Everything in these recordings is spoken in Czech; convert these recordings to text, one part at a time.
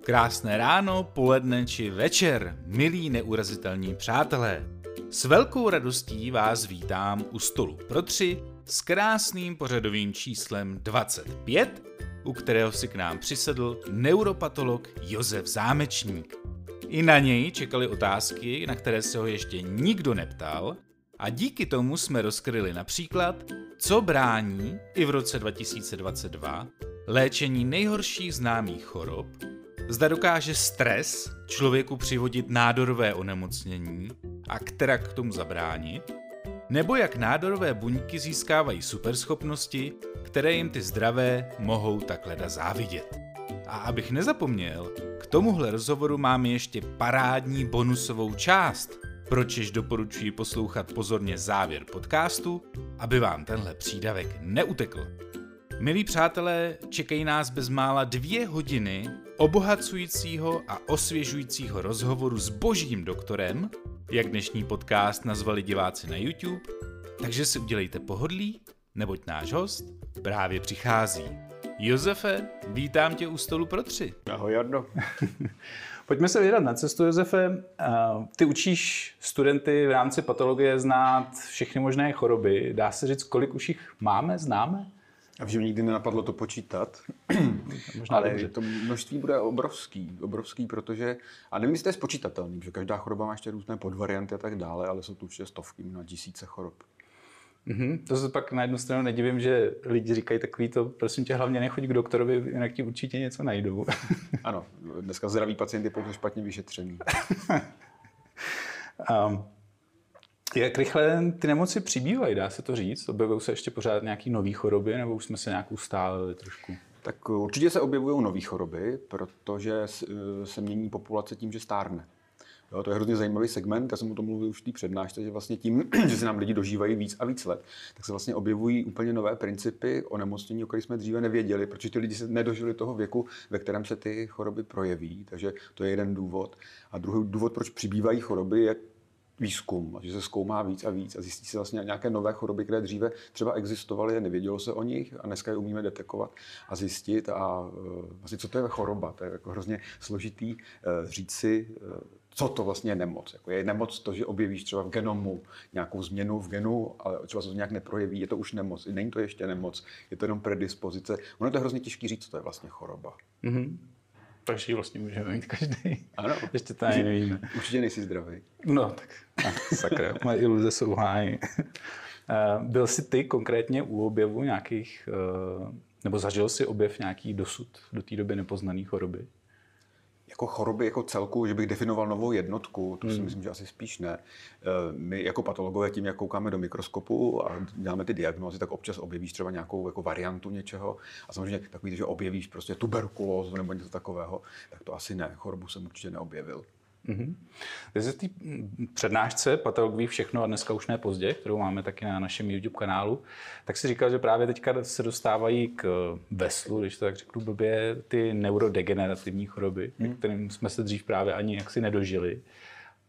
Krásné ráno, poledne či večer, milí neurazitelní přátelé. S velkou radostí vás vítám u stolu pro tři s krásným pořadovým číslem 25, u kterého si k nám přisedl neuropatolog Josef Zámečník. I na něj čekali otázky, na které se ho ještě nikdo neptal, a díky tomu jsme rozkryli například, co brání i v roce 2022 léčení nejhorších známých chorob, zda dokáže stres člověku přivodit nádorové onemocnění a která k tomu zabránit, nebo jak nádorové buňky získávají superschopnosti, které jim ty zdravé mohou takhle závidět. A abych nezapomněl, k tomuhle rozhovoru máme ještě parádní bonusovou část, pročež doporučuji poslouchat pozorně závěr podcastu, aby vám tenhle přídavek neutekl. Milí přátelé, čekají nás bezmála dvě hodiny obohacujícího a osvěžujícího rozhovoru s božím doktorem, jak dnešní podcast nazvali diváci na YouTube, takže si udělejte pohodlí, neboť náš host právě přichází. Josefe, vítám tě u stolu pro tři. Ahoj, Jardo. Pojďme se vydat na cestu, Josefe. Ty učíš studenty v rámci patologie znát všechny možné choroby. Dá se říct, kolik už jich máme, známe? A že nikdy nenapadlo to počítat, Možná ale dobře. to množství bude obrovský, obrovský, protože, a nevím, jestli to je spočítatelný, že každá choroba má ještě různé podvarianty a tak dále, ale jsou tu určitě stovky, na tisíce chorob. Mm-hmm. To se pak na jednu stranu nedivím, že lidi říkají takový to, prosím tě, hlavně nechoď k doktorovi, jinak ti určitě něco najdou. ano, dneska zdravý pacient je pouze špatně vyšetřený. um, jak rychle ty nemoci přibývají, dá se to říct? Objevují se ještě pořád nějaké nové choroby, nebo už jsme se nějak ustálili trošku? Tak určitě se objevují nové choroby, protože se mění populace tím, že stárne. Jo, to je hrozně zajímavý segment, já jsem o tom mluvil už v té přednášce, že vlastně tím, že se nám lidi dožívají víc a víc let, tak se vlastně objevují úplně nové principy o nemocnění, o kterých jsme dříve nevěděli, protože ty lidi se nedožili toho věku, ve kterém se ty choroby projeví. Takže to je jeden důvod. A druhý důvod, proč přibývají choroby, je výzkum, že se zkoumá víc a víc a zjistí se vlastně nějaké nové choroby, které dříve třeba existovaly, nevědělo se o nich a dneska je umíme detekovat a zjistit a e, vlastně co to je choroba. To je jako hrozně složitý e, říct si, e, co to vlastně je nemoc. Jako je nemoc to, že objevíš třeba v genomu nějakou změnu v genu, ale třeba se to nějak neprojeví, je to už nemoc. Není to ještě nemoc, je to jenom predispozice. Ono je to hrozně těžké říct, co to je vlastně choroba. Mm-hmm. Takže ji vlastně můžeme mít každý. Ano. Ještě to ani nevíme. Určitě nejsi zdravý. No, tak sakra, moje iluze jsou hájí. Uh, byl jsi ty konkrétně u objevu nějakých, uh, nebo zažil jsi objev nějaký dosud do té doby nepoznaný choroby? Jako choroby jako celku, že bych definoval novou jednotku, to si hmm. myslím, že asi spíš ne. Eh, my jako patologové tím, jak koukáme do mikroskopu a děláme ty diagnózy, tak občas objevíš třeba nějakou jako variantu něčeho a samozřejmě takový, že objevíš prostě tuberkulózu nebo něco takového, tak to asi ne. Chorobu jsem určitě neobjevil. Mm-hmm. Ty té přednášce Patolog ví všechno a dneska už ne pozdě, kterou máme taky na našem YouTube kanálu, tak si říkal, že právě teďka se dostávají k veslu, když to tak řeknu blbě, ty neurodegenerativní choroby, mm. kterým jsme se dřív právě ani jaksi nedožili.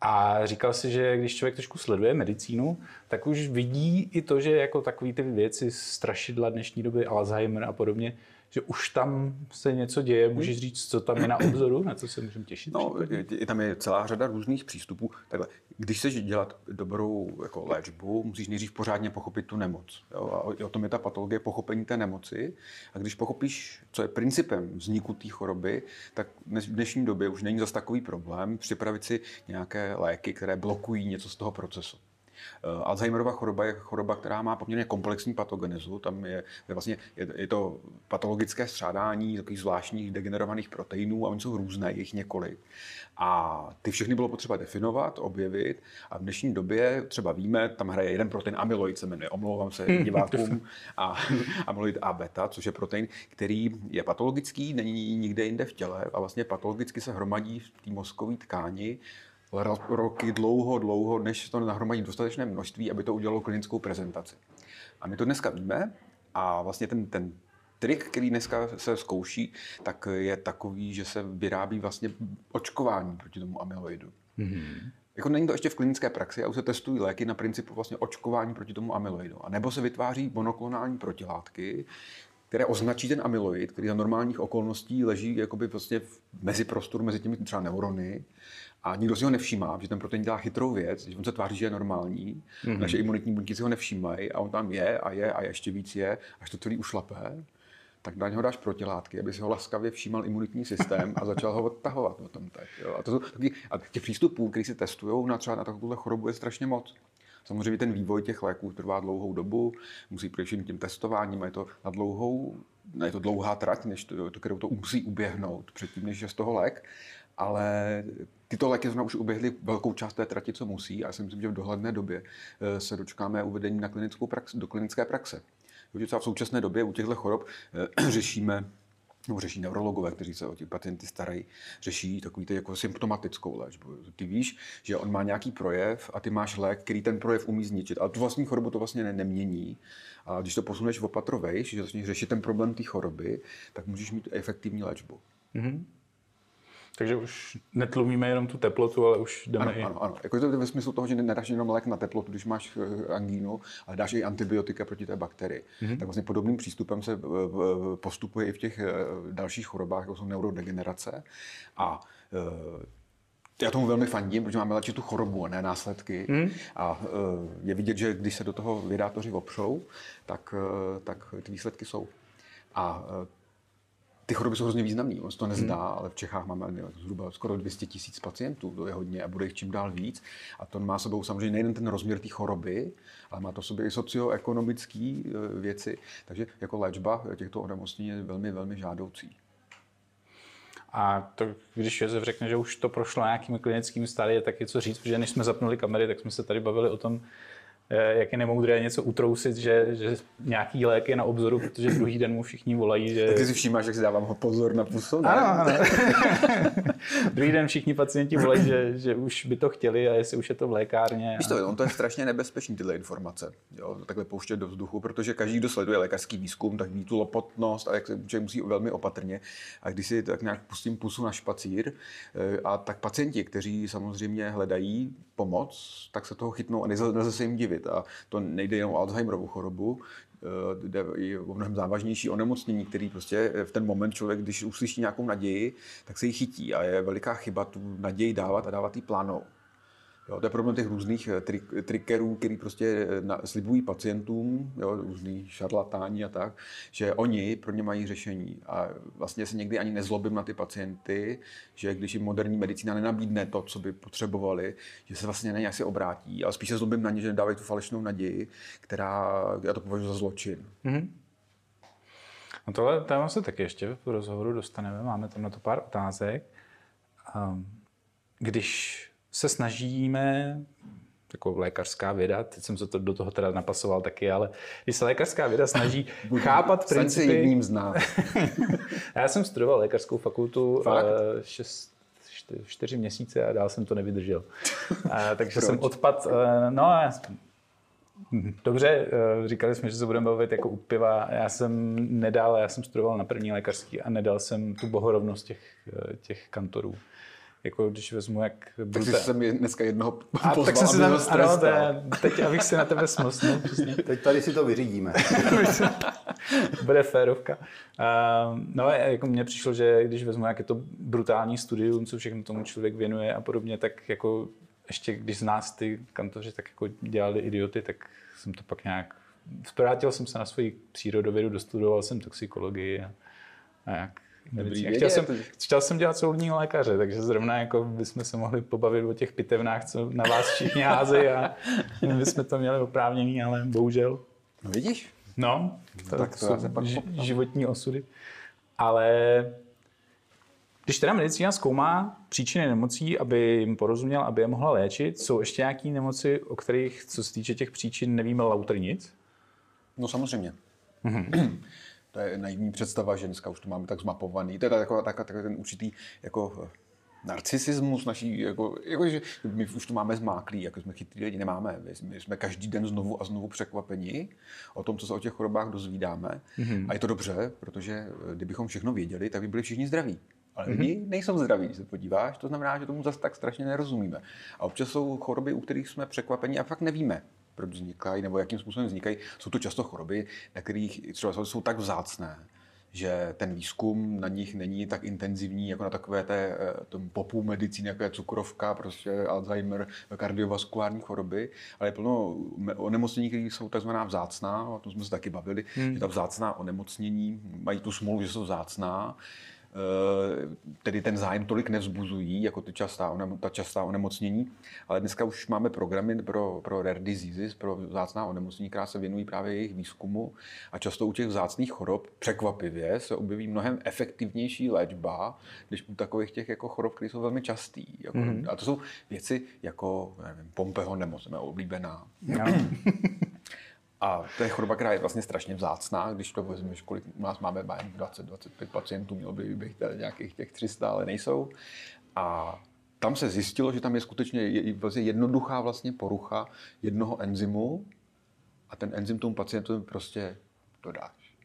A říkal si, že když člověk trošku sleduje medicínu, tak už vidí i to, že jako takové ty věci, strašidla dnešní doby, Alzheimer a podobně, že už tam se něco děje. Můžeš říct, co tam je na obzoru, na co se můžeme těšit? No, je, tam je celá řada různých přístupů. Takhle, když chceš dělat dobrou jako léčbu, musíš nejdřív pořádně pochopit tu nemoc. Jo? A o tom je ta patologie, pochopení té nemoci. A když pochopíš, co je principem vzniku té choroby, tak v dnešní době už není zas takový problém připravit si nějaké léky, které blokují něco z toho procesu. Eh, Alzheimerova choroba je choroba, která má poměrně komplexní patogenezu. Tam je, je vlastně je, je to patologické střádání takových zvláštních degenerovaných proteinů a oni jsou různé, jich několik. A ty všechny bylo potřeba definovat, objevit a v dnešní době třeba víme, tam hraje jeden protein amyloid, se jmenuje, omlouvám se divákům, a amyloid A beta, což je protein, který je patologický, není nikde jinde v těle a vlastně patologicky se hromadí v té mozkové tkáni roky dlouho, dlouho, než to nahromadí dostatečné množství, aby to udělalo klinickou prezentaci. A my to dneska víme a vlastně ten, ten trik, který dneska se zkouší, tak je takový, že se vyrábí vlastně očkování proti tomu amyloidu. Mm-hmm. Jako není to ještě v klinické praxi a už se testují léky na principu vlastně očkování proti tomu amyloidu. A nebo se vytváří monoklonální protilátky, které označí ten amyloid, který za normálních okolností leží jakoby vlastně v mezi prostoru mezi těmi třeba neurony a nikdo si ho nevšímá, že ten protein dělá chytrou věc, že on se tváří, že je normální, mm-hmm. naše imunitní buňky si ho nevšímají a on tam je a je a ještě víc je, až to celý ušlapé, tak na něho dáš protilátky, aby si ho laskavě všímal imunitní systém a začal ho odtahovat o tom teď. Jo. A, to, taky, a těch přístupů, které se testují na třeba na takovou chorobu, je strašně moc. Samozřejmě ten vývoj těch léků trvá dlouhou dobu, musí především tím testováním, je to na dlouhou, je to dlouhá trať, než to, kterou to musí uběhnout předtím, než je z toho lék, ale tyto léky zrovna už uběhly velkou část té trati, co musí a já si myslím, že v dohledné době eh, se dočkáme uvedení na klinickou prax, do klinické praxe. Třeba v současné době u těchto chorob eh, řešíme nebo řeší neurologové, kteří se o ty pacienty starají, řeší takový ty jako symptomatickou léčbu. Ty víš, že on má nějaký projev a ty máš lék, který ten projev umí zničit. Ale tu vlastní chorobu to vlastně ne, nemění. A když to posuneš v opatrovejš, že začneš řešit ten problém té choroby, tak můžeš mít efektivní léčbu. Mm-hmm. Takže už netlumíme jenom tu teplotu, ale už jdeme ano, i... Ano, ano. Jako to ve smyslu toho, že nedáš jenom lék na teplotu, když máš eh, angínu, ale dáš i antibiotika proti té bakterii. Mm-hmm. Tak vlastně podobným přístupem se eh, postupuje i v těch eh, dalších chorobách, jako jsou neurodegenerace. A já tomu velmi fandím, protože máme léčit tu chorobu a ne následky. Mm. A je vidět, že když se do toho vydátoři opřou, tak, tak ty výsledky jsou. A ty choroby jsou hrozně významné, on se to nezdá, hmm. ale v Čechách máme zhruba skoro 200 tisíc pacientů, to je hodně a bude jich čím dál víc. A to má sebou samozřejmě nejen ten rozměr té choroby, ale má to sobě i socioekonomické e, věci. Takže jako léčba těchto onemocnění je velmi, velmi žádoucí. A to, když Josef řekne, že už to prošlo nějakými klinickými stády, tak je co říct, protože než jsme zapnuli kamery, tak jsme se tady bavili o tom, jak je nemoudré něco utrousit, že, že nějaký lék je na obzoru, protože druhý den mu všichni volají, že... Tak ty si všímáš, jak si dávám ho pozor na pusu, ne? Ano, ano. druhý den všichni pacienti volají, že, že už by to chtěli a jestli už je to v lékárně. Víš to, on to je strašně nebezpečný, tyhle informace, jo, takhle pouštět do vzduchu, protože každý, kdo sleduje lékařský výzkum, tak ví tu lopotnost a jak se člověk musí velmi opatrně. A když si tak nějak pustím pusu na špacír, eh, a tak pacienti, kteří samozřejmě hledají pomoc, tak se toho chytnou a nelze se jim divit. A to nejde jenom o Alzheimerovu chorobu, eh, jde i o mnohem závažnější onemocnění, který prostě v ten moment člověk, když uslyší nějakou naději, tak se jí chytí a je veliká chyba tu naději dávat a dávat jí plánou. Jo, to je problém těch různých eh, trik, trickerů, který prostě eh, na, slibují pacientům, jo, různý šarlatáni a tak, že oni pro ně mají řešení. A vlastně se někdy ani nezlobím na ty pacienty, že když jim moderní medicína nenabídne to, co by potřebovali, že se vlastně na ně asi obrátí. Ale spíše zlobím na ně, že nedávají tu falešnou naději, která, já to považuji za zločin. Mm-hmm. No tohle téma se taky ještě v rozhovoru dostaneme, máme tam na to pár otázek. Um, když se snažíme jako lékařská věda, teď jsem se to do toho teda napasoval taky, ale když se lékařská věda snaží chápat principy... jedním z nás. Já jsem studoval lékařskou fakultu uh, šest, čtyři měsíce a dál jsem to nevydržel. Uh, takže Proč? jsem odpad. No, já, Dobře, říkali jsme, že se budeme bavit jako u piva. Já jsem nedal, já jsem studoval na první lékařský a nedal jsem tu bohorovnost těch, těch kantorů jako když vezmu, jak... Tak jsi jsem dneska jednoho a, pozval, tak jsem si tam, ano, je, teď abych si na tebe smlsnul. Teď tady si to vyřídíme. Bude férovka. Uh, no, jako mně přišlo, že když vezmu, jak je to brutální studium, co všechno tomu člověk věnuje a podobně, tak jako ještě když z nás ty kantoři tak jako dělali idioty, tak jsem to pak nějak... Vrátil jsem se na svoji přírodovědu, dostudoval jsem toxikologii a, a jak Dobrý chtěl, jsem, chtěl jsem dělat soudního lékaře, takže zrovna jako bychom se mohli pobavit o těch pitevnách, co na vás všichni házejí a my bychom to měli oprávněný, ale bohužel. No vidíš? No, to, tak to jsou pak životní osudy. Ale když teda medicína zkoumá příčiny nemocí, aby jim porozuměl, aby je mohla léčit, jsou ještě nějaké nemoci, o kterých, co se týče těch příčin, nevíme lauter nic? No samozřejmě. Mm-hmm. To je naivní představa, že dneska už to máme tak zmapovaný. To je takový, takový, ten určitý jako eh, narcisismus naší, jako, jako, že my už to máme zmáklý, jako jsme chytrý lidi, nemáme. My jsme každý den znovu a znovu překvapeni o tom, co se o těch chorobách dozvídáme. Mm-hmm. A je to dobře, protože eh, kdybychom všechno věděli, tak by byli všichni zdraví. Ale mm-hmm. lidi nejsou zdraví, když se podíváš, to znamená, že tomu zase tak strašně nerozumíme. A občas jsou choroby, u kterých jsme překvapeni a fakt nevíme proč vznikají, nebo jakým způsobem vznikají. Jsou to často choroby, na kterých třeba jsou tak vzácné, že ten výzkum na nich není tak intenzivní jako na takové té eh, tom popu medicíny, jako je cukrovka, prostě Alzheimer, kardiovaskulární choroby, ale je plno onemocnění, které jsou takzvaná vzácná, o tom jsme se taky bavili, hmm. že ta vzácná onemocnění mají tu smůlu, že jsou vzácná, tedy ten zájem tolik nevzbuzují, jako ty častá, ta častá onemocnění. Ale dneska už máme programy pro, pro rare diseases, pro vzácná onemocnění, která se věnují právě jejich výzkumu. A často u těch vzácných chorob překvapivě se objeví mnohem efektivnější léčba, než u takových těch jako chorob, které jsou velmi častý. Jako, mm-hmm. A to jsou věci jako nevím, Pompeho nemoc, oblíbená. No. A to je choroba, která je vlastně strašně vzácná. Když to vezmeš, kolik u nás máme 20-25 pacientů, mělo by být nějakých těch 300, ale nejsou. A tam se zjistilo, že tam je skutečně vlastně jednoduchá vlastně porucha jednoho enzymu a ten enzym tomu pacientovi prostě dodáš.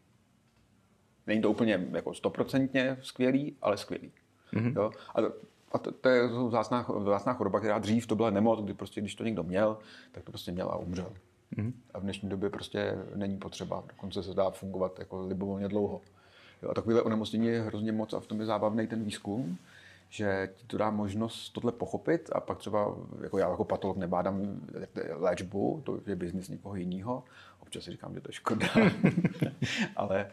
Není to úplně jako stoprocentně skvělý, ale skvělý. Mm-hmm. Jo? A to, a to, to je vzácná, vzácná choroba, která dřív to byla nemoc, kdy prostě, když to někdo měl, tak to prostě měl a umřel. Mm. A v dnešní době prostě není potřeba. Dokonce se dá fungovat jako libovolně dlouho. Jo, a takovéhle onemocnění je hrozně moc a v tom je zábavný ten výzkum, že ti to dá možnost tohle pochopit a pak třeba, jako já jako patolog nebádám léčbu, to je biznis někoho jiného. Občas si říkám, že to je škoda. Ale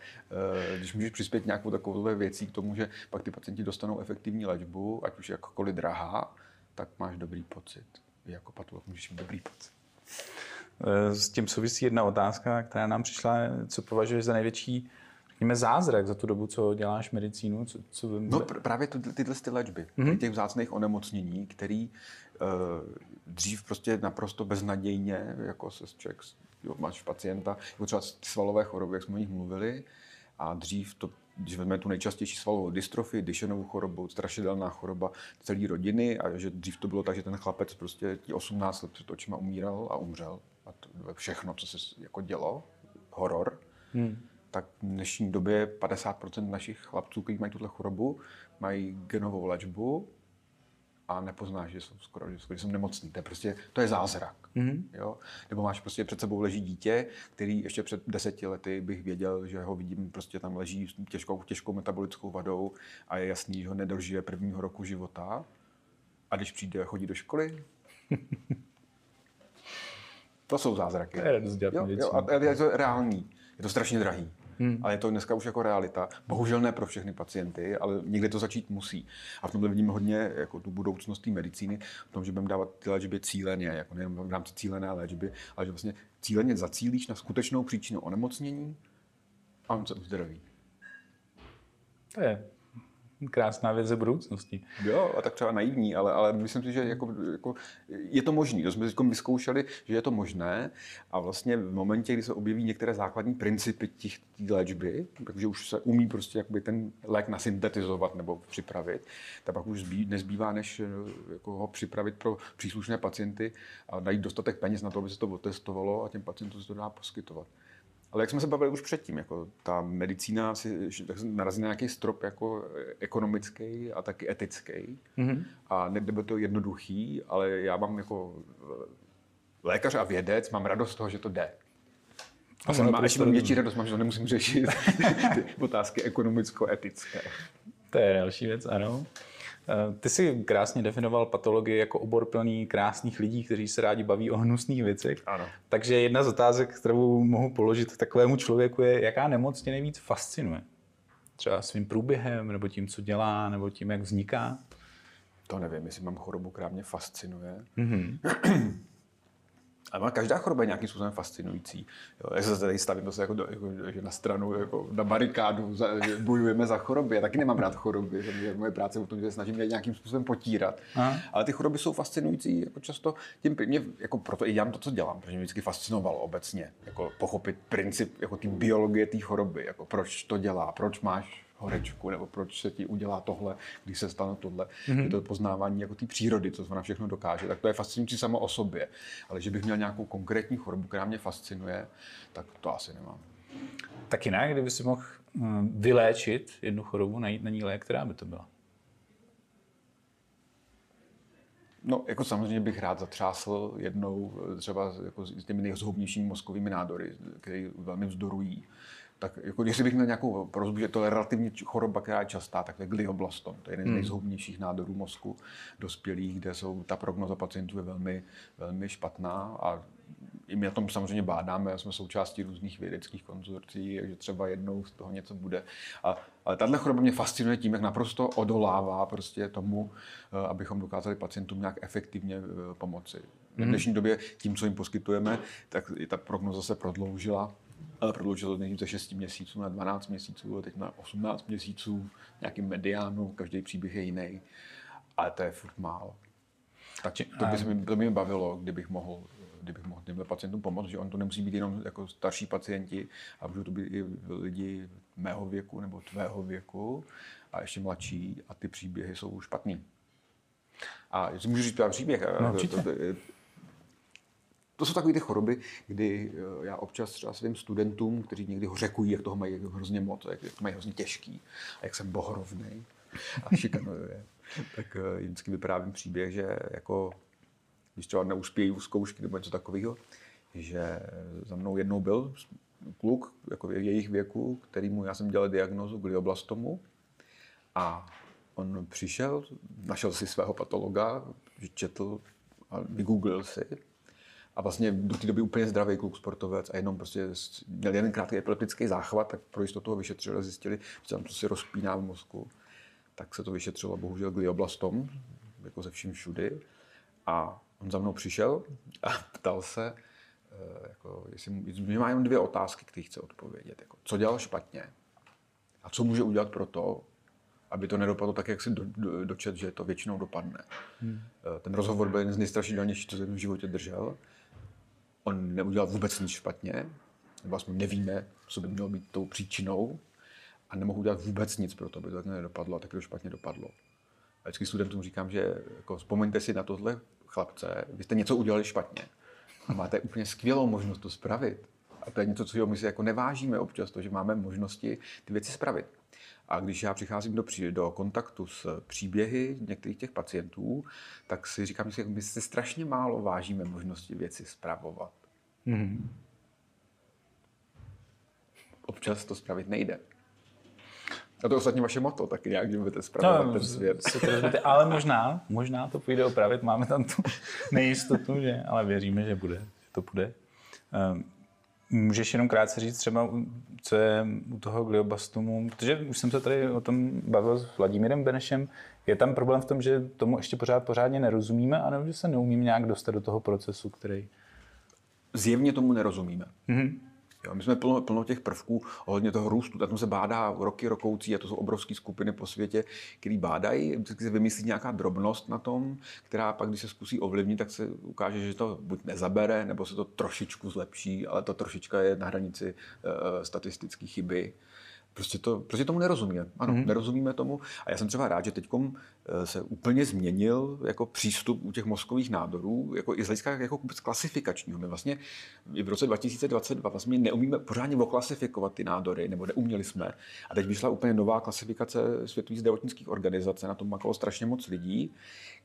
eh, když můžeš přispět nějakou takovou věcí k tomu, že pak ty pacienti dostanou efektivní léčbu, ať už jakkoliv drahá, tak máš dobrý pocit. jako patolog můžeš mít dobrý pocit. Eh, s tím souvisí jedna otázka, která nám přišla, co považuješ za největší řekněme, zázrak za tu dobu, co děláš medicínu? Co, co. No pr- právě ty, tyhle ty léčby, mm-hmm. těch vzácných onemocnění, který uh, dřív prostě naprosto beznadějně, jako se člověk, jo, máš pacienta, jako třeba svalové choroby, jak jsme o nich mluvili, a dřív to když vezmeme tu nejčastější svalovou dystrofii, Dyšenovou chorobu, strašidelná choroba celé rodiny a že dřív to bylo tak, že ten chlapec prostě 18 let před očima umíral a umřel a to všechno, co se jako dělo, horor, hmm. tak v dnešní době 50% našich chlapců, kteří mají tuhle chorobu, mají genovou léčbu a nepoznáš, že jsou skoro, že jsou nemocný. To je prostě, to je zázrak. Mm-hmm. Jo? Nebo máš prostě před sebou leží dítě, který ještě před deseti lety bych věděl, že ho vidím, prostě tam leží s těžkou, těžkou metabolickou vadou a je jasný, že ho nedožije prvního roku života. A když přijde a chodí do školy, to jsou zázraky. To je jo, jo, a je to reálný. Je to strašně drahý. Hmm. Ale je to dneska už jako realita. Bohužel ne pro všechny pacienty, ale někde to začít musí. A v tomhle vidíme hodně jako tu budoucnost té medicíny, v tom, že budeme dávat ty léčby cíleně, jako nejen v rámci cílené léčby, ale že vlastně cíleně zacílíš na skutečnou příčinu onemocnění a on se uzdraví. To je krásná věc ze budoucnosti. Jo, a tak třeba naivní, ale, ale myslím si, že jako, jako je to možné. To jsme teď vyzkoušeli, že je to možné a vlastně v momentě, kdy se objeví některé základní principy těch léčby, takže už se umí prostě jakoby ten lék nasyntetizovat nebo připravit, tak pak už zbý, nezbývá, než jako ho připravit pro příslušné pacienty a najít dostatek peněz na to, aby se to otestovalo a těm pacientům se to dá poskytovat. Ale jak jsme se bavili už předtím, jako ta medicína si narazí na nějaký strop jako ekonomický a taky etický. Mm-hmm. A nebylo to jednoduchý, ale já mám jako lékař a vědec, mám radost z toho, že to jde. A jsem má, ještě větší radost mám, že to nemusím řešit ty otázky ekonomicko-etické. To je další věc, ano. Eh, ty jsi krásně definoval patologii jako obor plný krásných lidí, kteří se rádi baví o hnusných věcech. Ano. Takže jedna z otázek, kterou mohu položit takovému člověku, je, jaká nemoc tě nejvíc fascinuje? Třeba svým průběhem, nebo tím, co dělá, nebo tím, jak vzniká? To nevím, jestli mám chorobu, která mě fascinuje. Mm-hmm. Ale každá choroba je nějakým způsobem fascinující. Jo, já se tady stavím zase jako, jako, že na stranu, jako na barikádu, za, že bojujeme za choroby. Já taky nemám rád choroby, že moje práce v tom, že se snažím je nějakým způsobem potírat. Aha. Ale ty choroby jsou fascinující jako často tím, mě, jako proto i dělám to, co dělám, protože mě vždycky fascinovalo obecně, jako pochopit princip jako ty biologie té choroby, jako proč to dělá, proč máš horečku, nebo proč se ti udělá tohle, když se stane tohle. Mm-hmm. Je to poznávání jako té přírody, co ona všechno dokáže. Tak to je fascinující samo o sobě. Ale že bych měl nějakou konkrétní chorobu, která mě fascinuje, tak to asi nemám. Tak jinak, kdyby si mohl hm, vyléčit jednu chorobu, najít na ní lék, která by to byla? No, jako samozřejmě bych rád zatřásl jednou třeba jako s těmi nejzhoubnějšími mozkovými nádory, které velmi vzdorují. Tak jako, jestli bych měl nějakou prozbu, že to je relativně choroba, která je častá, tak to je glioblastom. To je jeden z hmm. nejzhoubnějších nádorů mozku dospělých, kde jsou, ta prognoza pacientů je velmi, velmi špatná a i my na tom samozřejmě bádáme, jsme součástí různých vědeckých konzorcí, že třeba jednou z toho něco bude. A, ale tahle choroba mě fascinuje tím, jak naprosto odolává prostě tomu, eh, abychom dokázali pacientům nějak efektivně eh, pomoci. V mhm. dnešní době tím, co jim poskytujeme, tak i ta prognoza se prodloužila ale prodloužilo to nejdřív ze 6 měsíců na 12 měsíců, teď na 18 měsíců, nějaký mediánu, každý příběh je jiný, ale to je furt málo. Tak to by, se mi, to by mě bavilo, kdybych mohl kdybych mohl těmhle pacientům pomoct, že on to nemusí být jenom jako starší pacienti, a můžou to být i lidi mého věku nebo tvého věku a ještě mladší a ty příběhy jsou špatný. A jestli můžu říct příběh, no, to, to, to jsou takové ty choroby, kdy eh, já občas třeba svým studentům, kteří někdy ho řekují, jak toho mají hrozně moc, jak to mají hrozně těžký, a jak jsem bohorovný a šikanuje, tak eh, vždycky vyprávím příběh, že jako když třeba neuspějí u zkoušky nebo něco takového, že za mnou jednou byl kluk jako jejich věku, kterýmu já jsem dělal diagnozu glioblastomu a on přišel, našel si svého patologa, četl a vygooglil si a vlastně do té doby úplně zdravý kluk sportovec a jenom prostě měl jeden krátký epileptický záchvat, tak pro jistotu ho vyšetřili a zjistili, že tam to si rozpíná v mozku. Tak se to vyšetřilo bohužel glioblastom, jako ze vším všudy. A on za mnou přišel a ptal se, eh, jako, jestli má jenom dvě otázky, které chce odpovědět. Jako, co dělal špatně a co může udělat pro to, aby to nedopadlo tak, jak si do, do, dočet, že to většinou dopadne. Hmm. Eh, ten rozhovor byl jeden z nejstrašidelnějších, co jsem v životě držel. On neudělal vůbec nic špatně, nebo aspoň nevíme, co by mělo být tou příčinou a nemohu udělat vůbec nic pro to, aby to tak nedopadlo a tak to špatně dopadlo. A vždycky studentům říkám, že jako, vzpomeňte si na tohle chlapce, vy jste něco udělali špatně a máte úplně skvělou možnost to spravit. A to je něco, co my si jako nevážíme občas, to, že máme možnosti ty věci spravit. A když já přicházím do, do kontaktu s příběhy některých těch pacientů, tak si říkám, že my si strašně málo vážíme možnosti věci spravovat. Mm-hmm. Občas to spravit nejde. A to je ostatně vaše moto, taky nějak, že budete spravovat no, ten svět. To ale možná, možná to půjde opravit, máme tam tu nejistotu, že, ale věříme, že bude, že to bude. Um, můžeš jenom krátce říct třeba, co je u toho glioblastomu, protože už jsem se tady o tom bavil s Vladimírem Benešem, je tam problém v tom, že tomu ještě pořád pořádně nerozumíme, anebo že se neumíme nějak dostat do toho procesu, který... Zjevně tomu nerozumíme. Mm-hmm. Jo, my jsme plno, plno těch prvků ohledně toho růstu, tam se bádá roky rokoucí a to jsou obrovské skupiny po světě, které bádají, vždycky se vymyslí nějaká drobnost na tom, která pak, když se zkusí ovlivnit, tak se ukáže, že to buď nezabere, nebo se to trošičku zlepší, ale ta trošička je na hranici uh, statistické chyby. Prostě, to, prostě tomu nerozumíme. Ano, mm-hmm. nerozumíme tomu. A já jsem třeba rád, že teď eh, se úplně změnil jako přístup u těch mozkových nádorů, jako i z hlediska jako vůbec klasifikačního. My vlastně i v roce 2022 vlastně neumíme pořádně oklasifikovat ty nádory, nebo neuměli jsme. A teď vyšla úplně nová klasifikace světových zdravotnických organizace, na tom makalo strašně moc lidí,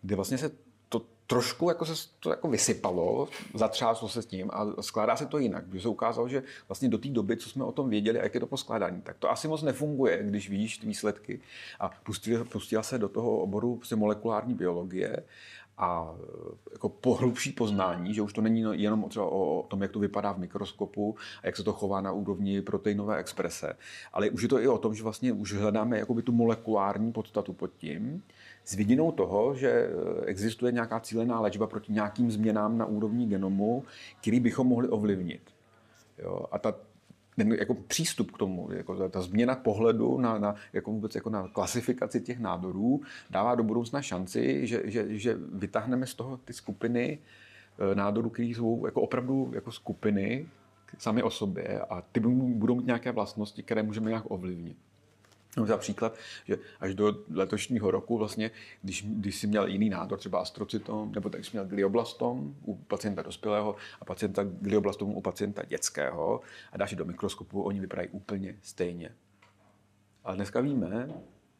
kde vlastně se to trošku jako se to jako vysypalo, zatřáslo se s tím a skládá se to jinak. Když se ukázalo, že vlastně do té doby, co jsme o tom věděli, jak je to poskládání, tak to asi moc nefunguje, když vidíš ty výsledky. A pustila, pustila se do toho oboru prostě molekulární biologie a jako pohlubší poznání, že už to není jenom třeba o tom, jak to vypadá v mikroskopu a jak se to chová na úrovni proteinové exprese, ale už je to i o tom, že vlastně už hledáme jakoby tu molekulární podstatu pod tím, s vidinou toho, že eh, existuje nějaká cílená léčba proti nějakým změnám na úrovni genomu, který bychom mohli ovlivnit. Jo? A ta, ten jako přístup k tomu, jako ta, ta změna pohledu na, na, jako vůbec jako na klasifikaci těch nádorů dává do budoucna šanci, že, že, že vytáhneme z toho ty skupiny eh, nádorů, které jsou jako opravdu jako skupiny sami o sobě a ty budou mít nějaké vlastnosti, které můžeme nějak ovlivnit. No, za příklad, že až do letošního roku, vlastně, když, když jsi měl jiný nádor, třeba astrocytom, nebo tak jsi měl glioblastom u pacienta dospělého a pacienta glioblastom u pacienta dětského a dáš je do mikroskopu, oni vypadají úplně stejně. Ale dneska víme,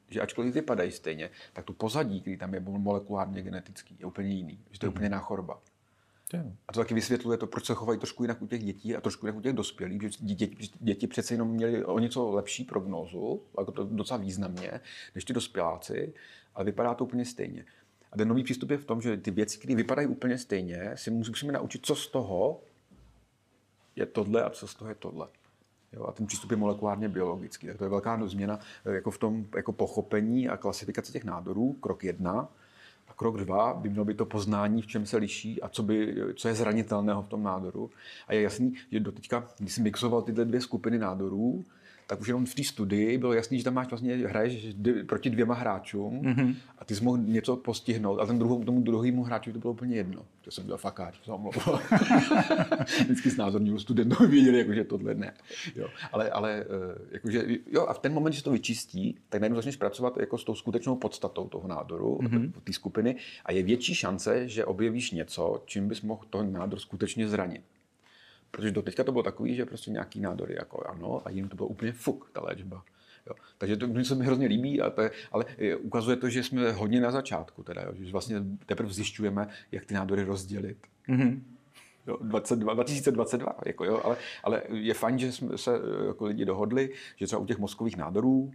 že ačkoliv vypadají stejně, tak to pozadí, který tam je molekulárně genetický, je úplně jiný. Že to je úplně jiná choroba. A to taky vysvětluje to, proč se chovají trošku jinak u těch dětí a trošku jinak u těch dospělých, že děti, děti přece jenom měly o něco lepší prognózu, jako to docela významně, než ty dospěláci, ale vypadá to úplně stejně. A ten nový přístup je v tom, že ty věci, které vypadají úplně stejně, si musíme naučit, co z toho je tohle a co z toho je tohle. Jo, a ten přístup je molekulárně biologický. Tak to je velká změna eh, jako v tom jako pochopení a klasifikaci těch nádorů, krok jedna. Krok dva by mělo být to poznání, v čem se liší a co, by, co je zranitelného v tom nádoru. A je jasný, že do teďka, když jsem mixoval tyhle dvě skupiny nádorů, tak už jenom v té studii bylo jasný, že tam máš vlastně, hraješ proti dvěma hráčům mm-hmm. a ty jsi mohl něco postihnout a ten druhou, tomu druhému hráči to bylo úplně jedno. To jsem byl fakáč, to omlouval. Vždycky znázornil studentům věděli, jako, že tohle ne. Jo. Ale, ale eh, jakože, jo, a v ten moment, že to vyčistí, tak najednou začneš pracovat jako s tou skutečnou podstatou toho nádoru, mm-hmm. té skupiny a je větší šance, že objevíš něco, čím bys mohl ten nádor skutečně zranit. Protože do teďka to bylo takový, že prostě nějaký nádory jako ano, a jim to bylo úplně fuk, ta léčba. Jo. Takže to se mi hrozně líbí, a to je, ale ukazuje to, že jsme hodně na začátku, teda, jo, že vlastně teprve zjišťujeme, jak ty nádory rozdělit. Mm-hmm. Jo, 22, 2022, jako jo, ale, ale je fajn, že jsme se jako lidi dohodli, že třeba u těch mozkových nádorů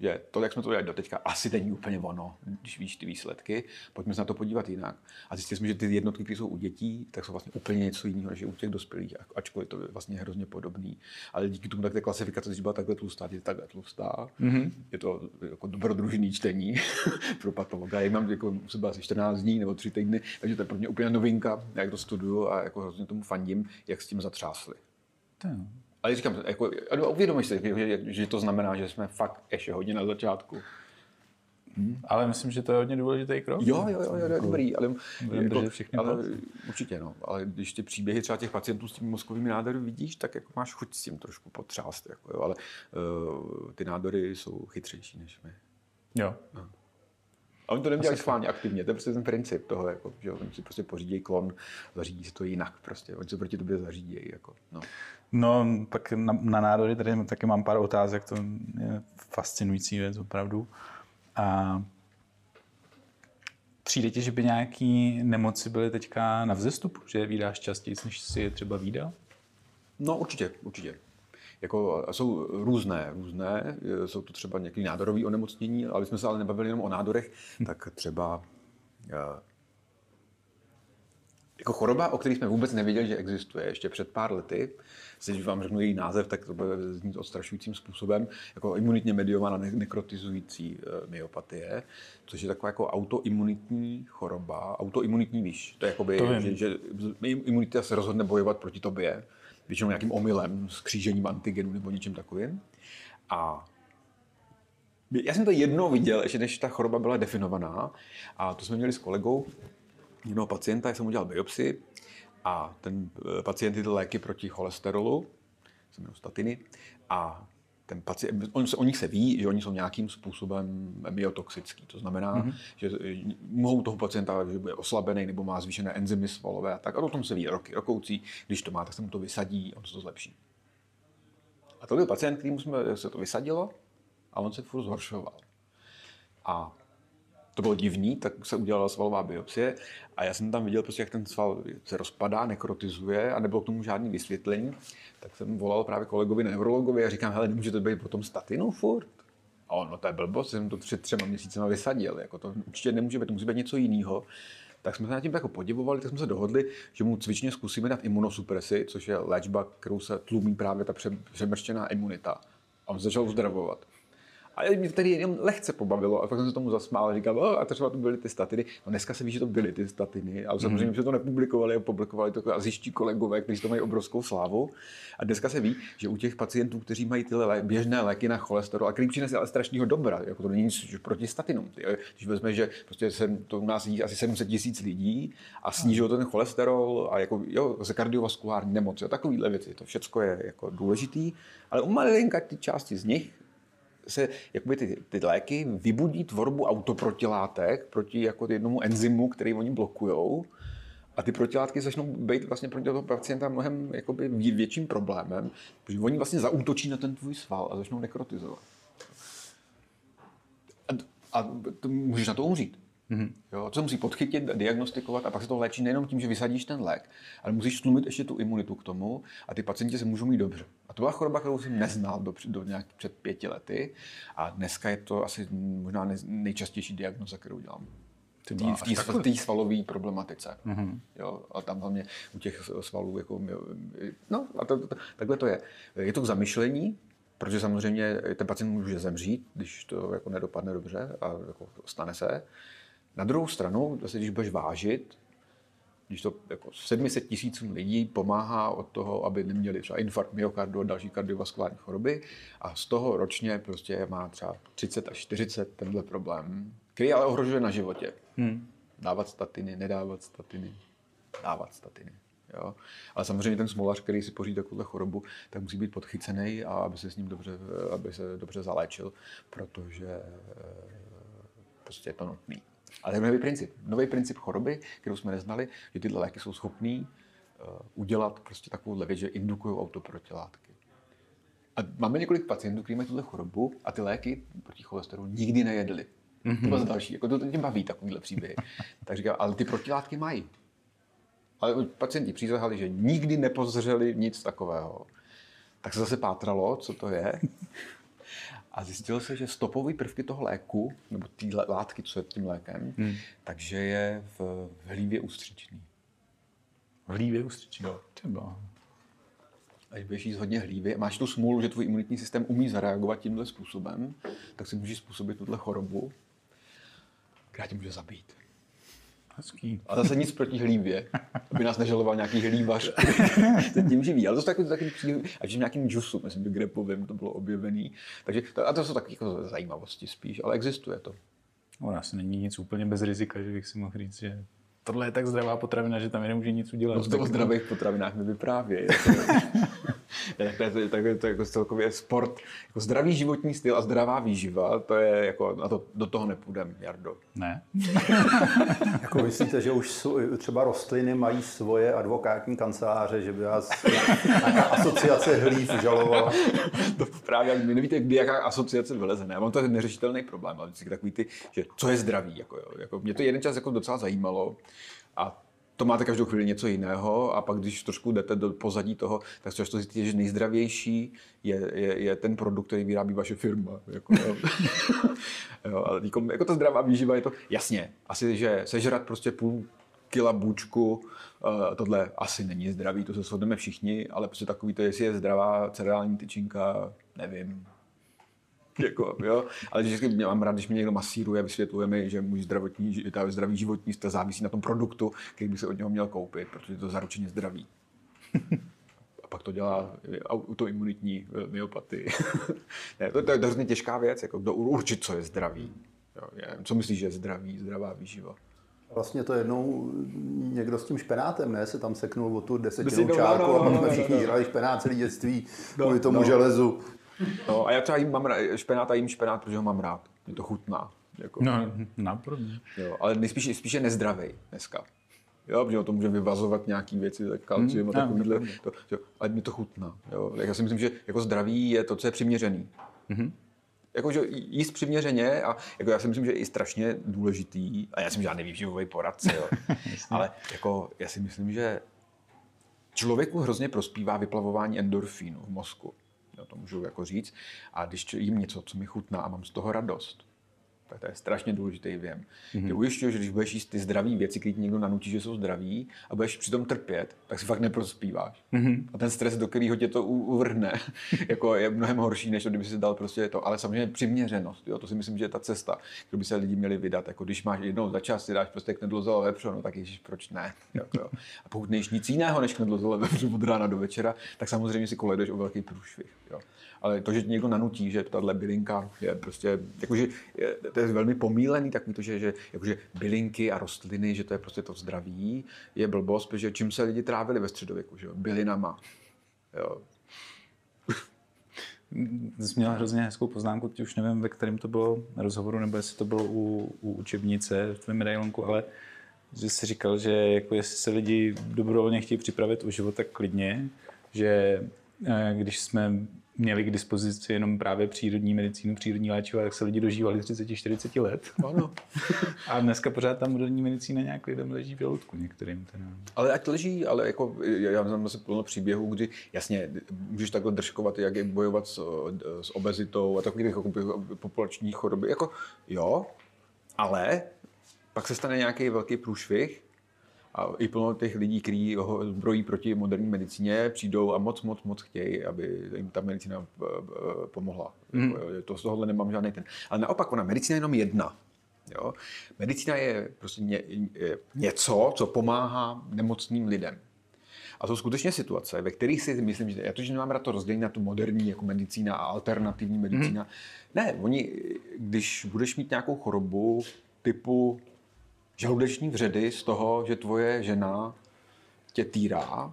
že to, jak jsme to dělali doteďka, asi není úplně ono, když víš ty výsledky. Pojďme se na to podívat jinak. A zjistili jsme, že ty jednotky, které jsou u dětí, tak jsou vlastně úplně něco jiného, než u těch dospělých, ačkoliv to je vlastně hrozně podobný. Ale díky tomu, tak ta klasifikace, když byla takhle tlustá, je takhle tlustá. Mm-hmm. Je to jako dobrodružný čtení pro patologa. Já mám jako třeba asi 14 dní nebo 3 týdny, takže to je pro mě úplně novinka, jak to studuju a jako hrozně tomu fandím, jak s tím zatřásli. Ale říkám, jako, uvědomíš si, že, to znamená, že jsme fakt ještě hodně na začátku. Hmm. Ale myslím, že to je hodně důležitý krok. Jo, jo, jo, jo jako, dobrý, ale, jako, ale určitě, no. Ale když ty příběhy třeba těch pacientů s těmi mozkovými nádory vidíš, tak jako máš chuť s tím trošku potřást, jako, jo, ale uh, ty nádory jsou chytřejší než my. Jo. No. A oni to nedělají schválně aktivně, to je prostě ten princip toho, jako, že oni si prostě pořídí klon, zařídí si to jinak prostě, oni se proti tobě zařídí. Jako, no. no, tak na, na nádory tady taky mám pár otázek, to je fascinující věc opravdu. A přijde ti, že by nějaké nemoci byly teďka na vzestupu, že je vydáš častěji, než si je třeba výdal? No určitě, určitě jako jsou různé, různé, jsou to třeba nějaké nádorové onemocnění, ale jsme se ale nebavili jenom o nádorech, tak třeba eh, jako choroba, o které jsme vůbec nevěděli, že existuje. Ještě před pár lety, když vám řeknu její název, tak to bude znít odstrašujícím způsobem, jako imunitně mediovaná nekrotizující eh, myopatie, což je taková jako autoimunitní choroba, autoimunitní víš, to je jakoby, to že, že imunita se rozhodne bojovat proti tobě, většinou nějakým omylem, s křížením antigenů nebo něčím takovým. A já jsem to jednou viděl, ještě než ta choroba byla definovaná. A to jsme měli s kolegou jednoho pacienta, já jsem udělal biopsi a ten eh, pacient jde léky proti cholesterolu, jsem měl statiny, a ten pacient, on se, o nich se ví, že oni jsou nějakým způsobem myotoxický. To znamená, mm-hmm. že mohou toho pacienta, že bude oslabený nebo má zvýšené enzymy svalové a tak. A o tom se ví roky, rokoucí. Když to má, tak se mu to vysadí, on se to zlepší. A to byl pacient, kterým jsme, se to vysadilo a on se furt zhoršoval. A to bylo divný, tak se udělala svalová biopsie a já jsem tam viděl, prostě, jak ten sval se rozpadá, nekrotizuje a nebylo k tomu žádný vysvětlení. Tak jsem volal právě kolegovi neurologovi a říkám, hele, nemůže to být potom statinu furt? A on, no to je blbost, jsem to před třema měsícema vysadil, jako to určitě nemůže být, to musí být něco jiného. Tak jsme se nad tím jako podivovali, tak jsme se dohodli, že mu cvičně zkusíme dát imunosupresi, což je léčba, kterou se tlumí právě ta přemrštěná imunita. A on začal uzdravovat. A mě to tady jenom lehce pobavilo a pak jsem se tomu zasmál a říkal, a to třeba to byly ty statiny. No dneska se ví, že to byly ty statiny, ale samozřejmě, mm. že to nepublikovali a publikovali to zjiští kolegové, kteří to mají obrovskou slávu. A dneska se ví, že u těch pacientů, kteří mají tyhle lé, běžné léky na cholesterol, a který přinese ale strašného dobra, jako to není nic proti statinům. Když vezme, že prostě se, to u nás jí asi 700 tisíc lidí a snížil ten cholesterol a jako, jo, se kardiovaskulární nemoci a takovéhle věci, to všechno je jako důležitý, ale u malinka ty části z nich se jakoby ty, ty léky vybudí tvorbu autoprotilátek proti jako jednomu enzymu, který oni blokují. A ty protilátky začnou být vlastně pro toho pacienta mnohem jakoby větším problémem, protože oni vlastně zaútočí na ten tvůj sval a začnou nekrotizovat. A to, můžeš na to umřít. Mm-hmm. Jo, to se musí podchytit, diagnostikovat a pak se to léčí nejenom tím, že vysadíš ten lék, ale musíš slumit ještě tu imunitu k tomu a ty pacienti se můžou mít dobře. A to byla choroba, kterou jsem neznal do, do nějak před pěti lety a dneska je to asi možná nejčastější diagnoza, kterou dělám. V té svalové problematice. Mm-hmm. Jo, a tam hlavně u těch svalů, jako, no a to, to, takhle to je. Je to k zamyšlení, protože samozřejmě ten pacient může zemřít, když to jako nedopadne dobře a jako stane se. Na druhou stranu, zase když budeš vážit, když to jako 700 tisícům lidí pomáhá od toho, aby neměli třeba infarkt myokardu a další kardiovaskulární choroby a z toho ročně prostě má třeba 30 až 40 tenhle problém, který ale ohrožuje na životě. Hmm. Dávat statiny, nedávat statiny, dávat statiny. Jo? Ale samozřejmě ten smolař, který si pořídí takovou chorobu, tak musí být podchycený a aby se s ním dobře, aby se dobře zaléčil, protože eh, prostě je to nutný. Ale je nový princip. Nový princip choroby, kterou jsme neznali, že tyhle léky jsou schopný uh, udělat prostě takovou věc, že indukují autoprotilátky. A máme několik pacientů, kteří mají tuhle chorobu a ty léky proti cholesterolu nikdy nejedli. Mm-hmm. To bylo další. Jako to, to tě baví takovýhle příběhy. tak říkám, ale ty protilátky mají. Ale pacienti přísahali, že nikdy nepozřeli nic takového. Tak se zase pátralo, co to je. A zjistilo se, že stopové prvky toho léku, nebo té látky, co je tím lékem, hmm. takže je v, v hlívě ústřičný. V hlívě ústřičný? Jo. Třeba. A když budeš jíst hodně hlívy máš tu smůlu, že tvůj imunitní systém umí zareagovat tímhle způsobem, tak si můžeš způsobit tuhle chorobu, která tě může zabít. Hezký. A zase nic proti hlívě, aby nás nežaloval nějaký hlívař. se tím živí. Ale to jsou taky, taky a v nějakým džusu, myslím, že grepovým to bylo objevený. Takže, to, a to jsou taky jako zajímavosti spíš, ale existuje to. No, asi není nic úplně bez rizika, že bych si mohl říct, že tohle je tak zdravá potravina, že tam nemůže nic udělat. No, o zdravých potravinách mi vyprávějí. tak to je, je to jako celkově sport, jako zdravý životní styl a zdravá výživa, to je jako, na to, do toho nepůjdem, Jardo. Ne. jako myslíte, že už jsou, třeba rostliny mají svoje advokátní kanceláře, že by vás nějaká asociace hlív žalovala? to právě, my nevíte, kdy jaká asociace vyleze. Ne? Mám to neřešitelný problém, ale vždycky takový ty, že co je zdraví. Jako, jo. Jako, mě to jeden čas jako docela zajímalo a to máte každou chvíli něco jiného a pak když trošku jdete do pozadí toho, tak často zjistíte, že nejzdravější je, je, je, ten produkt, který vyrábí vaše firma. Jako, jo. jo, ale jako, jako ta zdravá výživa je to, jasně, asi, že sežrat prostě půl kila bučku, uh, tohle asi není zdravý, to se shodneme všichni, ale prostě takový to, jestli je zdravá cereální tyčinka, nevím, jako, jo? Ale vždycky mě mám rád, když mě někdo masíruje, vysvětluje mi, že můj zdravotní, ta zdravý životní styl závisí na tom produktu, který by se od něho měl koupit, protože je to zaručeně zdraví. A pak to dělá autoimunitní eh, myopatii. ne, to, to, je hrozně těžká věc, jako kdo určit, co je zdravý. Jo, je, co myslíš, že je zdravý, zdravá výživa? Vlastně to jednou někdo s tím špenátem, ne? Se tam seknul o tu desetinu čárku no, no, a pak no, jsme no, všichni no, žrali špenát celý dětství no, kvůli tomu no. železu. No, a já třeba jim mám rád, špenát a jim špenát, protože ho mám rád. Je to chutná. Jako. No, naprosto. Jo, ale nejspíš, spíš je nezdravý dneska. Jo, protože to může vyvazovat nějaký věci, tak kalcium hmm, a takovýhle. To, jo, ale mi to chutná. Jo. Já si myslím, že jako zdraví je to, co je přiměřený. Mm-hmm. Jakože jíst přiměřeně a jako já si myslím, že je i strašně důležitý, a já jsem žádný výživový poradce, jo, ale jako já si myslím, že člověku hrozně prospívá vyplavování endorfínu v mozku to můžu jako říct. A když jim něco, co mi chutná a mám z toho radost, tak to je strašně důležitý věm. Mm-hmm. Ty ujišťuju, že když budeš jíst ty zdravé věci, které ti někdo nanutí, že jsou zdraví, a budeš přitom trpět, tak si fakt neprospíváš. Mm-hmm. A ten stres, do kterého tě to uvrhne, jako je mnohem horší, než to, kdyby si dal prostě to. Ale samozřejmě přiměřenost, jo, to si myslím, že je ta cesta, kterou by se lidi měli vydat. Jako když máš jednou za čas, si dáš prostě knedlozelo vepřo, no tak ježiš, proč ne? Jo. A pokud nejsi nic jiného než knedlozelo vepřo od rána do večera, tak samozřejmě si koleduješ o velký průšvih. Jo. Ale to, že někdo nanutí, že tahle bylinka je prostě, jakože je, to je velmi pomílený, tak to, že, že jakože bylinky a rostliny, že to je prostě to zdraví, je blbost, protože čím se lidi trávili ve středověku, že jo? Bylinama. Jo. Jsi měla hrozně hezkou poznámku, teď už nevím, ve kterém to bylo rozhovoru, nebo jestli to bylo u, u učebnice v tvém medailonku, ale že jsi říkal, že jako jestli se lidi dobrovolně chtějí připravit o život, tak klidně, že eh, když jsme měli k dispozici jenom právě přírodní medicínu, přírodní léčiva, tak se lidi dožívali 30-40 let. Ano. A dneska pořád ta moderní medicína nějak lidem leží v žaludku některým. Teda. Ale ať leží, ale jako, já znám zase plno příběhů, kdy jasně, můžeš takhle držkovat, jak je bojovat s, s obezitou a takových jako populační choroby. Jako, jo, ale pak se stane nějaký velký průšvih a i plno těch lidí, kteří ho zbrojí proti moderní medicíně, přijdou a moc, moc, moc chtějí, aby jim ta medicína eh, eh, pomohla. Mm. To z tohohle nemám žádný ten. Ale naopak, ona medicína je jenom jedna. Jo? Medicína je prostě ně, něco, co pomáhá nemocným lidem. A to jsou skutečně situace, ve kterých si myslím, že já to, že nemám rád to rozdělení na tu moderní jako medicína a alternativní medicína. Mm. Ne, oni, když budeš mít nějakou chorobu typu žaludeční vředy z toho, že tvoje žena tě týrá,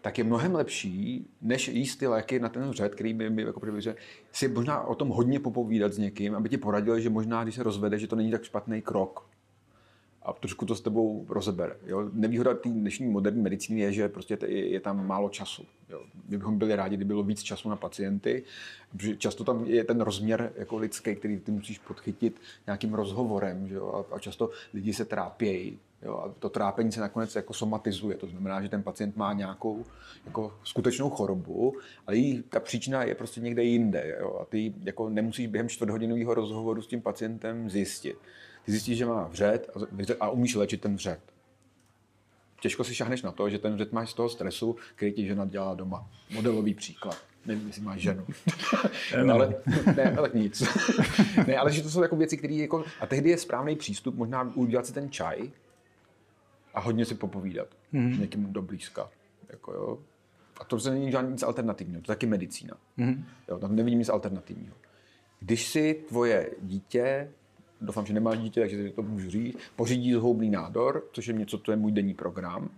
tak je mnohem lepší, než jíst ty léky na ten vřed, který by mi jako že si možná o tom hodně popovídat s někým, aby ti poradil, že možná, když se rozvede, že to není tak špatný krok a trošku to s tebou rozebere. Jo? Nevýhoda té dnešní moderní medicíny je, že prostě je, tam málo času. Jo? My bychom byli rádi, kdyby bylo víc času na pacienty, protože často tam je ten rozměr jako lidský, který ty musíš podchytit nějakým rozhovorem. Že jo? A, a často lidi se trápějí. Jo, a to trápení se nakonec jako somatizuje. To znamená, že ten pacient má nějakou jako skutečnou chorobu, ale jí, ta příčina je prostě někde jinde. Jo, a ty jako nemusíš během čtvrthodinového rozhovoru s tím pacientem zjistit. Ty zjistíš, že má vřet a, a umíš léčit ten vřet. Těžko si šahneš na to, že ten vřet máš z toho stresu, který ti žena dělá doma. Modelový příklad. Nevím, jestli máš ženu. no, ale, ne, ale nic. ne, ale že to jsou jako věci, které jako... A tehdy je správný přístup možná udělat si ten čaj a hodně si popovídat. Mm-hmm. Někým do blízka. Jako, jo. A to se není žádný nic alternativního, to je taky medicína. Mm-hmm. Jo, tam nevidím nic alternativního. Když si tvoje dítě doufám, že nemáš dítě, takže to můžu říct, pořídí zhoubný nádor, což je něco, to je můj denní program.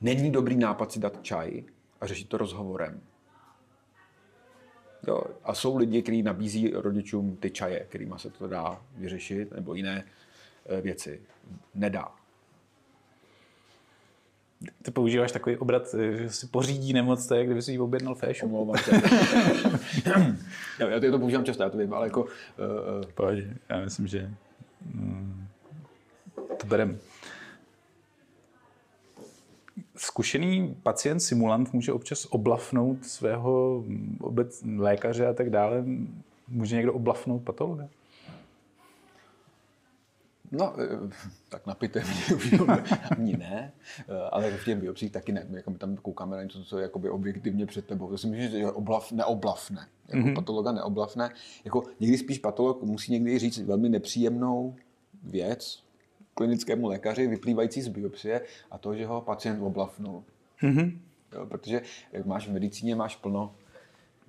Není dobrý nápad si dát čaj a řešit to rozhovorem. Jo, a jsou lidi, kteří nabízí rodičům ty čaje, kterými se to dá vyřešit, nebo jiné eh, věci. Nedá. Ty používáš takový obrat, eh, že si pořídí nemoc, to je, kdyby si ji objednal v e-shopu. Se. já to používám často, já to vím, ale jako... Uh, Pojď, já myslím, že mm, to berem. Zkušený pacient simulant může občas oblafnout svého obec, lékaře a tak dále. Může někdo oblafnout patologa? No, eh, tak na pitevně ani ne, eh, ale v těch biopsích taky ne. Jako my tam koukáme na něco, co je jakoby objektivně před tebou. To si myslím, že je oblav, neoblavné. Jako mm-hmm. patologa neoblavné. Jako někdy spíš patolog musí někdy říct velmi nepříjemnou věc klinickému lékaři vyplývající z biopsie a to, že ho pacient oblavnul. Mm-hmm. Jo, protože jak máš v medicíně, máš plno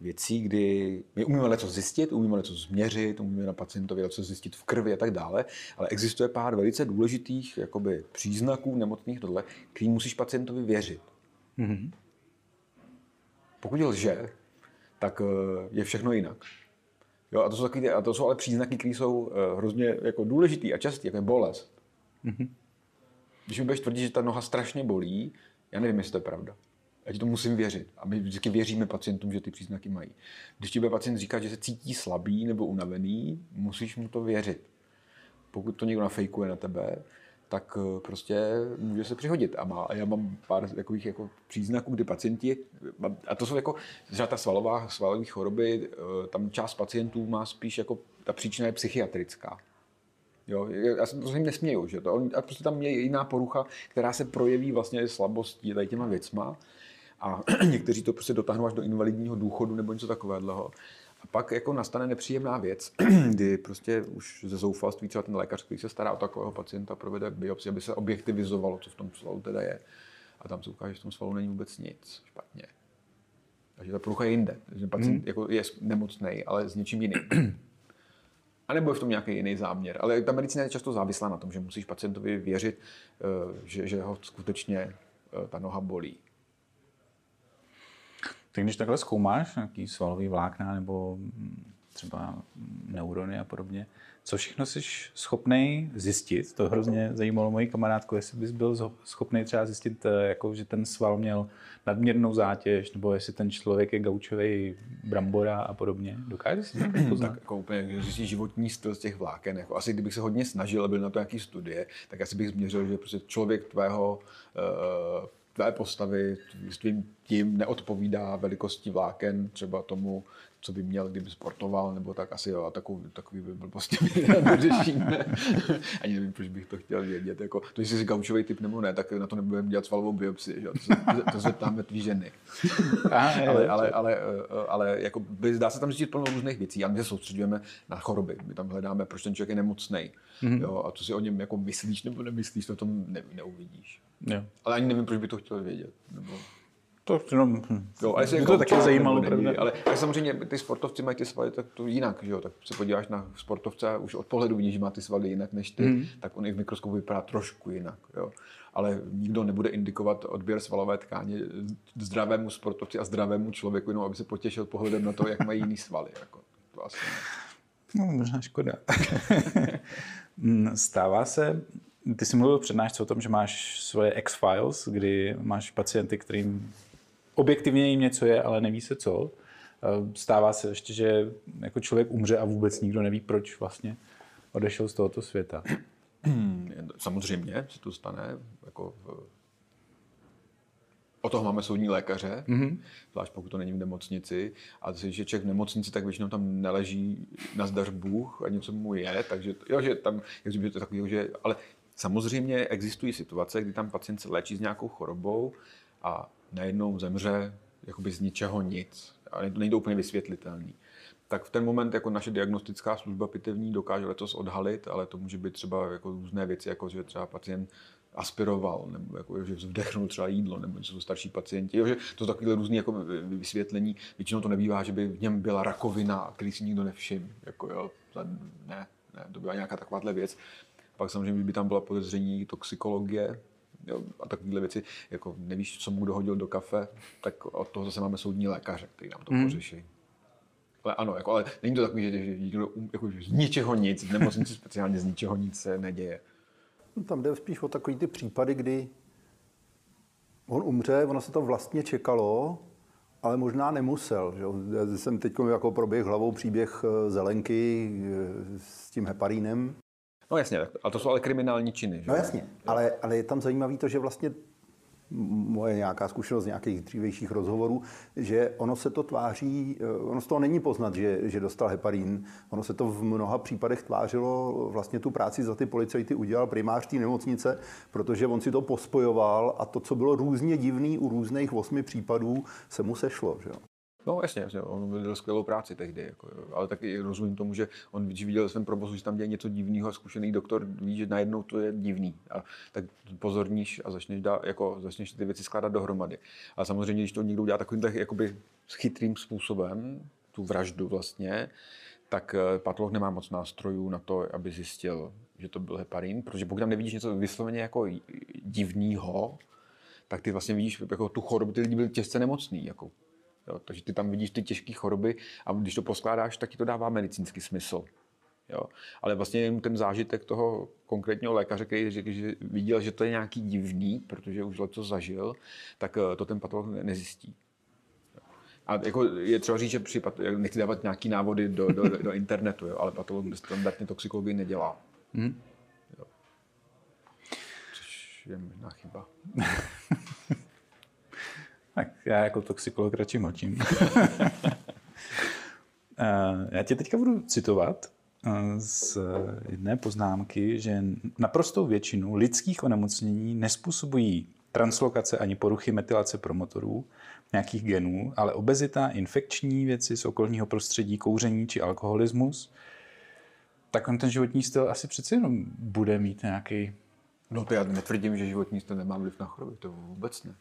věcí, kdy my umíme něco zjistit, umíme něco změřit, umíme na pacientovi něco zjistit v krvi a tak dále, ale existuje pár velice důležitých jakoby, příznaků nemocných tohle, který musíš pacientovi věřit. Mm-hmm. Pokud lže, tak eh, je všechno jinak. Jo, a, to jsou takový, a to jsou ale příznaky, které jsou eh, hrozně jako důležitý a častý, jako je bolest. Mm-hmm. Když mi budeš tvrdit, že ta noha strašně bolí, já nevím, jestli to je pravda. Já to musím věřit. A my vždycky věříme pacientům, že ty příznaky mají. Když ti bude pacient říkat, že se cítí slabý nebo unavený, musíš mu to věřit. Pokud to někdo nafejkuje na tebe, tak eh, prostě může se přihodit. A, má, a já mám pár takových jako příznaků, kdy pacienti, a to jsou jako ta svalová, svalové choroby, eh, tam část pacientů má spíš jako, ta příčina je psychiatrická. Jo, já se to jim nesměju, že to, a prostě tam je jiná porucha, která se projeví vlastně slabostí tady těma věcma a někteří to prostě dotáhnou až do invalidního důchodu nebo něco takového. A pak jako nastane nepříjemná věc, kdy prostě už ze zoufalství třeba ten lékař, který se stará o takového pacienta, provede biopsi, aby se objektivizovalo, co v tom svalu teda je. A tam se ukáže, že v tom svalu není vůbec nic špatně. Takže ta porucha je jinde. Že pacient hmm. jako je nemocný, ale s něčím jiným. A nebo je v tom nějaký jiný záměr. Ale ta medicína je často závislá na tom, že musíš pacientovi věřit, eh, že, že ho skutečně eh, ta noha bolí. Tak když takhle zkoumáš nějaký svalový vlákna nebo třeba neurony a podobně. Co všechno jsi schopný zjistit? To hrozně zajímalo moji kamarádku, jestli bys byl schopný třeba zjistit, eh, jako, že ten sval měl nadměrnou zátěž, nebo jestli ten člověk je gaučový brambora a podobně. Dokážeš si to poznat? tak jako úplně zjistit životní styl z těch vláken. Jako asi kdybych se hodně snažil a byl na to nějaký studie, tak asi bych změřil, že prostě člověk tvého uh, tvé postavy s tvým tím neodpovídá velikosti vláken třeba tomu, co by měl, kdyby sportoval, nebo tak asi jo, a takový, takový by byl prostě neřešíme. Ani nevím, proč bych to chtěl vědět. Jako, to, jestli jsi gaučový typ nebo ne, tak na to nebudeme dělat svalovou biopsii, že? to se, to se tam tvý ženy. ale, ale, ale, ale jako by, dá se tam zjistit plno různých věcí, ale my se soustředujeme na choroby. My tam hledáme, proč ten člověk je nemocný. Mm-hmm. Jo, a co si o něm jako myslíš nebo nemyslíš, to tom ne, neuvidíš. Jo. Ale ani nevím, proč by to chtěl vědět. Nebo... To jenom, jo, ale jako to taky zajímalo, pravda. Ale, ale samozřejmě ty sportovci mají ty svaly tak to jinak, že jo? tak se podíváš na sportovce a už od pohledu vidíš, že má ty svaly jinak než ty, mm. tak on i v mikroskopu vypadá trošku jinak. Jo? Ale nikdo nebude indikovat odběr svalové tkáně zdravému sportovci a zdravému člověku, jenom aby se potěšil pohledem na to, jak mají jiný svaly. Jako, to asi ne. No, možná škoda. Stává se, ty jsi mluvil přednášce o tom, že máš svoje X-Files, kdy máš pacienty, kterým objektivně jim něco je, ale neví se co. Stává se ještě, že jako člověk umře a vůbec nikdo neví, proč vlastně odešel z tohoto světa. Samozřejmě se to stane. Jako v... O toho máme soudní lékaře, mm-hmm. zvlášť pokud to není v nemocnici. A když je člověk v nemocnici, tak většinou tam neleží na zdař Bůh a něco mu je, takže jo, že tam, jak to takový, že, ale samozřejmě existují situace, kdy tam pacient se léčí s nějakou chorobou a najednou zemře jakoby z ničeho nic. A není to úplně vysvětlitelný. Tak v ten moment jako naše diagnostická služba pitevní dokáže letos odhalit, ale to může být třeba jako různé věci, jako že třeba pacient aspiroval, nebo jako, že vdechnul třeba jídlo, nebo něco starší pacienti. Jo, že to jsou takové různé jako vysvětlení. Většinou to nebývá, že by v něm byla rakovina, který si nikdo nevšiml. Jako, jo, ne, ne, to byla nějaká takováhle věc. Pak samozřejmě by tam byla podezření toxikologie, jo, a takovéhle věci, jako nevíš, co mu dohodil do kafe, tak od toho zase máme soudní lékaře, který nám to mm. pořeší. Ale ano, jako, ale není to takový, že, že, že, jako, že z ničeho nic, v nemocnici speciálně z ničeho nic se neděje. No, tam jde spíš o takový ty případy, kdy on umře, ono se to vlastně čekalo, ale možná nemusel. Že? Já jsem teď jako proběh hlavou příběh eh, Zelenky eh, s tím heparínem, No jasně, a to jsou ale kriminální činy. Že? No jasně, ale, ale je tam zajímavé to, že vlastně moje nějaká zkušenost z nějakých dřívejších rozhovorů, že ono se to tváří, eh, ono z toho není poznat, že, že dostal heparín. Ono se to v mnoha případech tvářilo, vlastně tu práci za ty policajty udělal primář té nemocnice, protože on si to pospojoval a to, co bylo různě divný u různých osmi případů, se mu sešlo. Že? No jasně, jasně, on byl skvělou práci tehdy, jako, ale taky rozumím tomu, že on, když viděl svém provozu, že tam děje něco divného a zkušený doktor ví, že najednou to je divný. A tak pozorníš a začneš, dá, jako, začneš ty věci skládat dohromady. A samozřejmě, když to někdo udělá takovým tak, jakoby chytrým způsobem, tu vraždu vlastně, tak eh, patolog nemá moc nástrojů na to, aby zjistil, že to byl heparin, protože pokud tam nevidíš něco vysloveně jako divného, tak ty vlastně vidíš jako tu chorobu, ty lidi byli těžce nemocný, jako Jo, takže ty tam vidíš ty těžké choroby a když to poskládáš, tak ti to dává medicínský smysl. Jo. Ale vlastně ten zážitek toho konkrétního lékaře, který řekl, že viděl, že to je nějaký divný, protože už to zažil, tak eh, to ten patolog nezjistí. A jako je třeba říct, že při, nechci dávat nějaký návody do, do, do internetu, jo, ale patolog standardně toxikologii nedělá. Hmm. Jo. Což je možná chyba. Tak já jako toxikolog radši mlčím. Eh, já tě teďka budu citovat eh, z jedné poznámky, že naprostou většinu lidských onemocnění nespůsobují translokace ani poruchy metylace promotorů, nějakých genů, ale obezita, infekční věci z okolního prostředí, kouření či alkoholismus, tak on ten životní styl asi přece jenom bude mít nějaký... No to já netvrdím, že životní styl nemá vliv na choroby, to vůbec ne.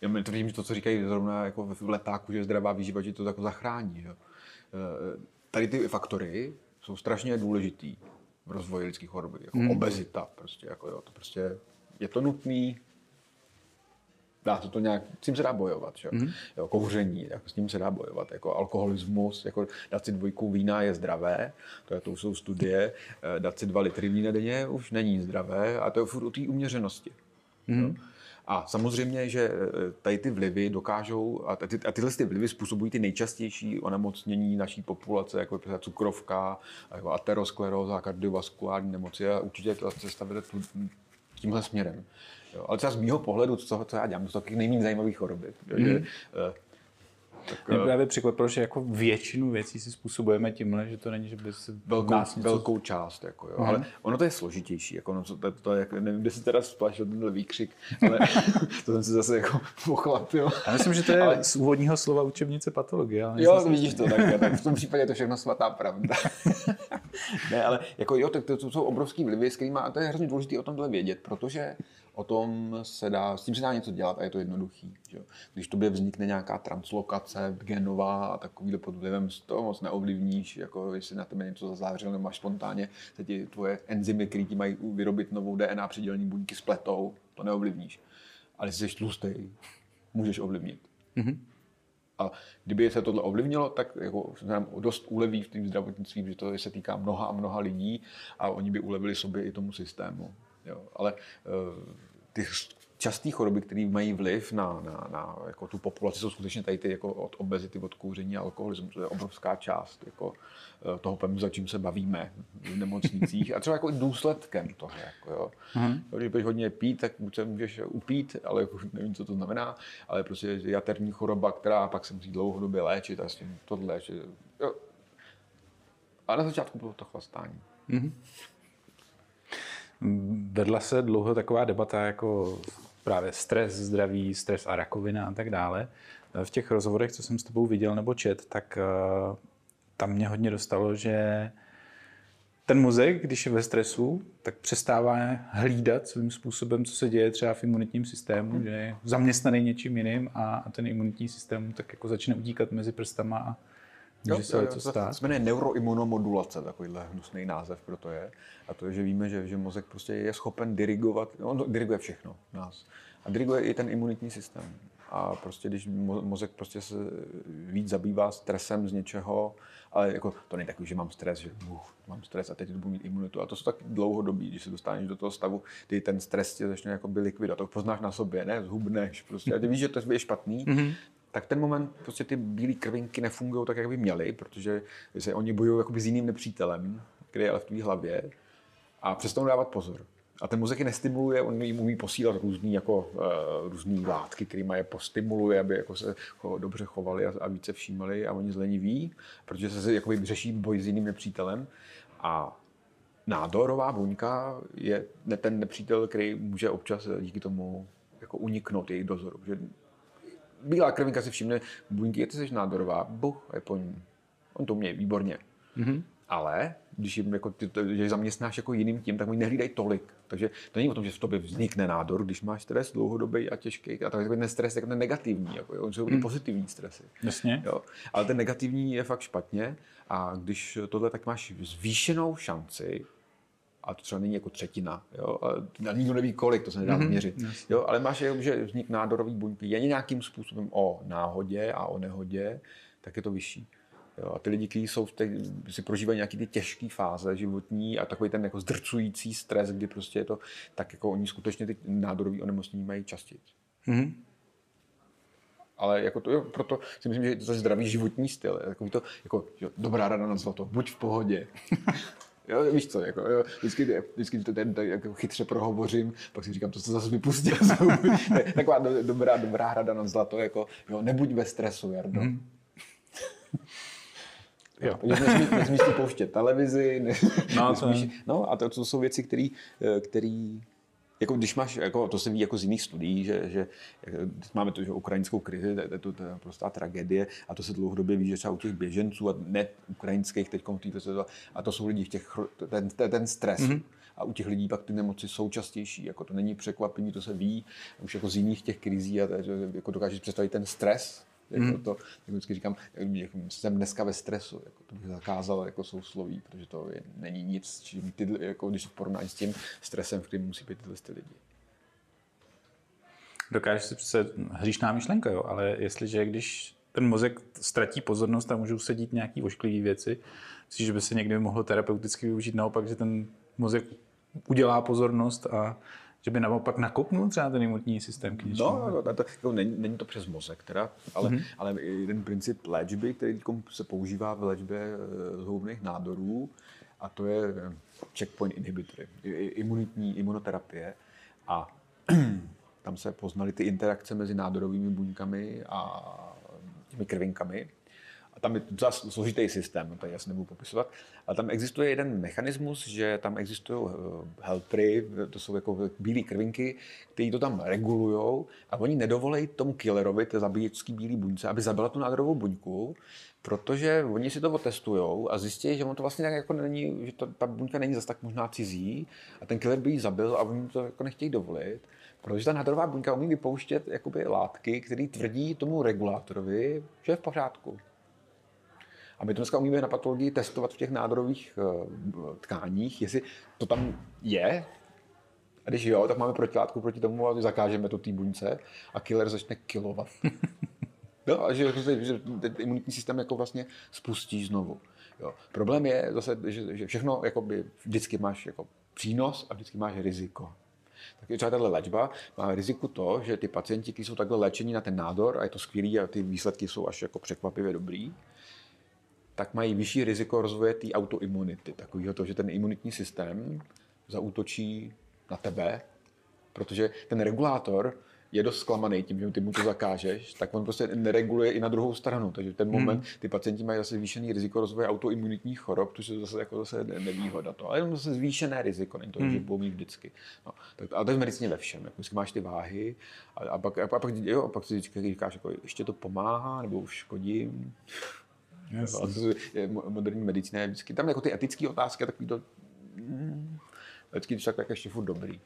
Já tvrdím, že to, co říkají zrovna jako v letáku, že zdravá výživa, že to jako zachrání. Jo. Eh, tady ty faktory jsou strašně důležitý v rozvoji lidských chorob, jako hmm. obezita, prostě, jako jo, to prostě je to nutný, dá se to nějak, s tím se dá bojovat, že? Mm-hmm. jo, kouření, jako s tím se dá bojovat, jako alkoholismus, jako dát si dvojku vína je zdravé, to, je, to jsou studie, eh, dát si dva litry vína denně už není zdravé a to je furt o té uměřenosti. Mm-hmm. A samozřejmě, že eh, tady ty vlivy dokážou, a, ty, a tyhle ty vlivy způsobují ty nejčastější onemocnění naší populace, jako je cukrovka, jako ateroskleróza, kardiovaskulární nemoci a určitě ta cesta vede tímhle směrem. Jo. Ale třeba z mýho pohledu, co, co já dělám, to jsou taky nejméně zajímavé choroby. Mm. Že, tak, Mě eh, právě překvapilo, že jako většinu věcí si způsobujeme tímhle, že to není, že by se velkou, nás něco... velkou část. Jako, jo. Mm. Ale ono to je složitější. Jako, no, to, to, je, nevím, kde se teda splašil tenhle výkřik, ale to jsem si zase jako pochlapil. Já myslím, že to je ale... z úvodního slova učebnice patologie. Ale jo, to vidíš to tak, tak. V tom případě je to všechno svatá pravda. ne, ale jako jo, tak to, to jsou obrovský vlivy, s kterými, a to je hrozně důležité o tomhle vědět, protože o tom se dá, s tím se dá něco dělat a je to jednoduchý. Že? Když tobě vznikne nějaká translokace genová a takovýhle pod vlivem z toho moc neovlivníš, jako jestli na tebe něco zazářil nebo máš spontánně, se ti tvoje enzymy, které ti mají vyrobit novou DNA přidělení buňky spletou, to neovlivníš. Ale jestli jsi tlustý, můžeš ovlivnit. Mm-hmm. A kdyby se tohle ovlivnilo, tak jako nám dost uleví v tom zdravotnictví, že to se týká mnoha a mnoha lidí a oni by ulevili sobě i tomu systému. Jo. Ale uh, ty časté choroby, které mají vliv na, na, na jako tu populaci, jsou skutečně tady ty jako od obezity, od kouření a alkoholismu. To je obrovská část jako, uh, toho PEMu, za čím se bavíme v nemocnicích a třeba jako důsledkem toho. Jako, jo. Mm-hmm. Když budeš hodně pít, tak buď se můžeš upít, ale jako, nevím, co to znamená, ale prostě jaterní choroba, která pak se musí dlouhodobě léčit a s tím tohle léčit. Jo. A na začátku bylo to chlastání. Mm-hmm. Vedla se dlouho taková debata jako právě stres, zdraví, stres a rakovina a tak dále. V těch rozhovorech, co jsem s tebou viděl nebo čet, tak uh, tam mě hodně dostalo, že ten mozek, když je ve stresu, tak přestává hlídat svým způsobem, co se děje třeba v imunitním systému, že je zaměstnaný něčím jiným a ten imunitní systém tak jako začne utíkat mezi prstama a Může se jo, to stát? To se jmenuje neuroimunomodulace, takovýhle hnusný název pro to je. A to je, že víme, že, že mozek prostě je schopen dirigovat, on diriguje všechno nás. A diriguje i ten imunitní systém. A prostě když mozek prostě se víc zabývá stresem z něčeho, ale jako to není takový, že mám stres, že uh, mám stres a teď budu mít imunitu. A to jsou tak dlouhodobí, když se dostaneš do toho stavu, kdy ten stres tě začne jako by likvidovat. To poznáš na sobě, ne? Zhubneš prostě. A ty víš, že to je špatný, mm-hmm tak ten moment prostě ty bílé krvinky nefungují tak, jak by měly, protože se oni bojují s jiným nepřítelem, který je ale v tvý hlavě a přestanou dávat pozor. A ten mozek je nestimuluje, on jim umí posílat různý, jako, uh, různý látky, který je postimuluje, aby jako se cho, dobře chovali a, a více všímali a oni zleniví, protože se jakoby řeší boj s jiným nepřítelem. A nádorová buňka je ten nepřítel, který může občas díky tomu jako uniknout jejich dozoru. Že bílá krvinka si všimne, buňky, ty jsi nádorová, buch, je po ní. On to umí výborně. Mm-hmm. Ale když jim jako ty, že zaměstnáš jako jiným tím, tak oni nehlídají tolik. Takže to není o tom, že v tobě vznikne nádor, když máš stres dlouhodobý a těžký. A tak ten stres je ten negativní, jako, jo, jsou mm. pozitivní stresy. Jasně. Jo. Ale ten negativní je fakt špatně. A když tohle, tak máš zvýšenou šanci a to třeba není jako třetina. Jo? A nikdo neví kolik, to se nedá mm-hmm. měřit. Yes. Jo? Ale máš, že vznik nádorový buňky je nějakým způsobem o náhodě a o nehodě, tak je to vyšší. Jo? A ty lidi, kteří jsou v těch, si prožívají nějaké ty těžké fáze životní a takový ten jako zdrcující stres, kdy prostě je to, tak jako oni skutečně ty nádorový onemocnění mají častěji. Mm-hmm. Ale jako to, jo, proto si myslím, že je to zdravý životní styl. Jako to, jako, jo, dobrá rada na zlato, buď v pohodě. Jo, víš co, jako, jo, vždycky, vždycky to ten, tak, jako chytře prohovořím, pak si říkám, to se zase vypustil. Taková do, dobrá, dobrá hrada na zlato, jako, jo, nebuď ve stresu, Jardo. Mm. Jo. Nesmí, nesmíš si pouštět televizi, ne, no, nesmíš, no a to, to jsou věci, které jako když máš, jako, to se ví jako z jiných studií, že, že máme to, že ukrajinskou krizi, to, to, to, to je prostá tragédie a to se dlouhodobě ví, že třeba u těch běženců a ne ukrajinských teď a to jsou lidi v těch, ten, ten, ten stres. Mm-hmm. A u těch lidí pak ty nemoci jsou častější. Jako to není překvapení, to se ví už jako z jiných těch krizí a jako dokážeš představit ten stres, jako hmm. to, jak vždycky říkám, jako jsem dneska ve stresu, jako to bych zakázal jako sousloví, protože to je, není nic, čím ty, jako když porovnáš s tím stresem, v kterém musí být tyhle ty lidi. dokážeš si představit, hříšná myšlenka, jo, ale jestliže když ten mozek ztratí pozornost a můžou sedít nějaký ošklivé věci, myslíš, že by se někdy mohlo terapeuticky využít naopak, že ten mozek udělá pozornost a že by naopak nakopnul třeba ten imunitní systém k něčemu? No, to, to, to, není, není to přes mozek, teda, ale, mm-hmm. ale jeden princip léčby, který se používá v léčbě eh, zhoubných nádorů, a to je eh, checkpoint inhibitory, imunitní imunoterapie. A tam se poznaly ty interakce mezi nádorovými buňkami a těmi krvinkami. A tam je to složitý systém, to já nebudu popisovat. Ale tam existuje jeden mechanismus, že tam existují eh, helpry, to jsou jako bílé krvinky, které to tam regulují a oni nedovolejí tomu killerovi, té zabíječské bílé buňce, aby zabila tu nádorovou buňku, protože oni si to otestují a zjistí, že on to vlastně jako není, že to, ta buňka není zase tak možná cizí a ten killer by ji zabil a oni to jako nechtějí dovolit. Protože ta nádorová buňka umí vypouštět jakoby látky, které tvrdí tomu regulátorovi, že je v pořádku. A my to dneska umíme na patologii testovat v těch nádorových eh, tkáních, jestli to tam je, a když jo, tak máme protilátku proti tomu a zakážeme to té buňce a killer začne kilovat. no, a že, že ten imunitní systém jako vlastně spustí znovu. Jo. Problém je zase, že, že všechno jakoby, vždycky máš jako přínos a vždycky máš riziko. Tak třeba tato léčba má riziko to, že ty pacienti, kteří jsou takhle léčení na ten nádor, a je to skvělý a ty výsledky jsou až jako překvapivě dobrý, tak mají vyšší riziko rozvoje té autoimunity. Takového to, že ten imunitní systém zaútočí na tebe, protože ten regulátor je dost zklamaný tím, že ty mu to zakážeš, tak on prostě nereguluje i na druhou stranu. Takže v ten moment hmm. ty pacienti mají zase zvýšený riziko rozvoje autoimunitních chorob, což je zase jako zase nevýhoda. To. Ale jenom zase zvýšené riziko, není to, hmm. že budou mít vždycky. No, tak, ale to je v medicíně ve všem. Jako máš ty váhy a, a, pak, a, pak, jo, a pak si říkáš, jako, ještě to pomáhá nebo už škodím. Yes. moderní medicína je vždycky, tam jako ty etické otázky a takový to, vždycky když tak, tak ještě furt dobrý.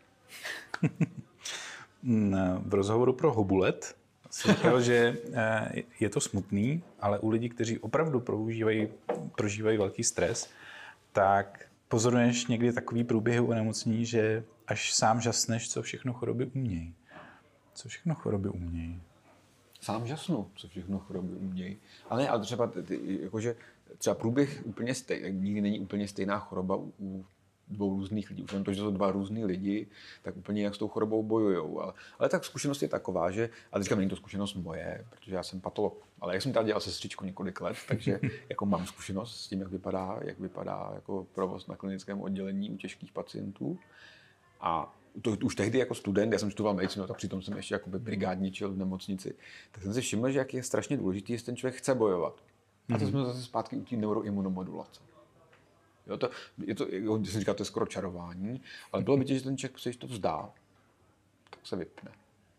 v rozhovoru pro Hobulet si říkal, že eh, je to smutný, ale u lidí, kteří opravdu prožívají, prožívají velký stres, tak pozoruješ někdy takový průběhy u nemocní, že až sám žasneš, co všechno choroby umějí. Co všechno choroby umějí sám žasnu, co všechno choroby umějí. Ale ale třeba, ty, jakože, třeba průběh úplně stejný, nikdy není úplně stejná choroba u, u dvou různých lidí. Už to, že jsou dva různý lidi, tak úplně jak s tou chorobou bojují. Ale, ale tak zkušenost je taková, že, a teďka není to zkušenost moje, protože já jsem patolog, ale jak jsem tady dělal sestřičku několik let, takže jako mám zkušenost s tím, jak vypadá, jak vypadá jako provoz na klinickém oddělení u těžkých pacientů. A to, už tehdy jako student, já jsem studoval medicínu, tak přitom jsem ještě jakoby brigádničil v nemocnici, tak jsem si všiml, že jak je strašně důležité, jestli ten člověk chce bojovat. A to mm-hmm. jsme zase zpátky u té neuroimunomodulace. Jo, to, je to, jo, jsem říkal, to je skoro čarování, ale bylo vidět, že ten člověk se to vzdá, tak se vypne.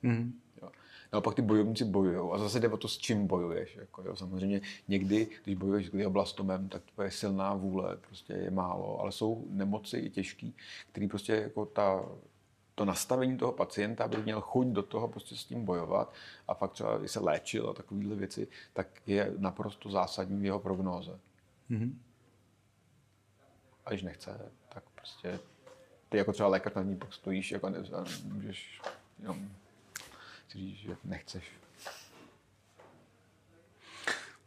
Mm-hmm. Jo. No pak ty bojovníci bojují a zase jde o to, s čím bojuješ. Jako, jo. Samozřejmě někdy, když bojuješ s glioblastomem, tak to je silná vůle, prostě je málo, ale jsou nemoci i těžký, který prostě jako ta to nastavení toho pacienta, aby měl chuť do toho prostě s tím bojovat a fakt třeba, se léčil a takovéhle věci, tak je naprosto zásadní v jeho prognóze. Mm-hmm. A když nechce, tak prostě ty jako třeba lékař na ní pak stojíš jako ne, můžeš jenom říct, že nechceš.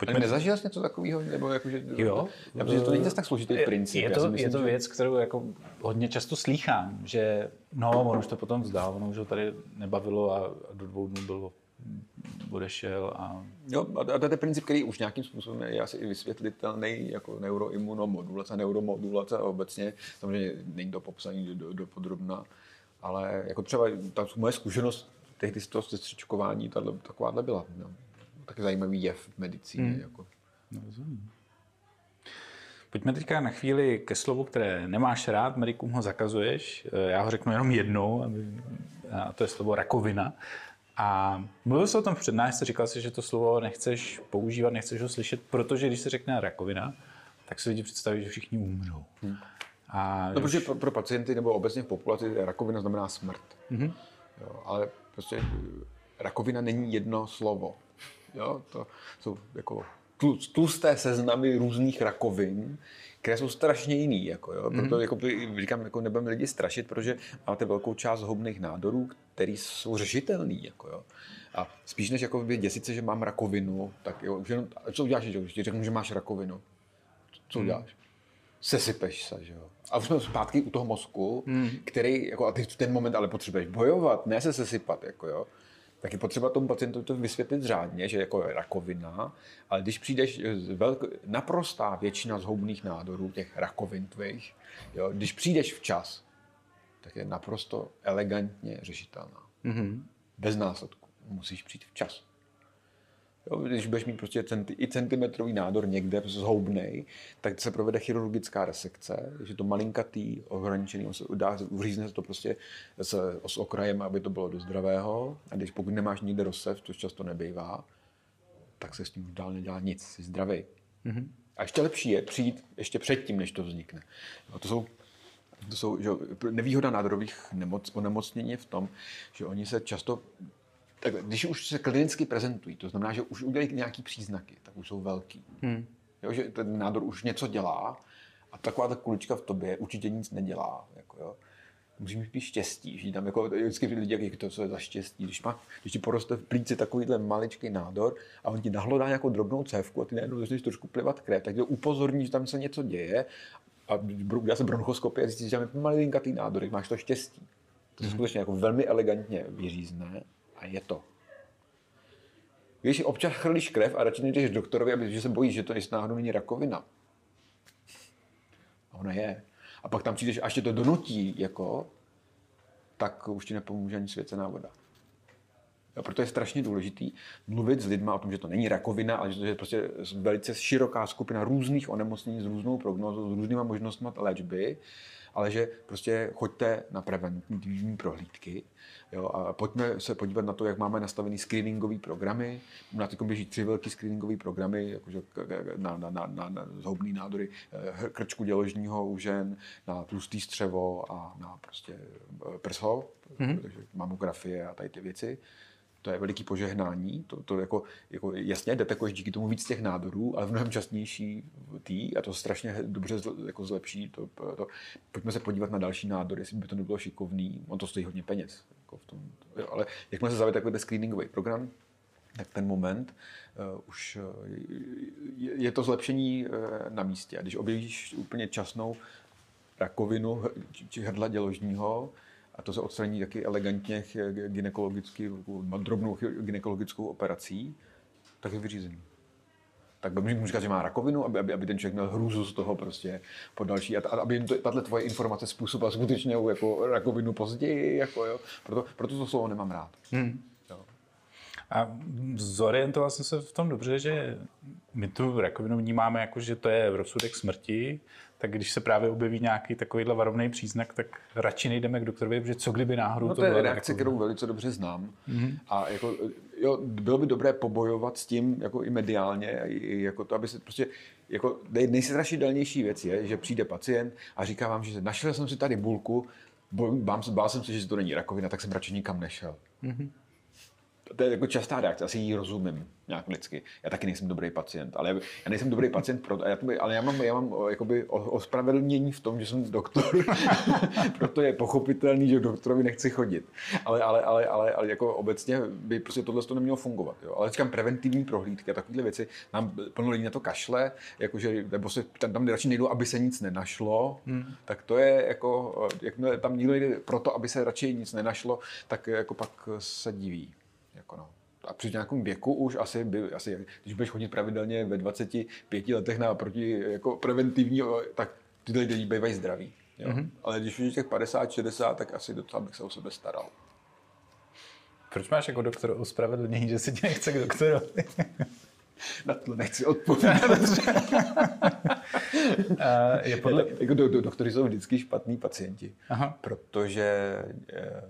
Pojďme... Nezažil jsi něco takového? Nebo jako, že, jo. Já myslím, že to není zase tak složitý je, princip. Je to, myslím, je to že... věc, kterou jako hodně často slýchám, že no, on už to potom vzdal, ono už ho tady nebavilo a, do dvou dnů bylo odešel. A... Jo, a to je princip, který už nějakým způsobem je asi i vysvětlitelný jako neuroimunomodulace, neuromodulace obecně. Samozřejmě není to popsaný do, do podrobna, ale jako třeba ta moje zkušenost tehdy z toho sestřičkování, takováhle byla. No tak zajímavý jev v medicíně. Hmm. Jako. No, rozumím. Pojďme teďka na chvíli ke slovu, které nemáš rád, medikům ho zakazuješ. Eh, já ho řeknu jenom jednou, aby, a to je slovo rakovina. A mluvil jsi o tom v přednášce, říkal jsi, že to slovo nechceš používat, nechceš ho slyšet, protože když se řekne rakovina, tak si lidi představí, že všichni umřou. Hmm. A no, protože pro, pro pacienty nebo obecně v populaci rakovina znamená smrt. Hmm. Jo, ale prostě rakovina není jedno slovo. Jo? To jsou jako tlusté seznamy různých rakovin, které jsou strašně jiný. Jako, jo? Proto mm. jako, říkám, jako nebudeme lidi strašit, protože máte velkou část zhoubných nádorů, který jsou řešitelný. Jako jo. A spíš než jako děsit se, že mám rakovinu, tak jo, že, co uděláš, že ti řeknu, že máš rakovinu? Co uděláš? Hmm. Sesypeš se, že jo. A už jsme zpátky u toho mozku, hmm. který, jako, a ty v ten moment ale potřebuješ bojovat, ne se sesypat, jako jo tak je potřeba tomu pacientovi to vysvětlit řádně, že jako je rakovina, ale když přijdeš, velk, naprostá většina zhoubných nádorů, těch rakovin tvých, jo, když přijdeš včas, tak je naprosto elegantně řešitelná. Mm-hmm. Bez následku. Musíš přijít včas. Jo, když budeš mít prostě centi, i centimetrový nádor někde zhoubnej, tak se provede chirurgická resekce, je to malinkatý, ohraničený, on se dá, vřízne se to prostě s, s okrajem, aby to bylo do zdravého. A když pokud nemáš nikde rozsev, což často nebývá, tak se s tím už dál nedělá nic, jsi zdravý. Mm-hmm. A ještě lepší je přijít ještě předtím, než to vznikne. A to jsou to jsou, že nevýhoda nádorových nemoc, onemocnění je v tom, že oni se často tak když už se klinicky prezentují, to znamená, že už udělají nějaký příznaky, tak už jsou velký. Hmm. Jo, že ten nádor už něco dělá a taková ta kulička v tobě určitě nic nedělá. Jako jo. Musíš mít štěstí, že tam jako vždycky lidi, jak to, co je za štěstí. Když, má, když ti poroste v plíci takovýhle maličký nádor a on ti nahlodá nějakou drobnou cévku a ty najednou začneš trošku plivat krev, tak to upozorní, že tam se něco děje a já jsem bronchoskopii a zjistíš, že tam je malinkatý nádor, máš to štěstí. To se mm-hmm. skutečně jako velmi elegantně vyřízne a je to. Když občas chrlíš krev a radši nejdeš doktorovi, aby, se bojíš, že to jestli náhodou není rakovina. A ona je. A pak tam přijdeš a ještě to donutí, jako, tak už ti nepomůže ani svěcená voda. A proto je strašně důležitý mluvit s lidmi o tom, že to není rakovina, ale že to je prostě velice široká skupina různých onemocnění s různou prognózou, s různýma možnostmi léčby ale že prostě choďte na preventivní prohlídky jo, a pojďme se podívat na to, jak máme nastavený screeningové programy. Na teď běží tři velké screeningové programy, jakože na, na, na, na, na zhoubný nádory eh, krčku děložního u žen, na tlustý střevo a na prostě eh, prso, mm-hmm. takže mamografie a tady ty věci to je veliký požehnání, to, to jako, jako jasně detekuješ díky tomu víc těch nádorů, ale v mnohem častnější tý a to strašně dobře jako zlepší. To, to, pojďme se podívat na další nádory, jestli by to nebylo šikovný, on to stojí hodně peněz. Jako v tom, jo, ale jakmile se zavede takový screeningový program, tak ten moment uh, už uh, je, je to zlepšení uh, na místě. A když objevíš úplně časnou rakovinu či hrdla děložního, a to se odstraní taky elegantně gynekologicky, drobnou gynekologickou operací, tak je vyřízený. Tak můžu říkat, že má rakovinu, aby, aby, aby ten člověk měl hrůzu z toho prostě po další, a, aby tato tvoje informace způsobila skutečně jako rakovinu později, jako jo. Proto, proto to slovo nemám rád. Hmm. A zorientoval jsem se v tom dobře, že my tu rakovinu vnímáme jako, že to je rozsudek smrti, tak když se právě objeví nějaký takovýhle varovný příznak, tak radši nejdeme k doktorovi, protože co kdyby náhodou no, to, to je reakce, jako... kterou velice dobře znám. Mm-hmm. A jako, jo, bylo by dobré pobojovat s tím jako i mediálně, i jako to, aby se prostě jako nejstrašidelnější věc je, že přijde pacient a říká vám, že našel jsem si tady bulku, bál, bál jsem se, že to není rakovina, tak jsem radši nikam nešel. Mm-hmm to je jako častá reakce, asi ji rozumím nějak lidsky. Já taky nejsem dobrý pacient, ale já nejsem dobrý pacient, pro, ale já mám, já mám jakoby ospravedlnění v tom, že jsem doktor, proto je pochopitelný, že doktorovi nechci chodit. Ale, ale, ale, ale, ale jako obecně by prostě tohle to nemělo fungovat. Jo. Ale říkám, preventivní prohlídky a takovéhle věci, nám plno lidí na to kašle, jakože, nebo se tam, tam radši nejdou, aby se nic nenašlo, hmm. tak to je jako, jakmile tam někdo jde proto, aby se radši nic nenašlo, tak jako pak se diví. Jako no. A při nějakém věku už asi, by, asi, když budeš chodit pravidelně ve 25 letech na proti jako preventivní, tak tyhle lidi bývají zdraví. Jo? Mm-hmm. Ale když už těch 50, 60, tak asi docela bych se o sebe staral. Proč máš jako doktor ospravedlnění, že si tě nechce k doktorovi? Na to nechci odpovědět. je podle... jako do, do, doktory jsou vždycky špatní pacienti, Aha. protože eh,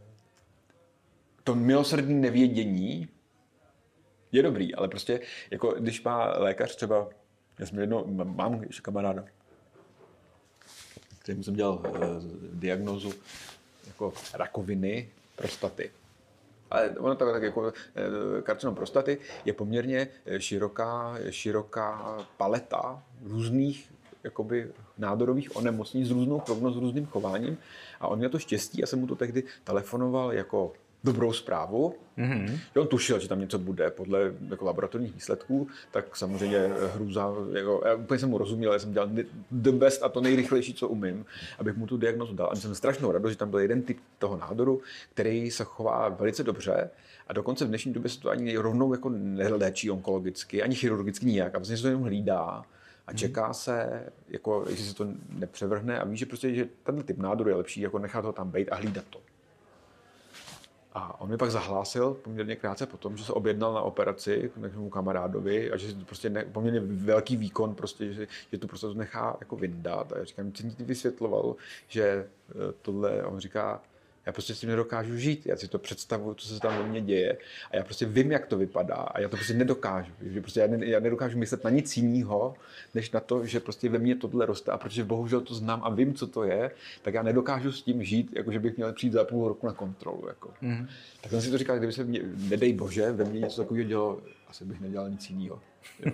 to milosrdné nevědění je dobrý, ale prostě, jako když má lékař třeba, já jsem jedno, mám ještě kamaráda, kterým jsem dělal uh, diagnózu jako rakoviny prostaty. Ale ono tak, tak jako eh, karcinom prostaty je poměrně eh, široká, široká paleta různých jakoby nádorových onemocnění s různou prognozou, s různým chováním. A on měl to štěstí, já jsem mu to tehdy telefonoval jako dobrou zprávu. Mm-hmm. On tušil, že tam něco bude podle jako laboratorních výsledků, tak samozřejmě hrůza, jako, já úplně jsem mu rozuměl, já jsem dělal the best a to nejrychlejší, co umím, abych mu tu diagnozu dal. A jsem strašnou radost, že tam byl jeden typ toho nádoru, který se chová velice dobře a dokonce v dnešní době se to ani rovnou jako neléčí onkologicky, ani chirurgicky nijak. A vlastně se to jenom hlídá a čeká se, jako, jestli se to nepřevrhne a ví, že prostě, že tenhle typ nádoru je lepší, jako nechat ho tam být a hlídat to. A on mi pak zahlásil poměrně krátce potom, že se objednal na operaci k mému kamarádovi a že je prostě ne, poměrně velký výkon, prostě, že, že to prostě nechá jako vyndat. A já říkám, co ti vysvětloval, že eh, tohle, on říká, já prostě s tím nedokážu žít, já si to představuju, co se tam ve mně děje a já prostě vím, jak to vypadá a já to prostě nedokážu. Že prostě já, ne, já nedokážu myslet na nic jiného, než na to, že prostě ve mně tohle roste a protože bohužel to znám a vím, co to je, tak já nedokážu s tím žít, jako že bych měl přijít za půl roku na kontrolu. Jako. Mm. Tak jsem si to říkal, kdyby se mě, nedej bože, ve mně něco takového dělo, asi bych nedělal nic jiného.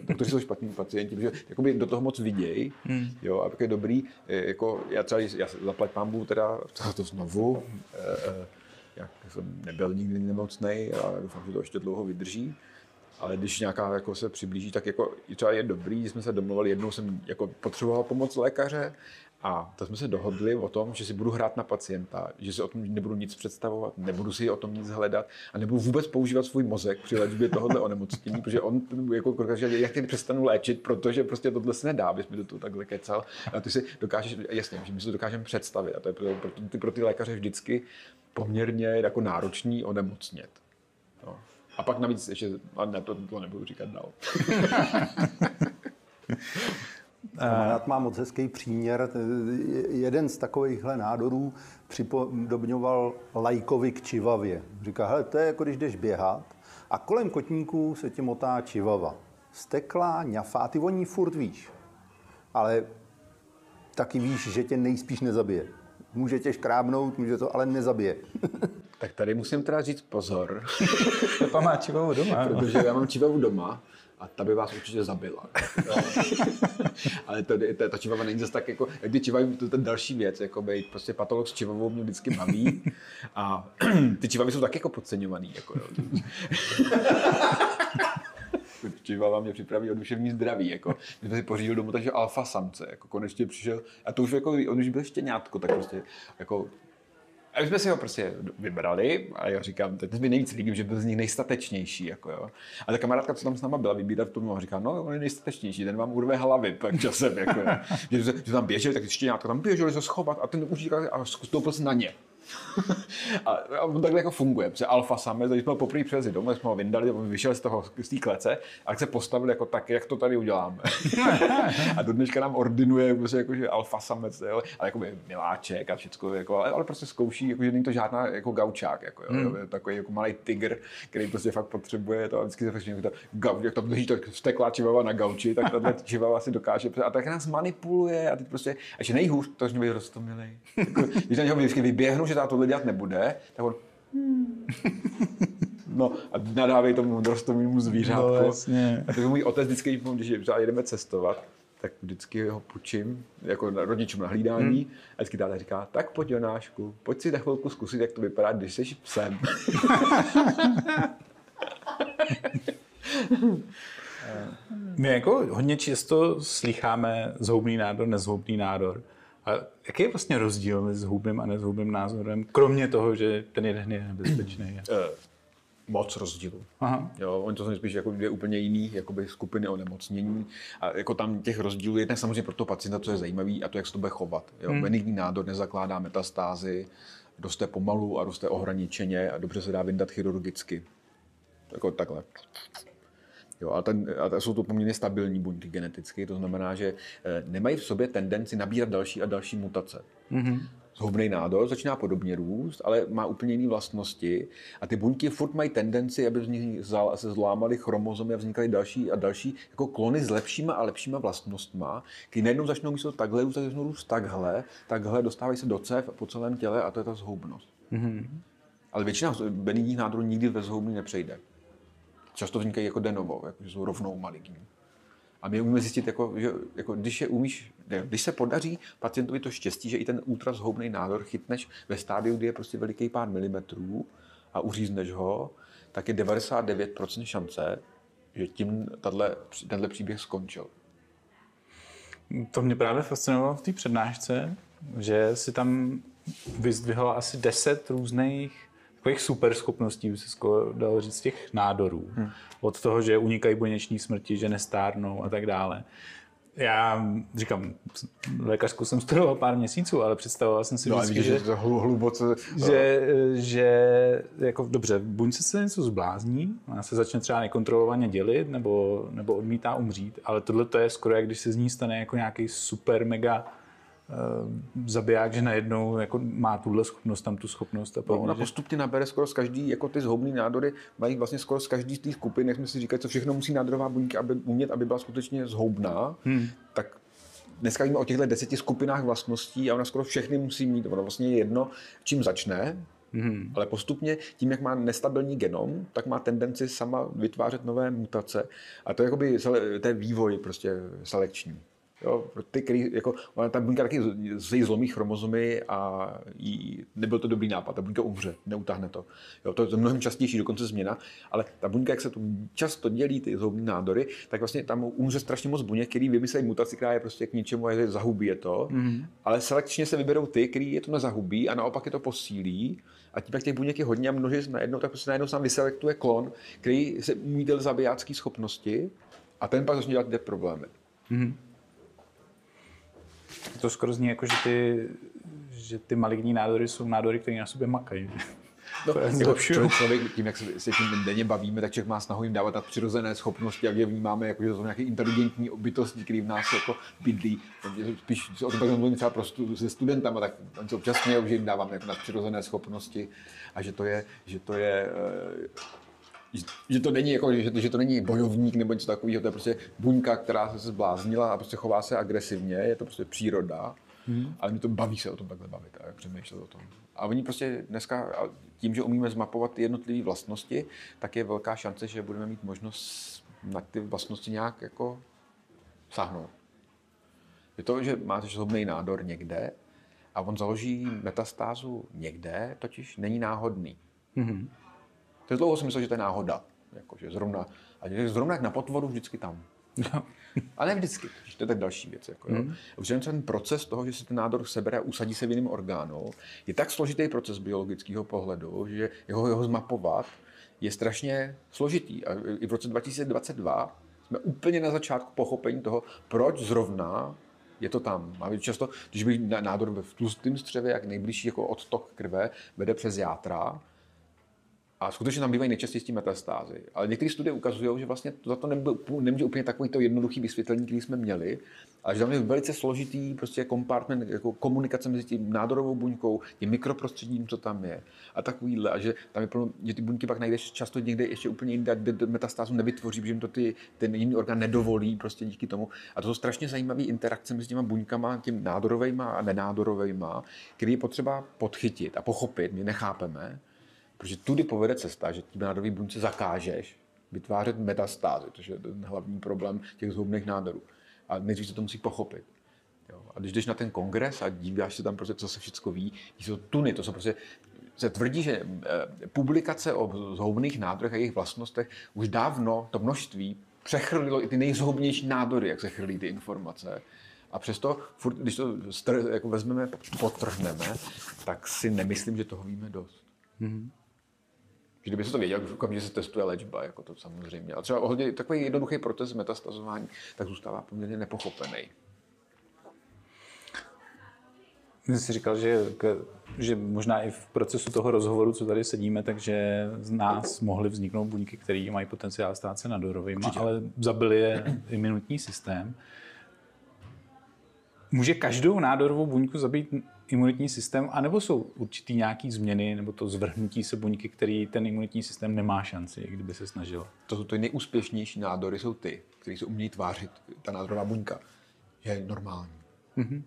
Doktoři jsou špatní pacienti, protože jakoby do toho moc vidějí, hmm. jo, a je dobrý, e, jako já třeba, já zaplať pambu teda, to, to znovu, e, e, jak jsem nebyl nikdy nemocný a doufám, že to ještě dlouho vydrží, ale když nějaká jako se přiblíží, tak jako třeba je dobrý, že jsme se domluvili, jednou jsem jako potřeboval pomoc lékaře a tak jsme se dohodli o tom, že si budu hrát na pacienta, že si o tom nebudu nic představovat, nebudu si o tom nic hledat a nebudu vůbec používat svůj mozek při léčbě tohohle onemocnění, protože on jako říká, jak ty přestanu léčit, protože prostě tohle se nedá, abys mi toho takhle kecal. A ty si dokážeš, jasně, že my si to dokážeme představit a to je pro, pro, ty, pro ty lékaře vždycky poměrně jako náročný onemocnět. No. A pak navíc ještě, a ne, to, to nebudu říkat dál. Kamarád má moc hezký příměr. Jeden z takovýchhle nádorů připodobňoval lajkovi k čivavě. Říká, hele, to je jako když jdeš běhat a kolem kotníků se ti motá čivava. Steklá, ňafá, ty voní furt víš. Ale taky víš, že tě nejspíš nezabije. Může tě škrábnout, může to, ale nezabije. tak tady musím teda říct pozor. Pepa má čivavu doma. Protože já mám čivavu doma a ta by vás určitě zabila. Ale to, to, ta čivava není zase tak jako, jak ty čivavy, to je ten další věc, jako být prostě patolog s čivavou mě vždycky baví a ty čivavy jsou tak jako podceňovaný. Jako, jo. Čivava mě připraví o duševní zdraví. Jako. My jsme si pořídili domů takže alfa samce. Jako konečně přišel, a to už jako, on už byl štěňátko, tak prostě jako a my jsme si ho prostě vybrali a já říkám, teď mi nejvíc líbí, že byl z nich nejstatečnější. Jako jo. A ta kamarádka, co tam s náma byla, vybírat v tom, a říká, no, on je nejstatečnější, ten vám urve hlavy pak časem. Jako, že, že, tam běželi, tak ještě nějak tam běželi se schovat a ten už říká, a stoupil se na ně. A, a on takhle jako funguje, protože alfa samec, když jsme ho poprvé přivezli domů, jsme ho vyndali, on vyšel z toho z té klece a se postavil jako tak, jak to tady uděláme. a do dneška nám ordinuje prostě jako, že alfa samec, jo, ale jako miláček a všechno, jako, ale, ale, prostě zkouší, jako, že není to žádná jako gaučák, jako, jo, hmm. takový jako malý tygr, který prostě fakt potřebuje to a vždycky se fakt, to, gau, jak tam drží to vsteklá čivava na gauči, tak tahle čivava si dokáže, a tak nás manipuluje a teď prostě, a že nejhůř, to, že mě roztomilej. Jako, když na něho vždycky vyběhnu, že tohle dělat nebude, tak on hmm. No a nadávej tomu rostlinnému zvířátku. No, jasně. A to můj otec vždycky, když třeba jedeme cestovat, tak vždycky ho půjčím jako rodičům na hlídání hmm. a vždycky táta říká, tak pojď Jonášku, pojď si na chvilku zkusit, jak to vypadá, když jsi psem. My jako hodně často slycháme zhoubný nádor, nezhoubný nádor. A jaký je vlastně rozdíl mezi zhubným a nezhubným názorem, kromě toho, že ten jeden je nebezpečný? Uh, moc rozdílů. Aha. Jo, oni to jsou spíš jako dvě úplně jiný jakoby skupiny onemocnění. A jako tam těch rozdílů je samozřejmě pro toho pacienta, co je zajímavý, a to, jak se to bude chovat. Jo. Hmm. Benigní nádor nezakládá metastázy, roste pomalu a roste ohraničeně a dobře se dá vyndat chirurgicky. Jako takhle. Jo, a, ten, a jsou to poměrně stabilní buňky geneticky, to znamená, že eh, nemají v sobě tendenci nabírat další a další mutace. Mm-hmm. Zhoubný nádor začíná podobně růst, ale má úplně jiné vlastnosti a ty buňky furt mají tendenci, aby z nich se zlámaly chromozomy a vznikaly další a další jako klony s lepšíma a lepšíma vlastnostma, když najednou začnou místo takhle růst, začnou růst takhle, takhle dostávají se do cev po celém těle a to je ta zhoubnost. Mm-hmm. Ale většina benigních nádorů nikdy ve zhoubný nepřejde často vznikají jako denovo, jako, že jsou rovnou maligní. A my umíme zjistit, jako, že jako, když, je umíš, ne, když se podaří pacientovi to štěstí, že i ten ultrazhoubný nádor chytneš ve stádiu, kdy je prostě veliký pár milimetrů a uřízneš ho, tak je 99% šance, že tím tato, tenhle příběh skončil. To mě právě fascinovalo v té přednášce, že si tam vyzdvihla asi deset různých takových super schopností, by se skoro dalo říct, těch nádorů. Hmm. Od toho, že unikají buněční smrti, že nestárnou a tak dále já říkám, lékařskou jsem studoval pár měsíců, ale představoval jsem si no, vždycky, že, že, hluboce... že, že jako dobře, buď se něco zblázní, ona se začne třeba nekontrolovaně dělit, nebo, nebo odmítá umřít, ale tohle to je skoro, jak když se z ní stane jako nějaký super mega zabiják, že najednou jako má tuhle schopnost, tam tu schopnost. A no, ona postupně nabere skoro z každý, jako ty zhoubné nádory mají vlastně skoro z každý z těch skupin, jak jsme si říkali, co všechno musí nádorová buňka aby, umět, aby byla skutečně zhoubná, hmm. tak dneska víme o těchto deseti skupinách vlastností a ona skoro všechny musí mít. Ono vlastně je jedno, čím začne, Hmm. Ale postupně, tím, jak má nestabilní genom, tak má tendenci sama vytvářet nové mutace. A to je, jakoby, to je vývoj prostě selekční. Jo, ty, který, jako, ona ta buňka taky z zlomí chromozomy a jí, nebyl to dobrý nápad. Ta buňka umře, neutáhne to. Jo, to je mnohem častější dokonce změna, ale ta buňka, jak se tu často dělí ty zhoubní nádory, tak vlastně tam umře strašně moc buněk, který vymyslí mutaci, která je prostě k ničemu a je zahubí je to. Mm-hmm. Ale selekčně se vyberou ty, který je to nezahubí a naopak je to posílí. A tím, jak těch buněk je hodně a množí najednou, tak prostě najednou sám vyselektuje klon, který se umí zabijácké schopnosti a ten pak začne dělat ty problémy. Mm-hmm. To skoro zní jako, že ty, že ty maligní nádory jsou nádory, které na sobě makají. No, jako člověk, člověk, tím, jak se, se tím denně bavíme, tak člověk má snahu jim dávat na přirozené schopnosti a vnímáme, jako, že to jsou nějaké inteligentní bytosti, které v nás jako bydlí. Spíš o tom pak mluvím třeba pro stu, se studentama, tak on se občas smějou, že jim dáváme jako na přirozené schopnosti a že to je, že to je eh, že to není jako, že to, že to není bojovník nebo něco takového, to je prostě buňka, která se zbláznila a prostě chová se agresivně, je to prostě příroda, hmm. ale mě to baví se o tom takhle bavit a přemýšlet o tom. A oni prostě dneska, tím, že umíme zmapovat ty jednotlivé vlastnosti, tak je velká šance, že budeme mít možnost na ty vlastnosti nějak jako sáhnout. Je to, že máte zhoubný nádor někde a on založí metastázu někde, totiž není náhodný. Mm-hmm. To je dlouho si myslel, že to je náhoda. Jako, že zrovna, a že zrovna jak na potvoru vždycky tam. A ne vždycky, to je tak další věc. Jako, jo. Mm. ten proces toho, že se ten nádor sebere a usadí se v jiném orgánu, je tak složitý proces biologického pohledu, že jeho, jeho zmapovat je strašně složitý. A i v roce 2022 jsme úplně na začátku pochopení toho, proč zrovna je to tam. Máme často, když by nádor v tlustém střevě, jak nejbližší jako odtok krve vede přes játra, a skutečně tam bývají nejčastější metastázy. Ale některé studie ukazují, že vlastně za to nemůže úplně takový to jednoduchý vysvětlení, který jsme měli, ale že tam je velice složitý prostě kompartment, jako komunikace mezi tím nádorovou buňkou, tím mikroprostředím, co tam je a takovýhle. A že tam je plno, že ty buňky pak najdeš často někde ještě úplně jinde, kde metastázu nevytvoří, protože jim to ty, ten jiný orgán nedovolí prostě díky tomu. A to jsou strašně zajímavé interakce mezi těma buňkama, tím nádorovejma a nenádorovejma, který je potřeba podchytit a pochopit, my nechápeme Protože tudy povede cesta, že tím nádorový buňce zakážeš vytvářet metastázy, což je ten hlavní problém těch zhoubných nádorů. A nejdřív se to musí pochopit. Jo. A když jdeš na ten kongres a díváš se tam, prostě, co se všechno ví, jsou tuny, to jsou prostě se tvrdí, že eh, publikace o zhoubných nádorech a jejich vlastnostech už dávno to množství přechrlilo i ty nejzhoubnější nádory, jak se chrlí ty informace. A přesto, furt, když to jako vezmeme, potrhneme, tak si nemyslím, že toho víme dost. Mm-hmm. Že kdyby se to věděl, že se testuje léčba, jako to samozřejmě. A třeba ohledně takový jednoduchý proces metastazování, tak zůstává poměrně nepochopený. Ty jsi říkal, že, že možná i v procesu toho rozhovoru, co tady sedíme, takže z nás mohly vzniknout buňky, které mají potenciál stát se nadorovými, ale zabili je imunitní systém. Může každou nádorovou buňku zabít imunitní systém, anebo jsou určitý nějaký změny nebo to zvrhnutí se buňky, který ten imunitní systém nemá šanci, kdyby se snažil? To jsou ty nejúspěšnější nádory, jsou ty, které se umějí tvářit, ta nádorová buňka je normální. Mm-hmm.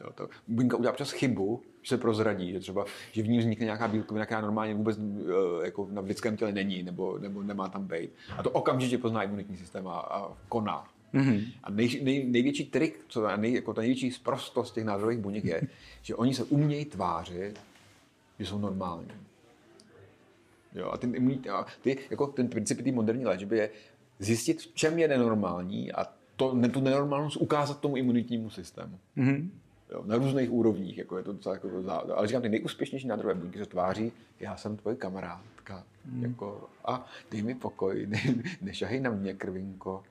Jo, to, buňka udělá občas chybu, že se prozradí, že třeba, že v ní vznikne nějaká bílkovina, která normálně vůbec eh, jako na lidském těle není, nebo, nebo nemá tam být. A to okamžitě pozná imunitní systém a, a koná. Mm-hmm. A nej, nej, největší trik, co nej, jako ta největší zprostost těch nádorových buněk je, že oni se umějí tvářit, že jsou normální. Jo, a, ten, a ty, jako ten princip té moderní léčby je zjistit, v čem je nenormální a to, ne, tu nenormálnost ukázat tomu imunitnímu systému. Mm-hmm. Jo, na různých úrovních, jako je to docela jako Ale říkám, ty nejúspěšnější nádorové buňky se tváří, já jsem tvoje kamarádka, mm. jako, a dej mi pokoj, ne, nešahej na mě, krvinko.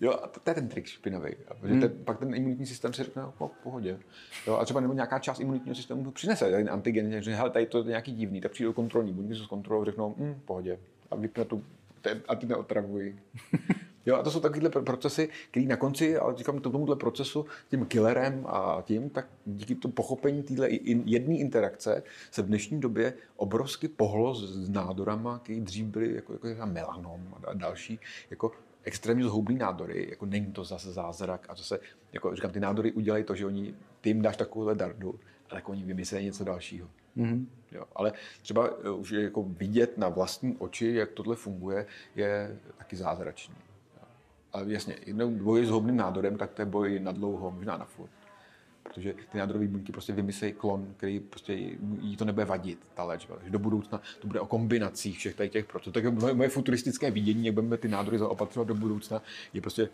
Jo, a to, to je ten trik špinavý. Protože hmm. ten, pak ten imunitní systém si řekne, po, pohodě. Jo, a třeba nebo nějaká část imunitního systému to přinese ten antigen, že hele, tady to je nějaký divný, tak přijde kontrolní buňky, se zkontrolují, řeknou, hm, pohodě. A vypne tu, ten, a ty neotravují. Jo, a to jsou takovéhle procesy, které na konci, ale říkám tomuhle procesu, tím killerem a tím, tak díky tomu pochopení téhle jedné interakce se v dnešní době obrovsky pohlo s nádorama, které dřív byly jako, jako melanom a další, jako extrémně zhoubný nádory, jako není to zase zázrak a zase, jako říkám, ty nádory udělají to, že oni, ty jim dáš takovouhle dardu, ale jako oni vymyslí něco dalšího. Mm-hmm. Jo, ale třeba eh, už jako vidět na vlastní oči, jak tohle funguje, je taky zázračný. Ale jasně, jednou boj s zhoubným nádorem, tak to je boj na dlouho, možná na furt. Protože ty nádorové buňky prostě vymyslejí klon, který prostě jí to nebude vadit, ta léčba. Takže do budoucna to bude o kombinacích všech tady těch procesů. Tak moje, moje futuristické vidění, jak budeme ty nádory zaopatřovat do budoucna, je prostě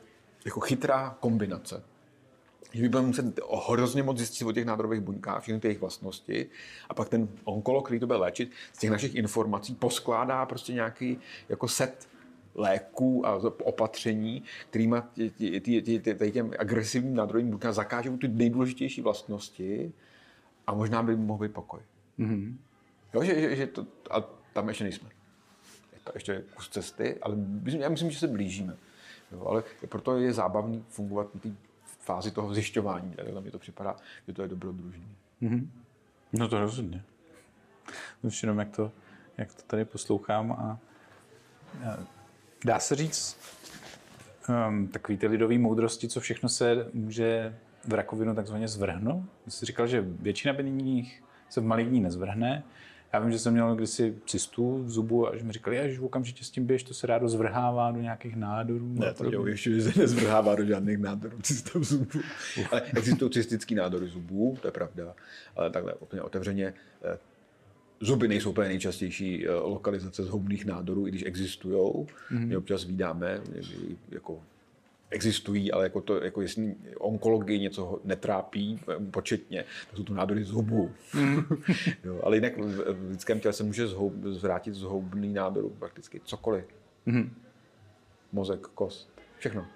jako chytrá kombinace. Že my budeme muset hrozně moc zjistit o těch nádorových buňkách, všechny ty jejich vlastnosti, a pak ten onkolog, který to bude léčit, z těch našich informací poskládá prostě nějaký jako set léků a opatření, kterými těm agresivním nádorovým buňkám zakážou ty nejdůležitější vlastnosti a možná by mohl být pokoj. Mm-hmm. Jo, že, že, že to, a tam ještě nejsme. Je to ještě kus cesty, ale já myslím, že se blížíme. Jo, ale proto je zábavný fungovat v té fázi toho zjišťování. Tak mi to připadá, že to je dobrodružný. Mm-hmm. No to rozhodně. Už jenom jak to, jak to tady poslouchám a Dá se říct, um, takový ty lidové moudrosti, co všechno se může v rakovinu takzvaně zvrhnout. Jsi říkal, že většina benigních se v maligní nezvrhne. Já vím, že jsem měl kdysi cystu v zubu a že mi říkali, že okamžitě s tím běž, to se rádo zvrhává do nějakých nádorů. Ne, to jo, ještě se nezvrhává do žádných nádorů cysta v zubu. Ale existují cystické nádory zubů, to je pravda. Ale takhle úplně otevřeně eh, Zuby nejsou úplně nejčastější eh, lokalizace zhoubných nádorů, i když existují. Mm-hmm. My občas vydáme, jako existují, ale jako to, jako jestli onkologii něco netrápí eh, početně, to jsou to nádory zhubů. Mm. jo, ale jinak v lidském těle se může zhoub, zvrátit zhoubný nádor prakticky cokoliv. Mm. Mozek, kost, všechno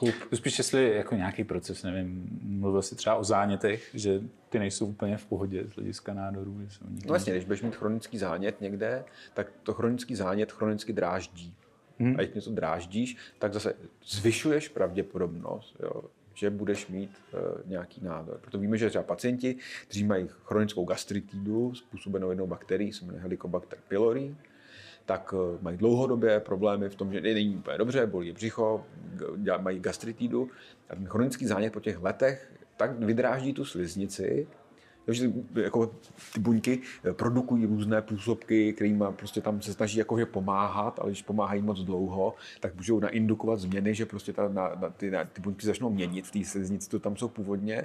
chlup. Spíš jestli jako nějaký proces, nevím, mluvil jsi třeba o zánětech, že ty nejsou úplně v pohodě z hlediska nádorů. Že jsou no vlastně, když budeš mít chronický zánět někde, tak to chronický zánět chronicky dráždí. Hmm. A když něco dráždíš, tak zase zvyšuješ pravděpodobnost, jo, že budeš mít uh, nějaký nádor. Proto víme, že třeba pacienti, kteří mají chronickou gastritidu způsobenou jednou bakterií, se jmenuje Helicobacter pylori, tak eh, mají dlouhodobě problémy v tom, že není úplně dobře, bolí břicho, mají gastritidu a ten chronický zánět po těch letech tak vydráždí tu sliznici, takže jako ty buňky eh, produkují různé působky, kterými prostě tam se snaží jakože pomáhat, ale když pomáhají moc dlouho, tak můžou naindukovat změny, že prostě ta, na, na, ty, na, ty buňky začnou měnit v té sliznici, to tam jsou původně.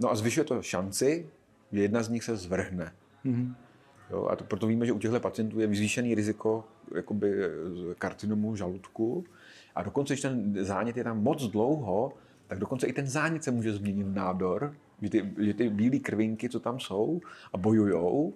No a zvyšuje to šanci, že jedna z nich se zvrhne. Mm-hmm. Jo, a to, proto víme, že u těchto pacientů je zvýšený riziko jakoby, karcinomu žaludku. A dokonce, když ten zánět je tam moc dlouho, tak dokonce i ten zánět se může změnit v nádor, že ty, že ty bílé krvinky, co tam jsou a bojujou,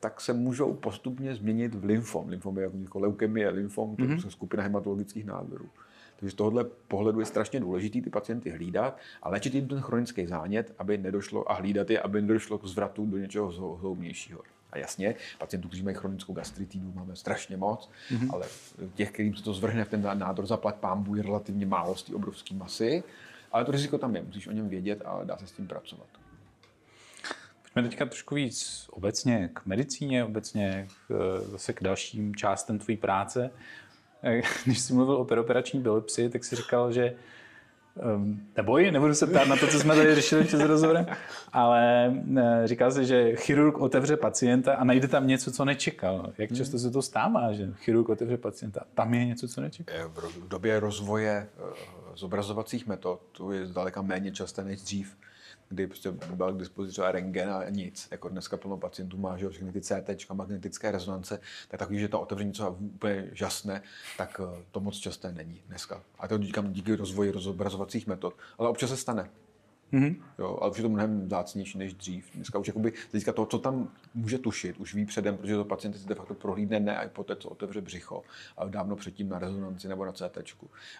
tak se můžou postupně změnit v lymfom. Lymfom je jako leukemie, lymfom, to mm-hmm. je skupina hematologických nádorů. Takže z tohohle pohledu je strašně důležitý ty pacienty hlídat a léčit jim ten chronický zánět, aby nedošlo a hlídat je, aby nedošlo k zvratu do něčeho zhoubnějšího. A jasně, pacientů, kteří mají chronickou gastritidu, máme strašně moc, mm-hmm. ale těch, kterým se to zvrhne v ten nádor zaplať pámbu, je relativně málo z té obrovské masy. Ale to riziko tam je, musíš o něm vědět a dá se s tím pracovat. Pojďme teďka trošku víc obecně k medicíně, obecně k, zase k dalším částem tvé práce. Když jsi mluvil o peroperační biopsii, tak jsi říkal, že neboj, nebudu se ptát na to, co jsme tady řešili před rozhovorem, ale uh, říká se, že chirurg otevře pacienta a najde tam něco, co nečekal. Jak často se to stává, že chirurg otevře pacienta a tam je něco, co nečekal? V době rozvoje uh, zobrazovacích metod to je zdaleka méně časté než dřív. Kdy prostě byl k dispozici třeba rengen a nic. Jako dneska plno pacientů má že všechny ty CT, magnetické rezonance, tak takový, že to otevření co úplně žasné, tak eh, to moc časté není dneska. A to říkám díky rozvoji rozobrazovacích metod. Ale občas se stane. Mm-hmm. Jo, ale už je to mnohem vzácnější než dřív. Dneska už jakoby, teďka to, co tam může tušit, už ví předem, protože to pacient si de facto prohlídne ne a poté, co otevře břicho, ale dávno předtím na rezonanci nebo na CT.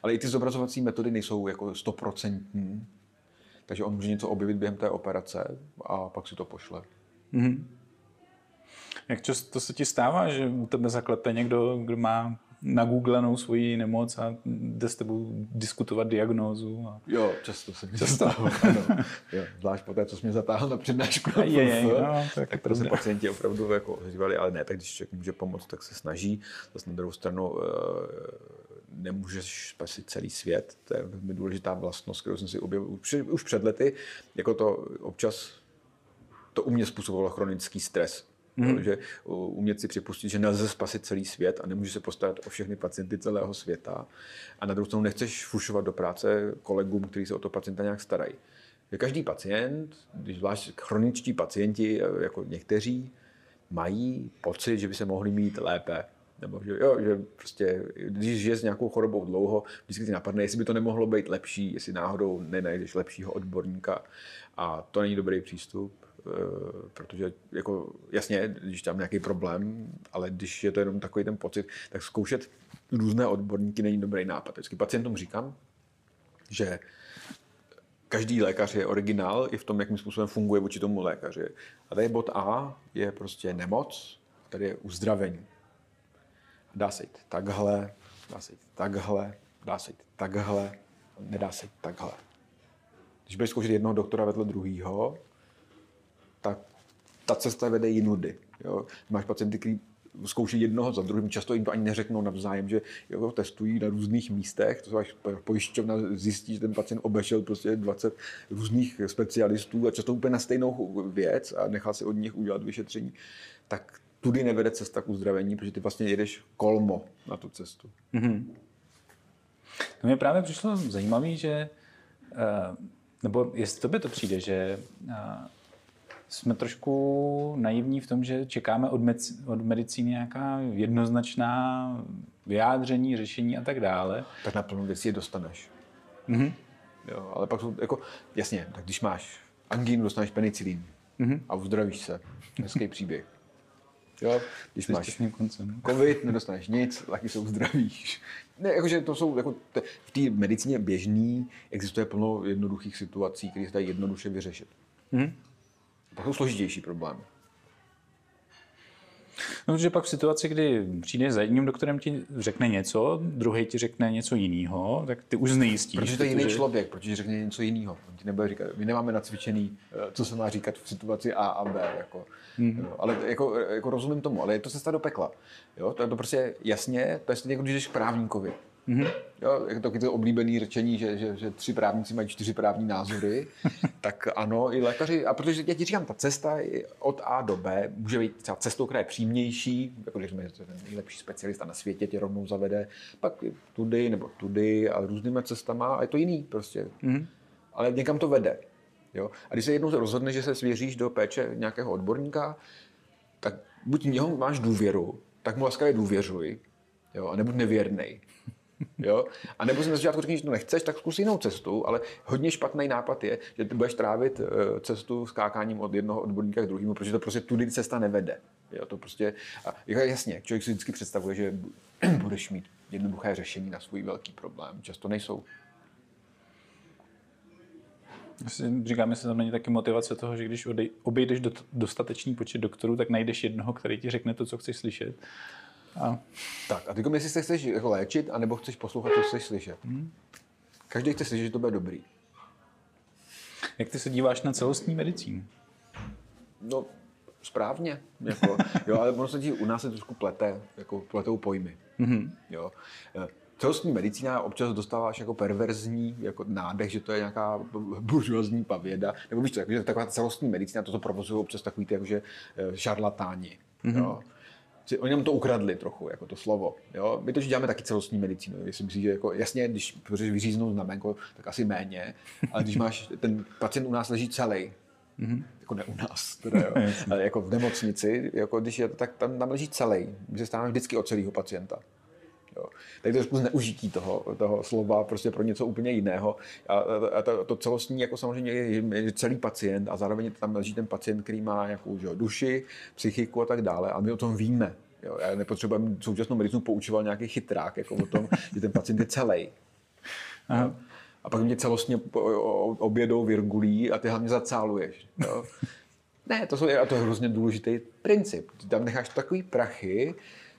Ale i ty zobrazovací metody nejsou jako stoprocentní, takže on může něco objevit během té operace a pak si to pošle. Mm-hmm. Jak často se ti stává, že u tebe zaklepe někdo, kdo má nagooglenou svoji nemoc a jde s tebou diskutovat diagnózu. A... Jo, často se mi často. stalo. ano. Jo, zvlášť po té, co jsi mě zatáhl na přednášku. Je, je, je, no, tak, tak to se pacienti opravdu jako ozývali, ale ne, tak když člověk může pomoct, tak se snaží. Zase na druhou stranu uh, nemůžeš spasit celý svět. To je velmi důležitá vlastnost, kterou jsem si objevil už, už před lety. Jako to občas to u mě způsobovalo chronický stres Mm. Protože umět si připustit, že nelze spasit celý svět a nemůže se postarat o všechny pacienty celého světa. A na druhou stranu nechceš fušovat do práce kolegům, kteří se o to pacienta nějak starají. Každý pacient, když zvlášť chroničtí pacienti, jako někteří, mají pocit, že by se mohli mít lépe. Nebo že, jo, že prostě, když je s nějakou chorobou dlouho, vždycky ti napadne, jestli by to nemohlo být lepší, jestli náhodou nenajdeš lepšího odborníka. A to není dobrý přístup. Eh, protože jako jasně, když tam nějaký problém, ale když je to jenom takový ten pocit, tak zkoušet různé odborníky není dobrý nápad. Vždycky pacientům říkám, že každý lékař je originál i v tom, jakým způsobem funguje vůči tomu lékaři. A tady bod A je prostě nemoc, tady je uzdravení. Dá se jít takhle, dá se jít takhle, dá se jít takhle, nedá se jít takhle. Když budeš zkoušet jednoho doktora vedle druhého, tak ta cesta vede jinudy. Jo. Máš pacienty, kteří zkouší jednoho za druhým, často jim to ani neřeknou navzájem, že jo, testují na různých místech, to až pojišťovna zjistí, že ten pacient obešel prostě 20 různých specialistů a často úplně na stejnou věc a nechal si od nich udělat vyšetření, tak tudy nevede cesta k uzdravení, protože ty vlastně jedeš kolmo na tu cestu. Mm-hmm. To mě právě přišlo zajímavé, že eh, nebo jestli to by to přijde, že eh, jsme trošku naivní v tom, že čekáme od, med- od medicíny nějaká jednoznačná vyjádření, řešení a tak dále. Tak na plnou věcí je dostaneš. Mm-hmm. Jo, ale pak jsou, jako, jasně, tak když máš angínu, dostaneš penicilín mm-hmm. a uzdravíš se. Hezký příběh. Jo, když Jsi máš koncem. covid, nedostaneš nic, taky se uzdravíš. Ne, jakože to jsou, jako te, v té medicíně běžný existuje plno jednoduchých situací, které se dají jednoduše vyřešit. Mm-hmm. Pak jsou složitější problémy. No, protože pak v situaci, kdy přijdeš za jedním doktorem, ti řekne něco, druhý ti řekne něco jiného, tak ty už znejistíš. Protože to je jiný protože... člověk, protože řekne něco jiného. On ti nebude říkat, my nemáme nacvičený, eh, co se má říkat v situaci A a B. Jako. Mm-hmm. Jo, ale jako, jako, rozumím tomu, ale je to cesta do pekla. Jo, to je to prostě jasně, to je stejně jako když jdeš k právníkovi. Mm-hmm. Jo, je to to oblíbené řečení, že, že, že tři právníci mají čtyři právní názory, tak ano, i lékaři, a protože já ti říkám, ta cesta od A do B může být třeba cestou, která je přímější, jako když jsme nejlepší specialista na světě tě rovnou zavede, pak tudy nebo tudy, ale různými cestama a je to jiný prostě. Mm-hmm. Ale někam to vede. Jo? A když se jednou rozhodne, že se svěříš do péče nějakého odborníka, tak buď něho máš důvěru, tak mu laskavě důvěřuj, jo? a nebuď nevěrný. Jo? A nebo si na začátku řekneš, že to nechceš, tak zkus jinou cestu, ale hodně špatný nápad je, že ty budeš trávit eh, cestu skákáním od jednoho odborníka k druhému, protože to prostě tudy cesta nevede. Jo? To prostě, a jasně, člověk si vždycky představuje, že budeš mít jednoduché řešení na svůj velký problém. Často nejsou. Říkáme se tam není taky motivace toho, že když obejdeš dostatečný počet doktorů, tak najdeš jednoho, který ti řekne to, co chceš slyšet. A... Tak a teď jestli se chceš jako léčit, anebo chceš poslouchat, co chceš slyšet. Hmm. Každý chce slyšet, že to bude dobrý. Jak ty se díváš na celostní medicínu? No, správně. Jako, jo, ale ono se ti u nás se trošku plete, jako pletou pojmy. Mm-hmm. Jo. Eh, celostní medicína občas dostáváš jako perverzní jako nádech, že to je nějaká buržuazní pavěda. Nebo víš co, jako, že taková celostní medicína, to, to provozují občas takový ty jakože eh, šarlatáni. Mm-hmm. Jo že oni nám to ukradli trochu, jako to slovo. Jo? My to děláme taky celostní medicínu. Jestli myslíš, že jako, jasně, když potřebuješ vyříznout znamenko, tak asi méně, ale když máš, ten pacient u nás leží celý, Mm-hmm. Jako ne u nás, teda, jo. ale jako v nemocnici, jako když je tak tam, tam leží celý. My se stáváme vždycky o celého pacienta. Jo. Tak to je zneužití toho, toho slova prostě pro něco úplně jiného. A, a to, to celostní jako samozřejmě je, celý pacient a zároveň tam leží ten pacient, který má nějakou že, duši, psychiku a tak dále a my o tom víme. Jo. Já nepotřebuji současnou medicínu poučoval nějaký chytrák jako o tom, že ten pacient je celý. A pak mě celostně obědou virgulí a ty hlavně zacáluješ. Jo. Ne, to, jsou, a to je hrozně důležitý princip. Ty tam necháš takový prachy,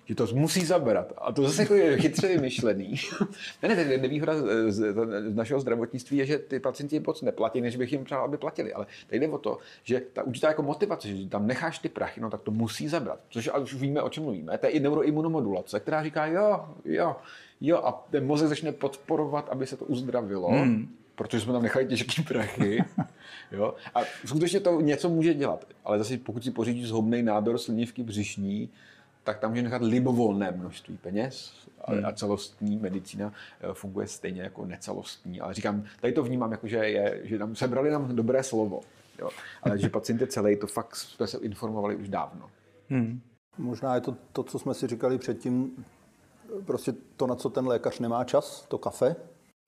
že to musí zabrat. A to zase jako je chytře vymyšlený. ne, ne, nevýhoda z, z našeho zdravotnictví je, že ty pacienti moc neplatí, než bych jim přál, aby platili. Ale tady jde o to, že ta určitá jako motivace, že tam necháš ty prachy, no tak to musí zabrat. Což už víme, o čem mluvíme. To je i neuroimunomodulace, která říká, jo, jo, jo, a ten mozek začne podporovat, aby se to uzdravilo. Hmm protože jsme tam nechali těžký prachy. jo? A skutečně to něco může dělat. Ale zase pokud si pořídíš zhoubný nádor slinivky břišní, tak tam může nechat libovolné množství peněz a, hmm. a celostní medicína eh, funguje stejně jako necelostní. Ale říkám, tady to vnímám jako, že, je, že nám sebrali nám dobré slovo. Jo? Ale že pacient je celý, to fakt jsme se informovali už dávno. Hmm. Možná je to to, co jsme si říkali předtím, prostě to, na co ten lékař nemá čas, to kafe,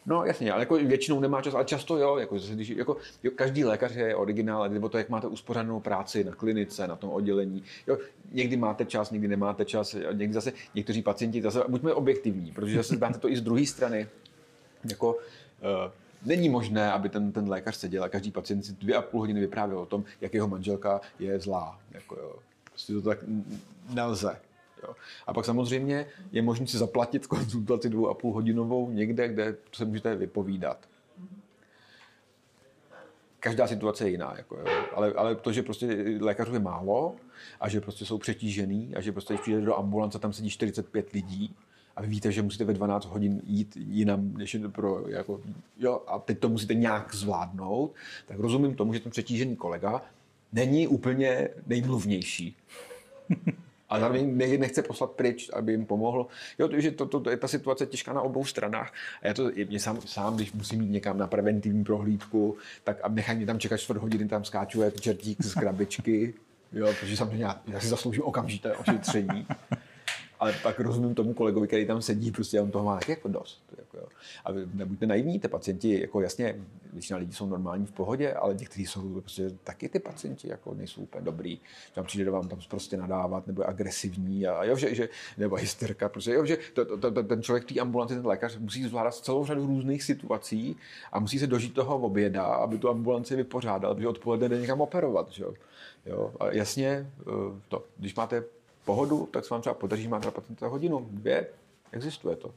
No jasně, ale jako většinou nemá čas, ale často jo, jako, když, jako jo, každý lékař je originál, nebo to, jak máte uspořádanou práci na klinice, na tom oddělení. Jo, někdy máte čas, někdy nemáte čas, někdy zase někteří pacienti, zase buďme objektivní, protože zase máte to i z druhé strany. Jako, uh, není možné, aby ten, ten lékař seděl a každý pacient si dvě a půl hodiny vyprávěl o tom, jak jeho manželka je zlá. Jako, jo. Prostě to tak nelze. Jo. A pak samozřejmě je možné si zaplatit konzultaci dvou a půl hodinovou někde, kde se můžete vypovídat. Každá situace je jiná, jako, jo. Ale, ale to, že prostě lékařů je málo a že prostě jsou přetížený a že prostě když přijde do ambulance, tam sedí 45 lidí a vy víte, že musíte ve 12 hodin jít jinam, než pro, jako, jo, a teď to musíte nějak zvládnout, tak rozumím tomu, že ten přetížený kolega není úplně nejmluvnější a zároveň nechce poslat pryč, aby jim pomohl. Jo, že to, to, to, je ta situace těžká na obou stranách. A já to mě sám, sám, když musím jít někam na preventivní prohlídku, tak a nechám mě tam čekat čtvrt hodiny, tam skáču jak čertík z krabičky, jo, protože samozřejmě já, já si zasloužím okamžité ošetření ale pak rozumím tomu kolegovi, který tam sedí, prostě on toho má taky jako dost. Jako jo. A nebuďte naivní, ty pacienti, jako jasně, většina lidí jsou normální v pohodě, ale někteří jsou prostě taky ty pacienti jako nejsou úplně dobrý. Tam přijde vám tam prostě nadávat, nebo je agresivní, a jo, že, že, nebo hysterka, prostě, jo, že to, to, to, ten člověk té ambulanci, ten lékař musí zvládat celou řadu různých situací a musí se dožít toho oběda, aby tu ambulanci vypořádal, protože odpoledne jde někam operovat. Že? Jo. A jasně, eh, to, když máte pohodu, tak se vám třeba podaří na pacienta hodinu, dvě, existuje to.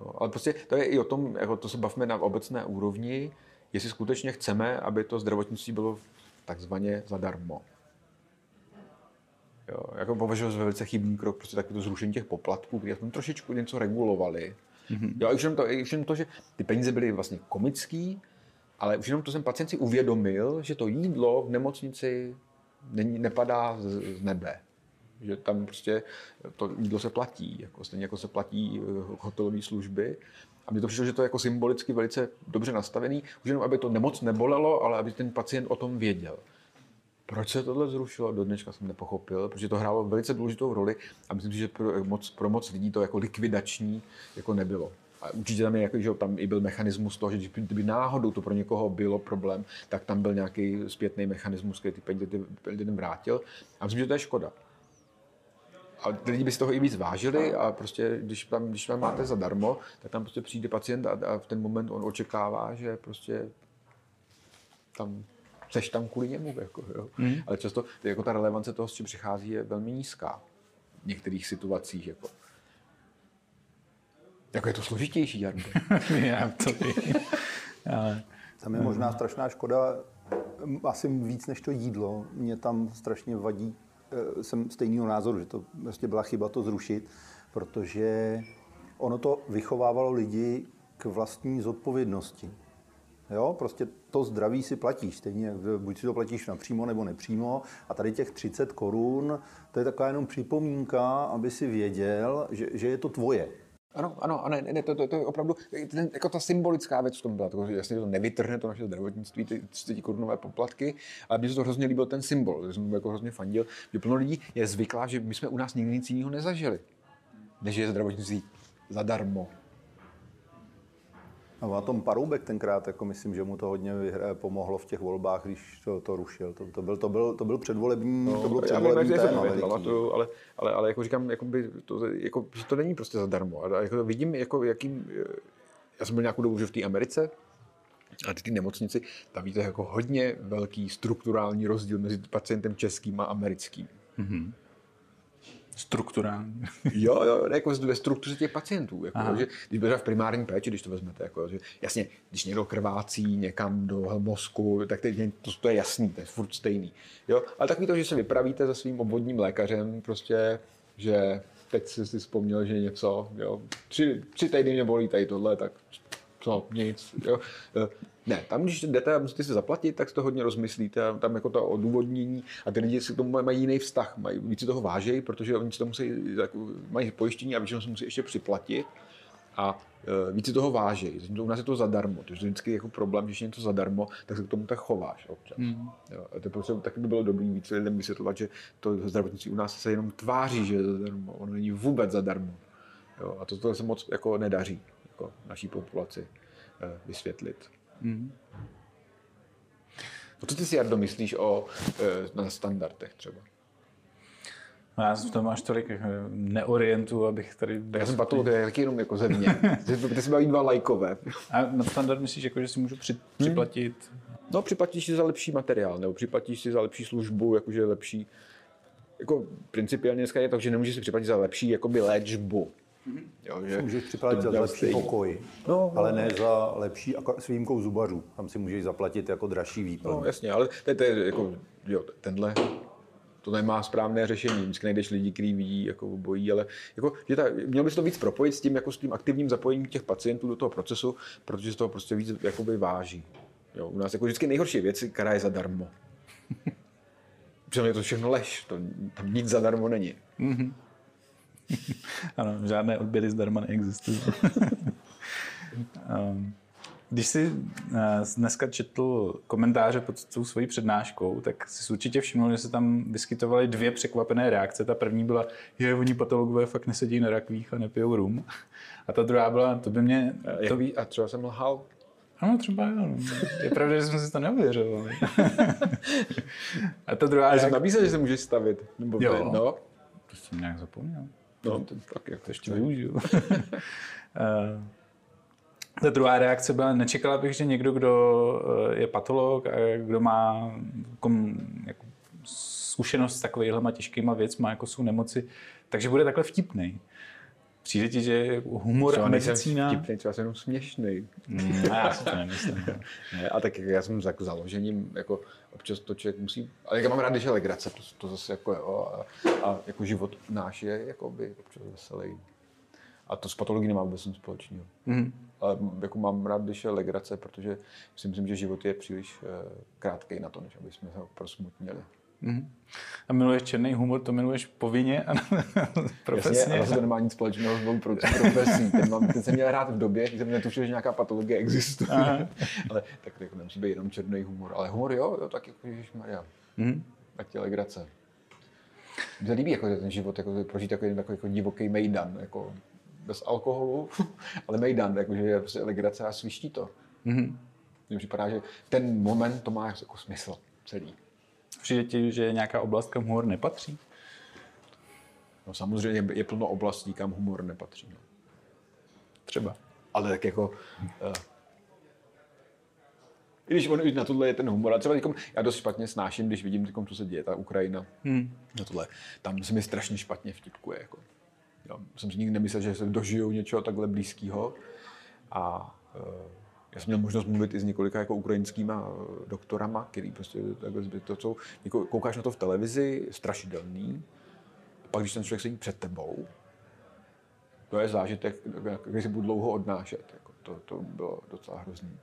Jo, ale prostě to je i o tom, jako to se bavíme na obecné úrovni, jestli skutečně chceme, aby to zdravotnictví bylo takzvaně zadarmo. Jo, jako považuji za velice chybný krok, prostě takový to zrušení těch poplatků, kdy jsme trošičku něco regulovali. Mm-hmm. Jo, a už jenom, to, už jenom to, že ty peníze byly vlastně komický, ale už jenom to jsem pacient si uvědomil, že to jídlo v nemocnici není, nepadá z, z nebe že tam prostě to jídlo se platí, jako stejně jako se platí eh, hotelové služby. A mně to přišlo, že to je jako symbolicky velice dobře nastavený, už jenom aby to nemoc nebolelo, ale aby ten pacient o tom věděl. Proč se tohle zrušilo, do dneška jsem nepochopil, protože to hrálo velice důležitou roli a myslím si, že pro moc, pro moc lidí to jako likvidační jako nebylo. A určitě tam, je, jako, že tam i byl mechanismus toho, že kdyby náhodou to pro někoho bylo problém, tak tam byl nějaký zpětný mechanismus, který ty peníze vrátil. A myslím, že to je škoda a lidi by si toho i víc vážili a prostě, když tam, když tam máte zadarmo, tak tam prostě přijde pacient a, a v ten moment on očekává, že prostě tam seš tam kvůli němu. Jako, jo. Mm. Ale často jako ta relevance toho, s čím přichází, je velmi nízká v některých situacích. Jako. Jako je to složitější, Jarno. Já to vím. Ale... Tam je možná strašná škoda, asi víc než to jídlo. Mě tam strašně vadí jsem stejného názoru, že to vlastně byla chyba to zrušit, protože ono to vychovávalo lidi k vlastní zodpovědnosti. Jo, prostě to zdraví si platíš. Stejně, buď si to platíš napřímo nebo nepřímo. A tady těch 30 korun, to je taková jenom připomínka, aby si věděl, že, že je to tvoje. Ano, ano, a ne, to, to, to, je opravdu ten, jako ta symbolická věc v tom byla. To, jasně to nevytrhne to naše zdravotnictví, ty 30 korunové poplatky, ale mně se to hrozně líbil ten symbol, že jsem jako hrozně fandil, že plno lidí je zvyklá, že my jsme u nás nikdy nic jiného nezažili, než je zdravotnictví zadarmo. No a tom Paroubek tenkrát, jako myslím, že mu to hodně vyhraje, pomohlo v těch volbách, když to, to rušil. To, to, byl, to, byl, to byl předvolební, no, to byl předvolební já téma pamatuju, ale, ale, ale jako říkám, jako by to, jako, že to není prostě zadarmo. A jako vidím, jako, jakým, já jsem byl nějakou dobu že v té Americe, a ty, ty nemocnici, tam víte jako hodně velký strukturální rozdíl mezi pacientem českým a americkým. Mm-hmm. Strukturální. jo, jo, jako ve struktuře těch pacientů. Jako, že, když budeš v primární péči, když to vezmete, jako, že, jasně, když někdo krvácí někam do mozku, tak to, to, to je jasný, to je furt stejný. Jo? Ale takový to, že se vypravíte se svým obvodním lékařem, prostě, že teď jsi si vzpomněl, že něco, jo, tři, tři týdny mě bolí tady tohle, tak co, nic. Jo. E, ne, tam když jdete a musíte si zaplatit, tak si to hodně rozmyslíte tam jako to odůvodnění a ty lidi si k tomu mají jiný vztah, mají, víc si toho vážejí, protože oni si to musí, jako, mají pojištění a většinou se musí ještě připlatit a e, víc si toho vážejí. U nás je to zadarmo, to je vždycky jako problém, když je něco zadarmo, tak se k tomu tak chováš občas. Mm. Jo, a to prostě taky by bylo dobrý víc lidem vysvětlovat, že to zdravotnictví u nás se jenom tváří, že je zadarmo, ono není vůbec zadarmo. Jo, a to, to se moc jako nedaří jako naší populaci eh, vysvětlit. Mm. No co ty si, Jardo, myslíš o eh, na standardech třeba? No já v tom máš tolik eh, neorientu, abych tady... Tak já jsem patolog, taky jenom jako ze mě. ty si baví dva lajkové. A na standard myslíš, jako, že si můžu při, hmm. připlatit? No, připlatíš si za lepší materiál, nebo připlatíš si za lepší službu, jakože lepší... Jako principiálně dneska je to, že nemůžeš si připlatit za lepší jakoby léčbu. Mm-hmm. Jo, že můžeš připlatit za lepší pokoj, no, ale ne za lepší, s výjimkou zubařů. Tam si můžeš zaplatit jako dražší výplň. No jasně, ale to, to je jako, jo, tenhle to nemá správné řešení. Vždycky najdeš lidi, kteří vidí, jako bojí, ale jako, že ta, měl by se to víc propojit s tím, jako s tím aktivním zapojením těch pacientů do toho procesu, protože se toho prostě víc jakoby váží. Jo, u nás jako vždycky nejhorší věc, která je zadarmo. Protože je to všechno lež, to, tam nic zadarmo není. Mm-hmm. ano, žádné odběry zdarma neexistují. um, když jsi eh, dneska četl komentáře pod tou svojí přednáškou, tak si určitě všiml, že se tam vyskytovaly dvě překvapené reakce. Ta první byla, že oni patologové fakt nesedí na rakvích a nepijou rum. A ta druhá byla, to by mě... To... ví, a třeba jsem lhal? Ano, třeba jo. Je pravda, že jsme si to neuvěřovali. a ta druhá... Já jsem nabízel, že se můžeš stavit. Nebo jo. no. To jsem nějak zapomněl. No, to, tak jak to ještě využiju. Eh, ta druhá reakce byla, nečekala bych, že někdo, kdo eh, je patolog a kdo má kom, jako zkušenost s takovýhlema těžkýma věcma, jako jsou nemoci, takže bude takhle vtipný. Přijde ti, že humor třeba a medicína... Vtipný, třeba jsem jenom směšný. Mm, já si to nemyslím. ne, a tak já jsem jako založením, jako občas to člověk musí, ale já mám rád, když je legrace, to, to zase jako jo, a, a, jako život náš je jako by občas veselý. A to s patologií nemá vůbec nic společného. Mm. Ale jako mám rád, když je legrace, protože si myslím, že život je příliš uh, krátký na to, než aby jsme ho prosmutnili. Mm. A miluješ černý humor, to miluješ povinně a profesně? Jasně, ale to nemá nic společného s mou profesí. Ten, mám, ten jsem měl rád v době, kdy jsem netušil, že nějaká patologie existuje. Aha. ale tak jako nemusí být jenom černý humor. Ale humor jo, jo tak jako Maria. Mm. Ať je legrace. Mně se líbí jako ten život, jako prožít takový, takový jako divoký mejdan, jako bez alkoholu, ale mejdan, jakože je prostě legrace a sviští to. Mm-hmm. Mně připadá, že ten moment to má jako smysl celý. Přijde ti, že je nějaká oblast, kam humor nepatří? No samozřejmě je plno oblastí, kam humor nepatří. No. Třeba. Ale tak jako... Uh, i když on na tohle je ten humor. A třeba já dost špatně snáším, když vidím, těkom, co se děje, ta Ukrajina. Hmm. Na tohle. Tam se mi strašně špatně vtipkuje. Jako. Já jsem si nikdy nemyslel, že se dožijou něčeho takhle blízkého. A uh, já jsem měl možnost mluvit i s několika jako ukrajinskýma eh, doktorama, který prostě takhle to, co jako koukáš na to v televizi, strašidelný. A pak, když ten člověk sedí před tebou, to je zážitek, který si budu dlouho odnášet. Jako to, to bylo docela hrozný.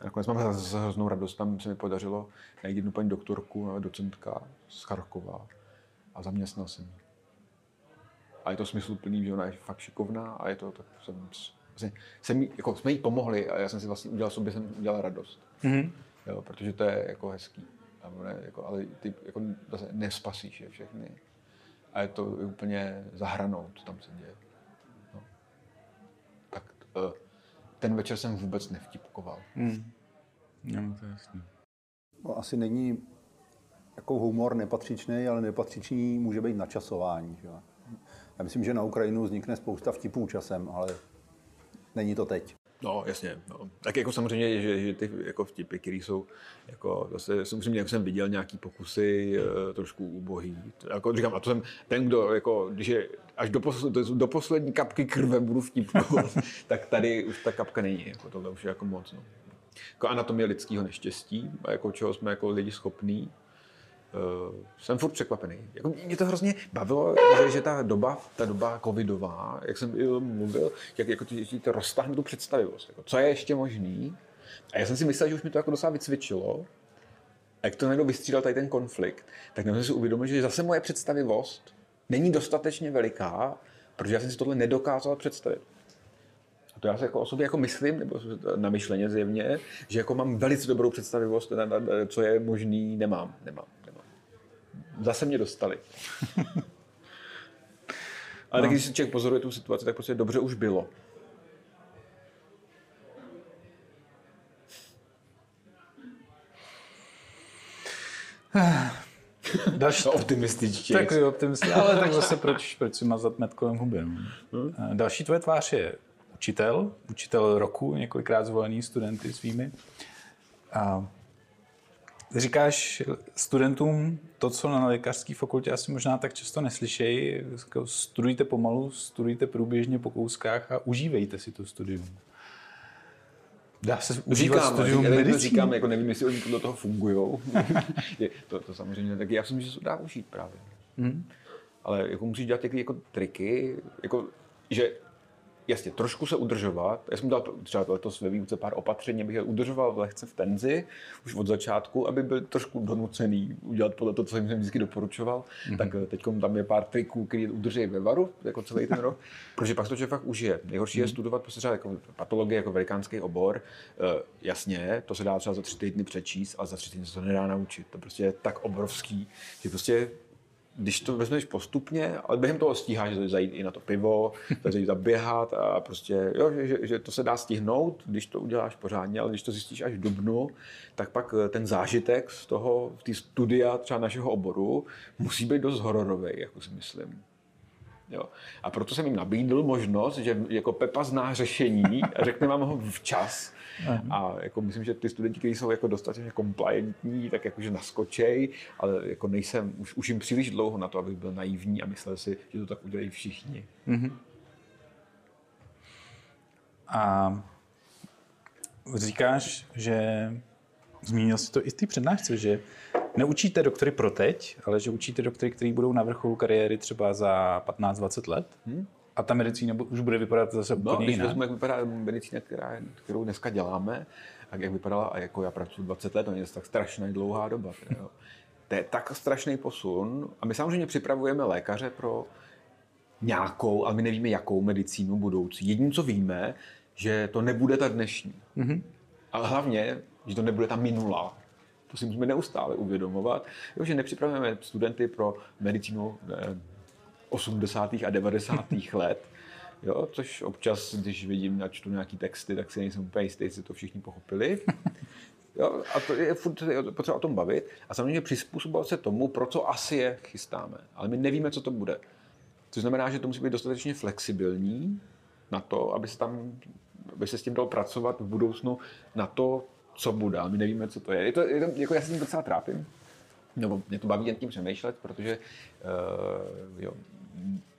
A nakonec mám z hroznou radost, tam se mi podařilo najít jednu paní doktorku, docentka z Charkova a zaměstnal jsem ji. A je to smysluplný, že ona je fakt šikovná a je to, tak jsem, vlastně, jsem jí, jako, jsme jí pomohli a já jsem si vlastně udělal sobě, jsem udělal radost. Mm-hmm. Jo, protože to je jako hezký. A ne, jako, ale ty jako zase nespasíš je všechny. A je to úplně zahranou, co tam se děje. No. Tak uh, ten večer jsem vůbec nevtipkoval. Mm. No, to je jasný. No, asi není jako humor nepatřičný, ale nepatřičný může být načasování. Že? Já myslím, že na Ukrajinu vznikne spousta vtipů časem, ale není to teď. No, jasně. No. Tak jako samozřejmě, že, že ty jako vtipy, které jsou, jako zase, samozřejmě, jak jsem viděl nějaký pokusy uh, trošku ubohý. Jako říkám, a to jsem ten, kdo, jako, když je až do, posl, do, poslední kapky krve budu vtipkovat, tak tady už ta kapka není. Jako, tohle už je jako moc. No. Jako anatomie lidského neštěstí, jako čeho jsme jako lidi schopní. Uh, jsem furt překvapený. Jako mě to hrozně bavilo, že, že ta doba, ta doba covidová, jak jsem mluvil, jak jako ty, ty roztáhne tu představivost. Jako, co je ještě možný? A já jsem si myslel, že už mi to jako docela vycvičilo. A jak to najednou vystřídal tady ten konflikt, tak jsem si uvědomil, že zase moje představivost není dostatečně veliká, protože já jsem si tohle nedokázal představit. A to já si jako o sobě jako myslím, nebo na myšleně zjevně, že jako mám velice dobrou představivost, co je možný, nemám, nemám zase mě dostali. Ale no. tak když si člověk pozoruje tu situaci, tak prostě dobře už bylo. Další... optimističtě. Takový optimističtě, ale tak zase proč, proč si mazat met kolem huby. No? Hmm. Další tvoje tvář je učitel, učitel roku, několikrát zvolený studenty svými. A říkáš studentům to, co na lékařské fakultě asi možná tak často neslyšejí. Jako studujte pomalu, studujte průběžně po kouskách a užívejte si to studium. Dá se užívat říkám, studium říkám, medicíny? Říkám, jako nevím, jestli oni do toho fungují. to, to samozřejmě tak. Já si myslím, že se dá užít právě. Hmm. Ale jako musíš dělat jako, jako triky, jako, že jasně, trošku se udržovat. Já jsem dal třeba letos ve výuce pár opatření, abych je udržoval lehce v tenzi, už od začátku, aby byl trošku donucený udělat podle toho, co jsem vždycky doporučoval. Mm-hmm. Tak eh, teď tam je pár triků, které udrží ve varu, jako celý ten rok, protože pak to člověk fakt užije. Nejhorší mm-hmm. je mhm. studovat prostě třeba jako patologie, jako velikánský obor. Uh, jasně, to se dá třeba za tři týdny přečíst, ale za tři týdny se to nedá naučit. To prostě je tak obrovský, že prostě když to vezmeš postupně, ale během toho stíháš zajít i na to pivo, zajít zaběhat a prostě, jo, že, že, to se dá stihnout, když to uděláš pořádně, ale když to zjistíš až v dubnu, tak pak eh, ten zážitek z toho, v té studia třeba našeho oboru musí být dost hororový, jako si myslím. Jo. A proto jsem jim nabídl možnost, že jako Pepa zná řešení a řekne vám ho včas, a jako myslím, že ty studenti, kteří jsou jako dostatečně compliantní, tak jakože naskočej, ale jako nejsem, už, už jim příliš dlouho na to, abych byl naivní a myslel si, že to tak udělají všichni. Mm-hmm. A říkáš, že zmínil jsi to i té přednášce, že neučíte doktory pro teď, ale že učíte doktory, kteří budou na vrcholu kariéry třeba za 15-20 let. Hmm? A ta medicína už bude vypadat zase no, úplně jinak. No, jak vypadá medicína, která, kterou dneska děláme, a jak vypadala, a jako já pracuji 20 let, to je tak strašně dlouhá doba. Jo. To je tak strašný posun a my samozřejmě připravujeme lékaře pro nějakou, ale my nevíme, jakou medicínu budoucí. Jediné, co víme, že to nebude ta dnešní. Mm-hmm. Ale hlavně, že to nebude ta minulá. To si musíme neustále uvědomovat, jo, že nepřipravujeme studenty pro medicínu ne, 80. a 90. let, jo, což občas, když vidím a čtu nějaký texty, tak si nejsem úplně jistý, jestli to všichni pochopili. Jo, a to je furt potřeba o tom bavit. A samozřejmě přizpůsobovat se tomu, pro co asi je chystáme. Ale my nevíme, co to bude. Což znamená, že to musí být dostatečně flexibilní na to, aby se tam aby se s tím dalo pracovat v budoucnu na to, co bude. A my nevíme, co to je. je, to, je to, jako já se tím docela trápím. Nebo mě to baví jen tím přemýšlet, protože uh, jo,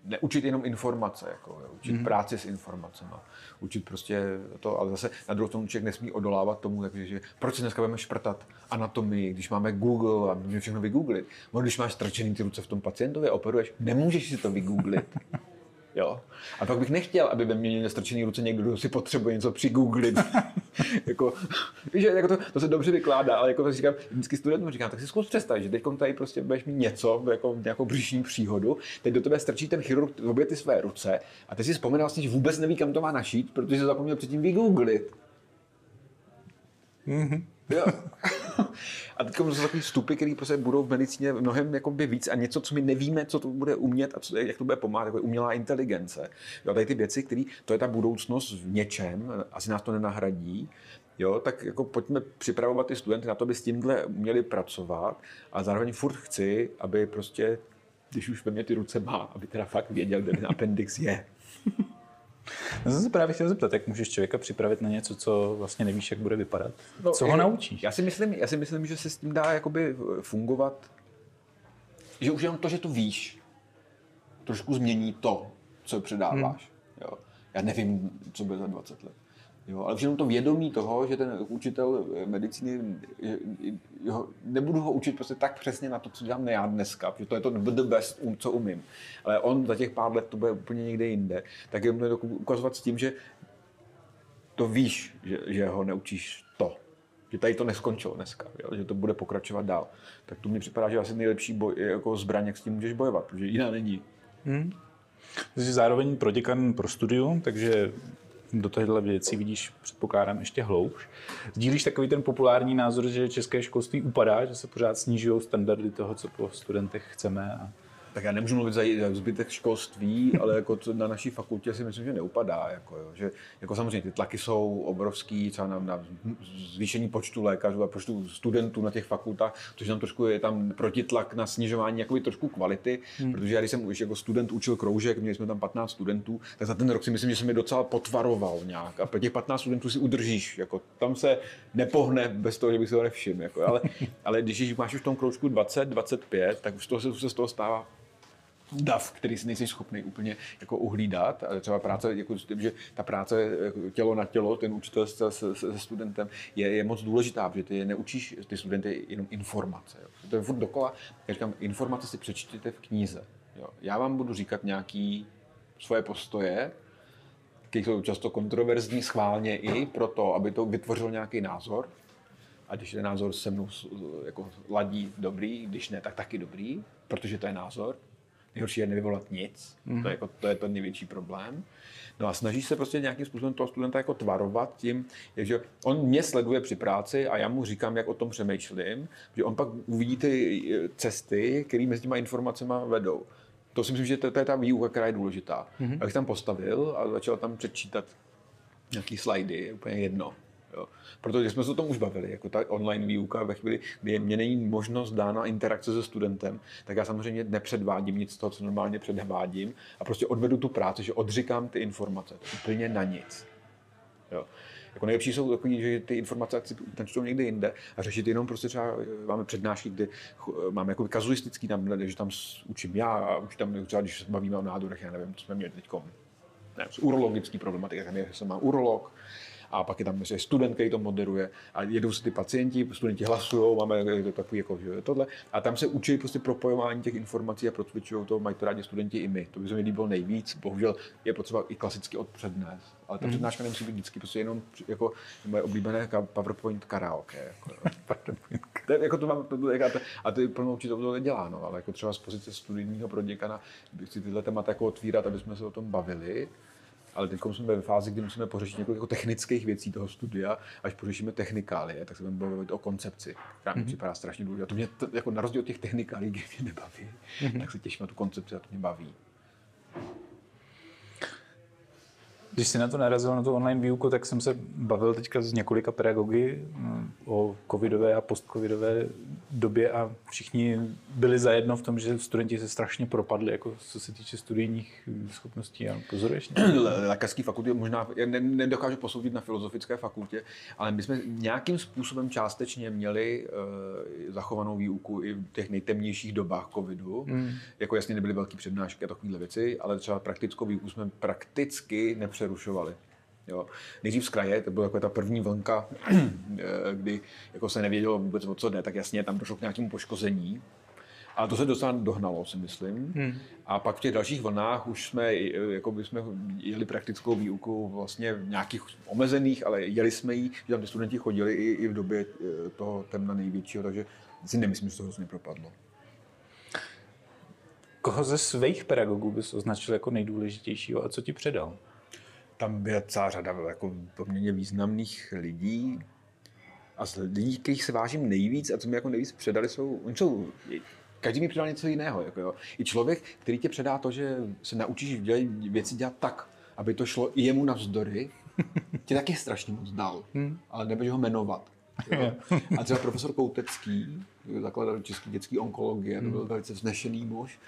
neučit jenom informace, jako, jo, učit mm. práci s informacemi, učit prostě to, ale zase na druhou stranu člověk nesmí odolávat tomu, takže, že proč si dneska budeme šprtat anatomii, když máme Google a můžeme všechno vygooglit. No, když máš strčený ty ruce v tom pacientovi, operuješ, nemůžeš si to vygooglit. Jo. A pak bych nechtěl, aby ve mě měl nestrčený ruce někdo, kdo si potřebuje něco přigooglit. jako, víš, že jako to, to, se dobře vykládá, ale jako to říkám, vždycky studentům říkám, tak si zkus představit, že teď tady prostě budeš mít něco, jako nějakou břišní příhodu, teď do tebe strčí ten chirurg obě ty své ruce a ty si vzpomínal vlastně, že vůbec neví, kam to má našít, protože se zapomněl předtím vygooglit. Mm-hmm. Jo. A teď jsou takové vstupy, které prostě budou v medicíně mnohem víc a něco, co my nevíme, co to bude umět a co, jak to bude pomáhat, jako umělá inteligence. Jo, tady ty věci, které, to je ta budoucnost v něčem, asi nás to nenahradí, Jo, tak jako pojďme připravovat ty studenty na to, aby s tímhle měli pracovat a zároveň furt chci, aby prostě, když už ve mě ty ruce má, aby teda fakt věděl, kde ten appendix je. Já jsem se právě chtěl zeptat, jak můžeš člověka připravit na něco, co vlastně nevíš, jak bude vypadat. No, co ho je, naučíš? Já si, myslím, já si myslím, že se s tím dá jakoby fungovat, že už jenom to, že to víš, trošku změní to, co předáváš. Hmm. Jo. Já nevím, co bude za 20 let. Jo, ale všechno to vědomí toho, že ten učitel medicíny, jo, nebudu ho učit prostě tak přesně na to, co dělám já dneska, že to je to the best, co umím. Ale on za těch pár let to bude úplně někde jinde. Tak je to ukazovat s tím, že to víš, že, že ho neučíš to. Že tady to neskončilo dneska, jo? že to bude pokračovat dál. Tak to mi připadá, že asi nejlepší boj, jako zbraň, jak s tím můžeš bojovat, protože jiná není. Hmm. Jsi zároveň proděkan pro studium, takže do téhle věci vidíš, předpokládám, ještě hloubš. Sdílíš takový ten populární názor, že české školství upadá, že se pořád snižují standardy toho, co po studentech chceme a tak já nemůžu mluvit za zbytek školství, ale jako to na naší fakultě si myslím, že neupadá. Jako, jo. Že, jako samozřejmě ty tlaky jsou obrovský, třeba na, na zvýšení počtu lékařů a počtu studentů na těch fakultách, což tam trošku je tam protitlak na snižování jakoby trošku kvality, hmm. protože já když jsem už jako student učil kroužek, měli jsme tam 15 studentů, tak za ten rok si myslím, že jsem mi docela potvaroval nějak. A pro těch 15 studentů si udržíš, jako tam se nepohne bez toho, že bych si ho nevšiml. Jako, ale, ale když máš už v tom kroužku 20, 25, tak už toho se, se z toho stává dav, který si nejsi schopný úplně jako uhlídat. A třeba práce, jako, že ta práce jako tělo na tělo, ten učitel se, se, se studentem, je, je moc důležitá, protože ty neučíš ty studenty jenom informace. Jo. To je furt dokola. Já říkám, informace si přečtěte v knize. Jo. Já vám budu říkat nějaký svoje postoje, které jsou často kontroverzní schválně i proto, aby to vytvořil nějaký názor. A když ten názor se mnou jako ladí dobrý, když ne, tak taky dobrý, protože to je názor. Nejhorší je nevyvolat nic, mm-hmm. to, je jako, to je ten největší problém. No a snaží se prostě nějakým způsobem toho studenta jako tvarovat tím, že on mě sleduje při práci a já mu říkám, jak o tom přemýšlím, že on pak uvidí ty eh, cesty, které mezi těma informacemi vedou. To si myslím, že to, to je ta výuka, která je důležitá. Mm-hmm. Abych tam postavil a začal tam přečítat nějaký slajdy, úplně jedno. Jo. Protože jsme se o tom už bavili, jako ta online výuka ve chvíli, kdy mě není možnost dána interakce se studentem, tak já samozřejmě nepředvádím nic z toho, co normálně předvádím a prostě odvedu tu práci, že odříkám ty informace. Úplně na nic. Jo. Jako nejlepší jsou takový, že ty informace si čtou někde jinde a řešit jenom prostě třeba máme přednášky, kde máme jako kazuistický tam, že tam učím já a už tam třeba, když se bavíme o nádorech, já nevím, co jsme měli teď, nevím, urologický problematika, tam je, jsem má urolog, a pak je tam že student, který to moderuje a jedou se ty pacienti, studenti hlasují, máme to takový jako že tohle a tam se učí prostě propojování těch informací a procvičují to, mají to rádi studenti i my. To by se mi líbilo nejvíc, bohužel je potřeba i klasicky odpořednést, ale ta mm. přednáška nemusí být vždycky prostě jenom jako moje oblíbené PowerPoint karaoke. Jako, to, jako to mám, to, jako, a ty plnou určitě to dělá, no, ale jako třeba z pozice studijního proděkana bych si tyhle témata jako otvírat, aby jsme se o tom bavili ale teď jsme ve fázi, kdy musíme pořešit několik jako technických věcí toho studia, až pořešíme technikálie, tak se budeme bavit o koncepci, která mi mm-hmm. připadá strašně důležitá. To mě to, jako na rozdíl od těch technikálí, mě nebaví, mm-hmm. tak se těším na tu koncepci a to mě baví. Když jsi na to narazil, na tu online výuku, tak jsem se bavil teďka s několika pedagogy mm, o covidové a postcovidové době a všichni byli zajedno v tom, že studenti se strašně propadli, jako co se týče studijních schopností. A pozoruješ? Lékařský fakulty možná ne, nedokážu posoudit na filozofické fakultě, ale my jsme nějakým způsobem částečně měli uh, zachovanou výuku i v těch nejtemnějších dobách covidu. Hmm. Jako jasně nebyly velké přednášky a takovéhle věci, ale třeba praktickou výuku jsme prakticky nepřerušili přerušovali. Jo. Nejdřív z kraje, to byla jako ta první vlnka, kdy jako se nevědělo vůbec o co jde, tak jasně tam došlo k nějakému poškození. A to se docela dohnalo, si myslím. Hmm. A pak v těch dalších vlnách už jsme, jako by jsme jeli praktickou výuku vlastně v nějakých omezených, ale jeli jsme ji, že tam ty studenti chodili i, i v době eh, toho temna největšího, takže si nemyslím, že to hrozně propadlo. Koho ze svých pedagogů bys označil jako nejdůležitějšího a co ti předal? Tam byla celá řada jako poměrně významných lidí a z lidí, kterých se vážím nejvíc a co mi jako nejvíc předali, jsou, oni jsou každý mi předal něco jiného. Jako jo. I člověk, který tě předá to, že se naučíš dělat, věci dělat tak, aby to šlo i jemu navzdory, tě taky strašně moc dal, hmm. ale nebudeš ho jmenovat. Jo. A třeba profesor Koutecký, zakladatel české dětské onkologie, to byl hmm. velice vznešený muž,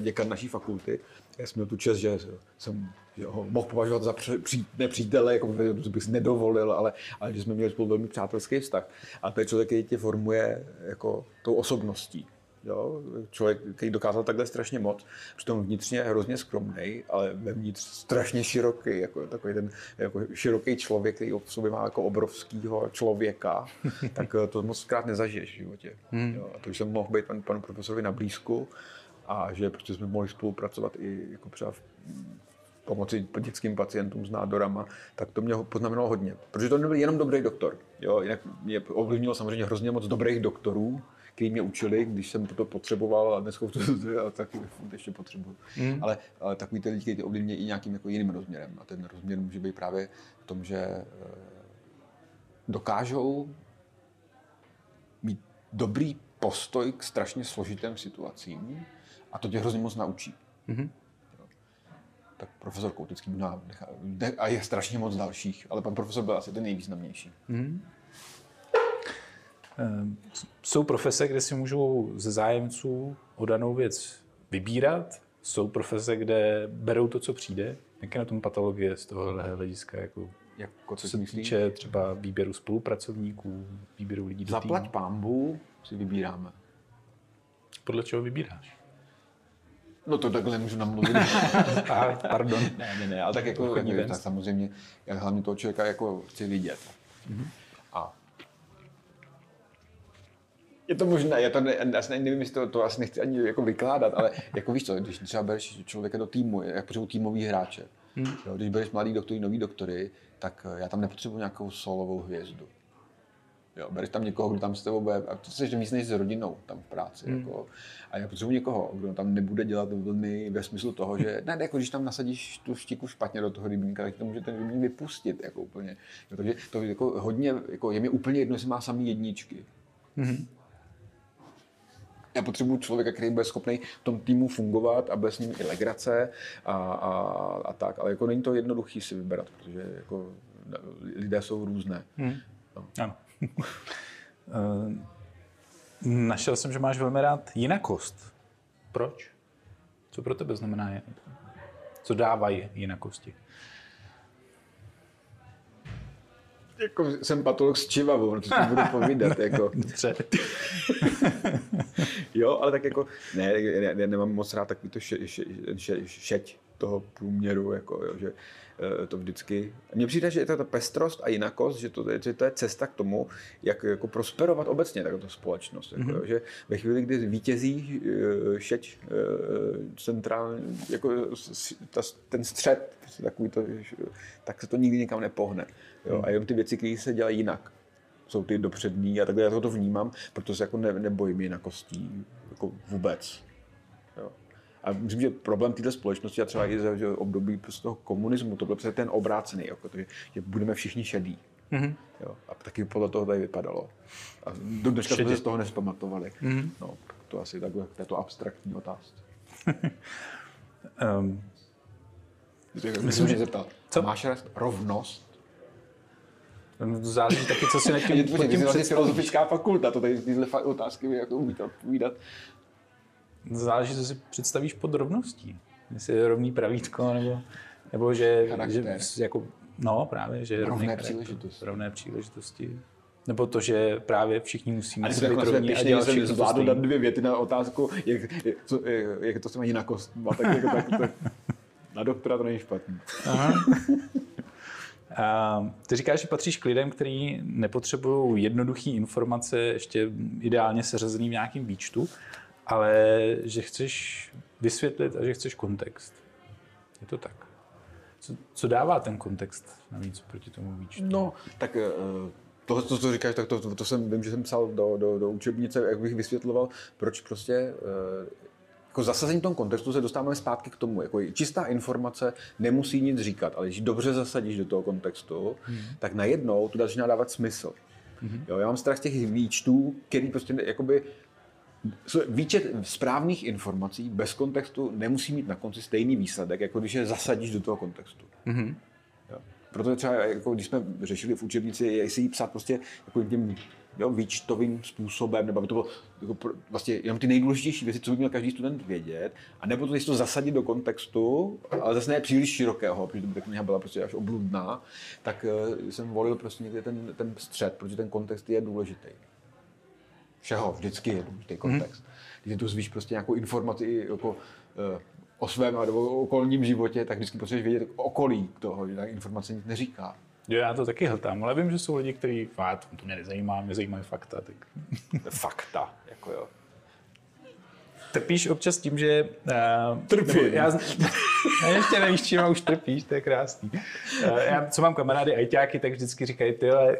děkan naší fakulty. Já jsem měl tu čest, že jsem že ho mohl považovat za pří, nepřítele, jako bych si nedovolil, ale, ale že jsme měli spolu velmi přátelský vztah. A to je člověk, který tě formuje jako tou osobností. Jo? Člověk, který dokázal takhle strašně moc, přitom vnitřně hrozně skromný, ale vevnitř strašně široký, jako takový ten jako široký člověk, který v sobě má jako obrovského člověka, tak to moc krát nezažiješ v životě. Hmm. Jo? A to jsem mohl být panu, panu profesorovi na blízku a že prostě jsme mohli spolupracovat i jako třeba v pomoci dětským pacientům s nádorama, tak to mě poznamenalo hodně. Protože to nebyl jenom dobrý doktor. Jo? Jinak mě ovlivnilo samozřejmě hrozně moc dobrých doktorů, který mě učili, když jsem to potřeboval a dneska to a taky ještě potřebuju. Mm. Ale, ale takový ty lidi, kteří ovlivňují i nějakým jako jiným rozměrem. A ten rozměr může být právě v tom, že eh, dokážou mít dobrý postoj k strašně složitým situacím a to tě hrozně moc naučí. Mm-hmm. Tak profesor Koutický má, a je strašně moc dalších, ale pan profesor byl asi ten nejvýznamnější. Mm-hmm. Jsou profese, kde si můžou ze zájemců o danou věc vybírat, jsou profese, kde berou to, co přijde. Jak je na tom patologie z tohohle hlediska? Jako, jako co se týče třeba výběru spolupracovníků, výběru lidí do Zaplať týmu? pámbu si vybíráme. Podle čeho vybíráš? No to takhle můžu namluvit. pardon. Ne, ne, ne, ale tak jako, tak samozřejmě, já hlavně toho člověka jako chci vidět. Mm-hmm. A je to možné, já to ne, asi nevím, jestli to, to asi nechci ani jako vykládat, ale jako víš co, když třeba bereš člověka do týmu, jak potřebuji týmový hráče, hmm. jo, když bereš mladý doktory, nový doktory, tak já tam nepotřebuji nějakou solovou hvězdu. Jo, bereš tam někoho, kdo tam s tebou bude, a to jsi víc než s rodinou tam v práci. Hmm. Jako, a já potřebuji někoho, kdo tam nebude dělat vlny ve smyslu toho, že ne, jako když tam nasadíš tu štiku špatně do toho rybníka, tak to může ten rybník vypustit. Jako úplně. Jo, takže to jako hodně, jako, je mi úplně jedno, jestli má samý jedničky. Hmm. Já potřebuji člověka, který bude schopný v tom týmu fungovat a bude s ním i legrace a, a, a tak. Ale jako není to jednoduchý si vybrat, protože jako lidé jsou různé. Hmm. No. Ano. Eh, našel jsem, že máš velmi rád jinakost. Proč? Co pro tebe znamená? Co dávají jinakosti? jako jsem patolog s čivavou, no to si budu povídat. Jako. jo, ale tak jako, ne, já, já nemám moc rád takový to še, še, še, šeť toho průměru, jako, jo, že eh, to vždycky... Mně přijde, že je to ta pestrost a jinakost, že to, že to je cesta k tomu, jak jako prosperovat obecně takovou společnost. Jako, mm-hmm. že ve chvíli, kdy vítězí eh, šeť eh, centrální, jako ta, ten střed, takový to, tak se to nikdy nikam nepohne. Jo? A jenom ty věci, které se dělají jinak, jsou ty dopřední a takhle já to vnímám, protože se jako ne, nebojím jinakostí jako vůbec. Jo? A myslím, že problém této společnosti a třeba i z období z toho komunismu, to byl přece ten obrácený, jako to, že budeme všichni šedí. Mm-hmm. Jo, a taky podle toho tady vypadalo. A do dneška jsme se z toho nespamatovali. Mm-hmm. No, to asi takhle, to je to abstraktní otázka. um, Myslím, že zeptal, co? máš rovnost Záleží taky, co si na tím, pod tím vlastně filozofická fakulta, to tady tyhle otázky jako umíte odpovídat. Záleží, co si představíš pod rovností. Jestli je rovný pravítko, nebo, nebo že, že jako, no právě, že rovné rovný příležitosti. Rovné příležitosti. Nebo to, že právě všichni musíme být jako rovní a dělat všechno zvládnu dát dvě věty na otázku, jak, jak, co, jak to se mají na kost. Tak, jako, tak, tak, na doktora to není špatný. Aha. A ty říkáš, že patříš k lidem, kteří nepotřebují jednoduché informace, ještě ideálně seřazený v nějakém výčtu, ale že chceš vysvětlit a že chceš kontext. Je to tak. Co, co dává ten kontext navíc proti tomu výčtu? No, tak eh, to, to, co říkáš, tak to, to, to jsem, vím, že jsem psal do, do, do učebnice, jak bych vysvětloval, proč prostě eh, jako zasazení v tom kontextu se dostáváme zpátky k tomu. Jako čistá informace nemusí nic říkat, ale když dobře zasadíš do toho kontextu, hmm. tak najednou to začíná dávat smysl. Hmm. Jo, já mám strach z těch výčtů, který prostě jakoby Výčet správných informací bez kontextu nemusí mít na konci stejný výsledek, jako když je zasadíš do toho kontextu. Mm-hmm. Jo. Proto třeba, jako když jsme řešili v učebnici, jestli ji psát prostě jako tím jo, výčtovým způsobem, nebo aby to bylo jako vlastně jenom ty nejdůležitější věci, co by měl každý student vědět, a nebo to, jestli to zasadit do kontextu, ale zase ne příliš širokého, protože ta kniha byla prostě až obludná, tak uh, jsem volil prostě někde ten, ten střed, protože ten kontext je důležitý všeho, vždycky je důležitý kontext. Hmm. Když tu zvíš prostě nějakou informaci jako, uh, o svém nebo o okolním životě, tak vždycky potřebuješ vědět okolí toho, že ta informace nic neříká. Jo, já to taky hltám, ale vím, že jsou lidi, kteří fakt, to mě nezajímá, mě zajímají fakta. Tak... fakta, jako jo. Trpíš občas tím, že... Uh, Trpím. Já, já ještě nevíš, čím už trpíš, to je krásný. Uh, já, co mám kamarády ajťáky, tak vždycky říkají, ty ale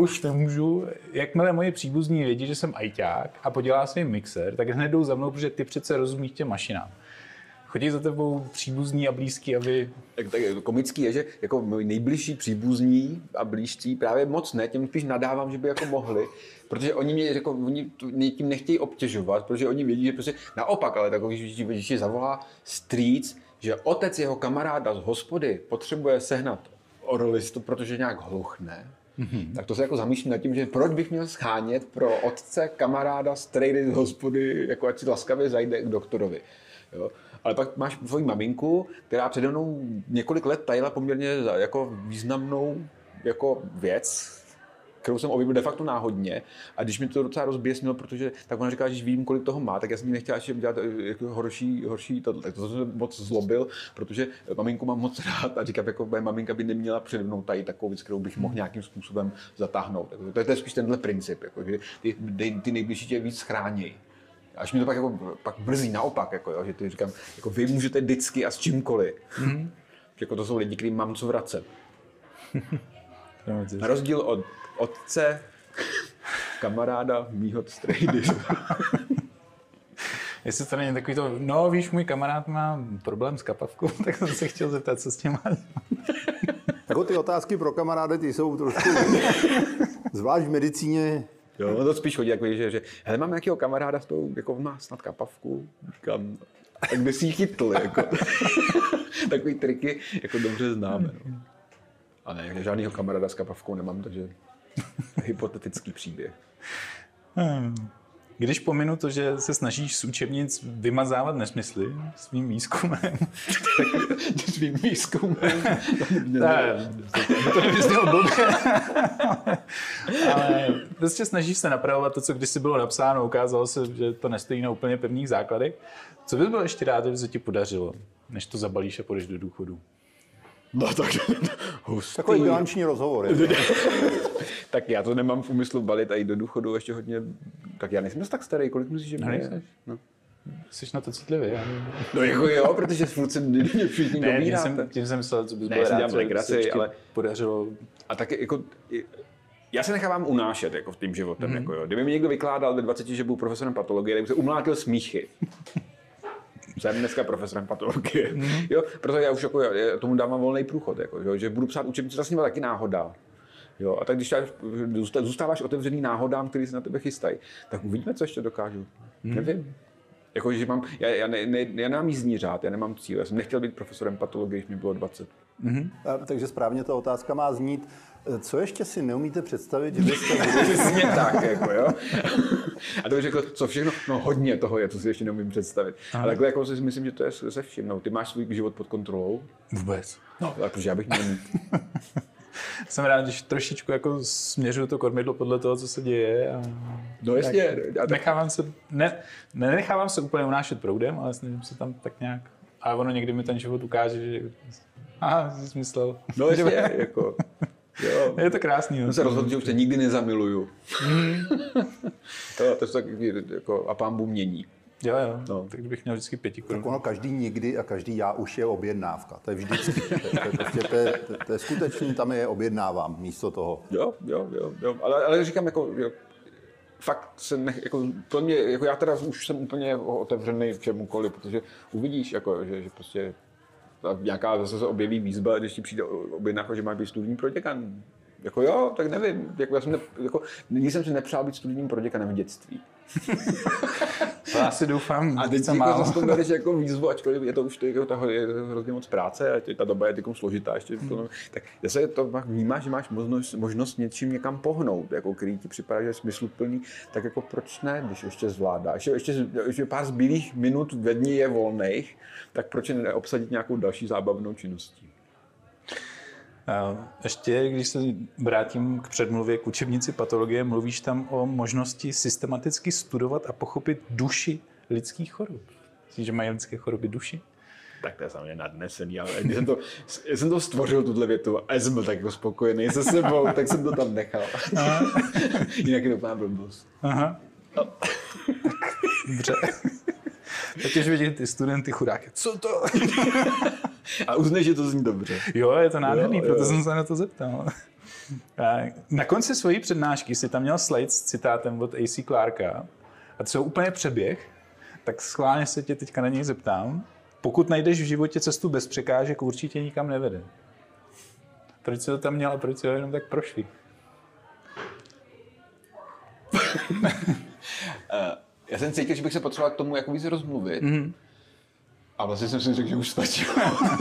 už nemůžu. Jakmile moje příbuzní vědí, že jsem ajťák a podělá svým mixer, tak hned jdou za mnou, protože ty přece rozumíš těm mašinám. Chodí za tebou příbuzní a blízký, aby... Tak, tak komický je, že jako můj nejbližší příbuzní a blízcí právě moc ne, těm spíš nadávám, že by jako mohli, protože oni mě jako, oni tím nechtějí obtěžovat, protože oni vědí, že prostě naopak, ale takový, když si zavolá strýc, že otec jeho kamaráda z hospody potřebuje sehnat orlistu, protože nějak hluchne, Mm-hmm. Tak to se jako zamýšlím nad tím, že proč bych měl schánět pro otce kamaráda z z hospody, jako ať si laskavě zajde k doktorovi. Jo? Ale pak máš svoji maminku, která přede mnou několik let tajila poměrně jako významnou jako věc, kterou jsem objevil de facto náhodně. A když mi to docela rozběsnilo, protože tak ona říká, že vím, kolik toho má, tak já jsem jí nechtěl ještě dělat eh, jako horší, horší to, tak to jsem moc zlobil, protože maminku mám moc rád a říkám, jako moje maminka by neměla přede mnou tady takovou věc, kterou bych mohl nějakým způsobem zatáhnout. to, je, to je spíš tenhle princip, jako, že ty, ty nejbližší tě víc chrání. Až mi to pak, jako, pak brzí naopak, jako, jo, že ty říkám, jako vy můžete vždycky a s čímkoliv. Mm-hmm. Jako to jsou lidi, kterým mám co vracet. Na rozdíl od otce, kamaráda mýho strejdy. Jestli to není takový to, no víš, můj kamarád má problém s kapavkou, tak jsem se chtěl zeptat, co s tím má. Jako ty otázky pro kamarády, ty jsou trošku, zvlášť v medicíně, Jo, no to spíš chodí, jako, že, že hele, mám nějakého kamaráda, s tou, jako má snad kapavku, říkám, tak by si ji chytl, jako. Takový triky, jako dobře známe. No. A ne, žádného kamaráda s kapavkou nemám, takže hypotetický příběh. Hmm. Když pominu to, že se snažíš z učebnic vymazávat nesmysly svým výzkumem. svým výzkumem? ne, to nevyznělo blbě. Ale prostě snažíš se napravovat to, co kdysi bylo napsáno. Ukázalo se, že to nestojí na úplně pevných základech. Co bys byl ještě rád, že se ti podařilo, než to zabalíš a půjdeš do důchodu? No tak hustý. Takový bilanční rozhovor. tak já to nemám v úmyslu balit a jít do důchodu ještě hodně. Tak já nejsem tak starý, kolik myslíš, že mě no. Jsi na to citlivý, já No jako jo, protože furt se mě všichni ne, tím jsem, tím jsem myslel, co bys ne, byl rád, co legraci, ale podařilo. A taky jako, já se nechávám unášet jako v tím životem. Mm-hmm. Jako, jo. Kdyby mi někdo vykládal ve 20, že byl profesorem patologie, tak by se umlátil smíchy jsem dneska profesorem patologie. Mm-hmm. Jo, protože já už jako, já tomu dávám volný průchod, jako, jo, že budu psát učebnice, vlastně taky náhoda. Jo, a tak když zůstáváš otevřený náhodám, který se na tebe chystají, tak uvidíme, co ještě dokážu. Mm. Nevím. Jako, že mám, já, já, ne, ne, já nemám jízdní řád, já nemám cíl. Já jsem nechtěl být profesorem patologie, když mi bylo 20. Mm-hmm. A, takže správně ta otázka má znít, co ještě si neumíte představit, že byste... Přesně tak, jako jo. A to bych řekl, co všechno, no hodně toho je, co si ještě neumím představit. Aha. Ale takhle jako si myslím, že to je se vším. No, ty máš svůj život pod kontrolou. Vůbec. No, tak, protože já bych měl mít. Jsem rád, když trošičku jako směřuju to kormidlo podle toho, co se děje. A no jasně. Tak nechávám se, ne, nenechávám se úplně unášet proudem, ale snažím se tam tak nějak. A ono někdy mi ten život ukáže, že aha, jsi myslel. No jasně, jako. Jo. Je to krásný. Jsem se rozhodl, že už se nikdy nezamiluju. Mm. to, to se tak jako, a pán Bůh mění. Jo, jo. No. Tak bych měl vždycky pěti Tak korun. ono každý nikdy a každý já už je objednávka. To je vždycky. To je, to je, prostě, to je, to je, to je skutečný, tam je objednávám místo toho. Jo, jo, jo, jo. Ale, ale říkám, jako, jo, fakt se nech, jako, to mě, jako já teda už jsem úplně otevřený čemukoliv, protože uvidíš, jako, že, že prostě ta nějaká zase se objeví výzva, když ti přijde objednávka, že má být studijní proděkan. Jako jo, tak nevím. Jako já jsem ne, jako, nikdy jsem si nepřál být studijním proděkanem v dětství. To já si doufám, A teď velice jako zase to bereš jako výzvu, ačkoliv je to už to, jako, taho, je to hrozně moc práce a tě- ta doba je teď složitá, ještě to, tak zase to má- vnímáš, že máš možnost, možnost něčím někam pohnout, jako který ti připadá, že je smysluplný, tak jako proč ne, když ještě zvládáš. Ještě, ještě, pár zbylých minut ve dní je volných, tak proč neobsadit nějakou další zábavnou činností? Ještě, když se vrátím k předmluvě k učebnici patologie, mluvíš tam o možnosti systematicky studovat a pochopit duši lidských chorob. Myslíš, že mají lidské choroby duši? Tak to je samozřejmě nadnesený, ale když jsem to, já jsem to stvořil, tuhle větu, a já jsem byl tak jako spokojený se sebou, tak jsem to tam nechal. Jinak je to úplná blbost. Aha. Dobře. Teď už vidím ty studenty chudáky. Co to? A uznej, že to zní dobře. Jo, je to nádherný, Jo, proto jo. jsem se na to zeptal. A Na konci své přednášky si tam měl slide s citátem od AC Clarka a co je úplně přeběh, tak schválně se tě teďka na něj zeptám. Pokud najdeš v životě cestu bez překážek, určitě nikam nevede. Proč jsi to tam měl a proč jsi ho jenom tak prošli? Já jsem cítil, že bych se potřeboval k tomu jako víc rozmluvit. Mm-hmm. A vlastně jsem si řekl, že už stačí.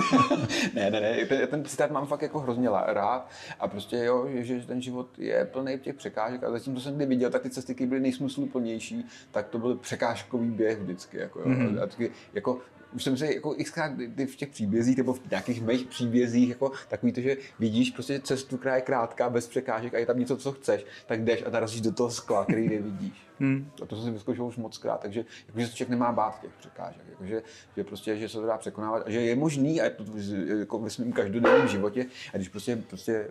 ne, ne, ne, ten, ten citát mám fakt jako hrozně rád. A prostě jo, že, že ten život je plný těch překážek. A zatím, co jsem kdy viděl, tak ty cesty, které byly nejsmysluplnější, tak to byl překážkový běh vždycky. Jako, jo. Mm-hmm. A vždycky, jako, už jsem si jako xkrát v těch příbězích nebo v nějakých mých příbězích jako takový to, že vidíš prostě cestu, která je krátká, bez překážek a je tam něco, co chceš, tak jdeš a narazíš do toho skla, který nevidíš. Hmm. A to jsem si vyzkoušel už moc krát, takže jakože se člověk nemá bát těch překážek, jakože, že prostě, že se to dá překonávat a že je možný a je to v- jako ve svém každodenním životě a když prostě, prostě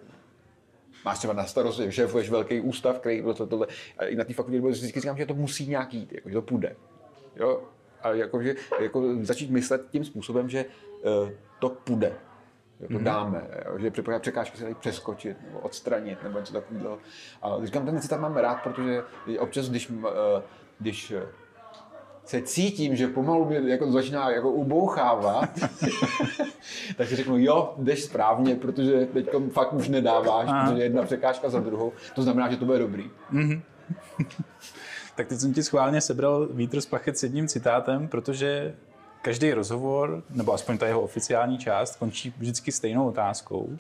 máš třeba na starost, šéfuješ velký ústav, který tohle, tohle, a i na té fakultě vždycky říkám, že to musí nějak jít, jako, že to půjde. Jo? A jakože, jako začít myslet tím způsobem, že uh, to půjde. Jako mm-hmm. dáme, jo? že překážky se dají přeskočit nebo odstranit nebo něco takového. A říkám, ten citát mám rád, protože občas, když, uh, když eh, se cítím, že pomalu mě jako začíná jako ubouchávat, tak si řeknu, jo, jdeš správně, protože teď fakt už nedáváš, Aha. protože jedna překážka za druhou, to znamená, že to bude dobrý. Tak teď jsem ti schválně sebral vítr z plachet s jedním citátem, protože každý rozhovor, nebo aspoň ta jeho oficiální část, končí vždycky stejnou otázkou.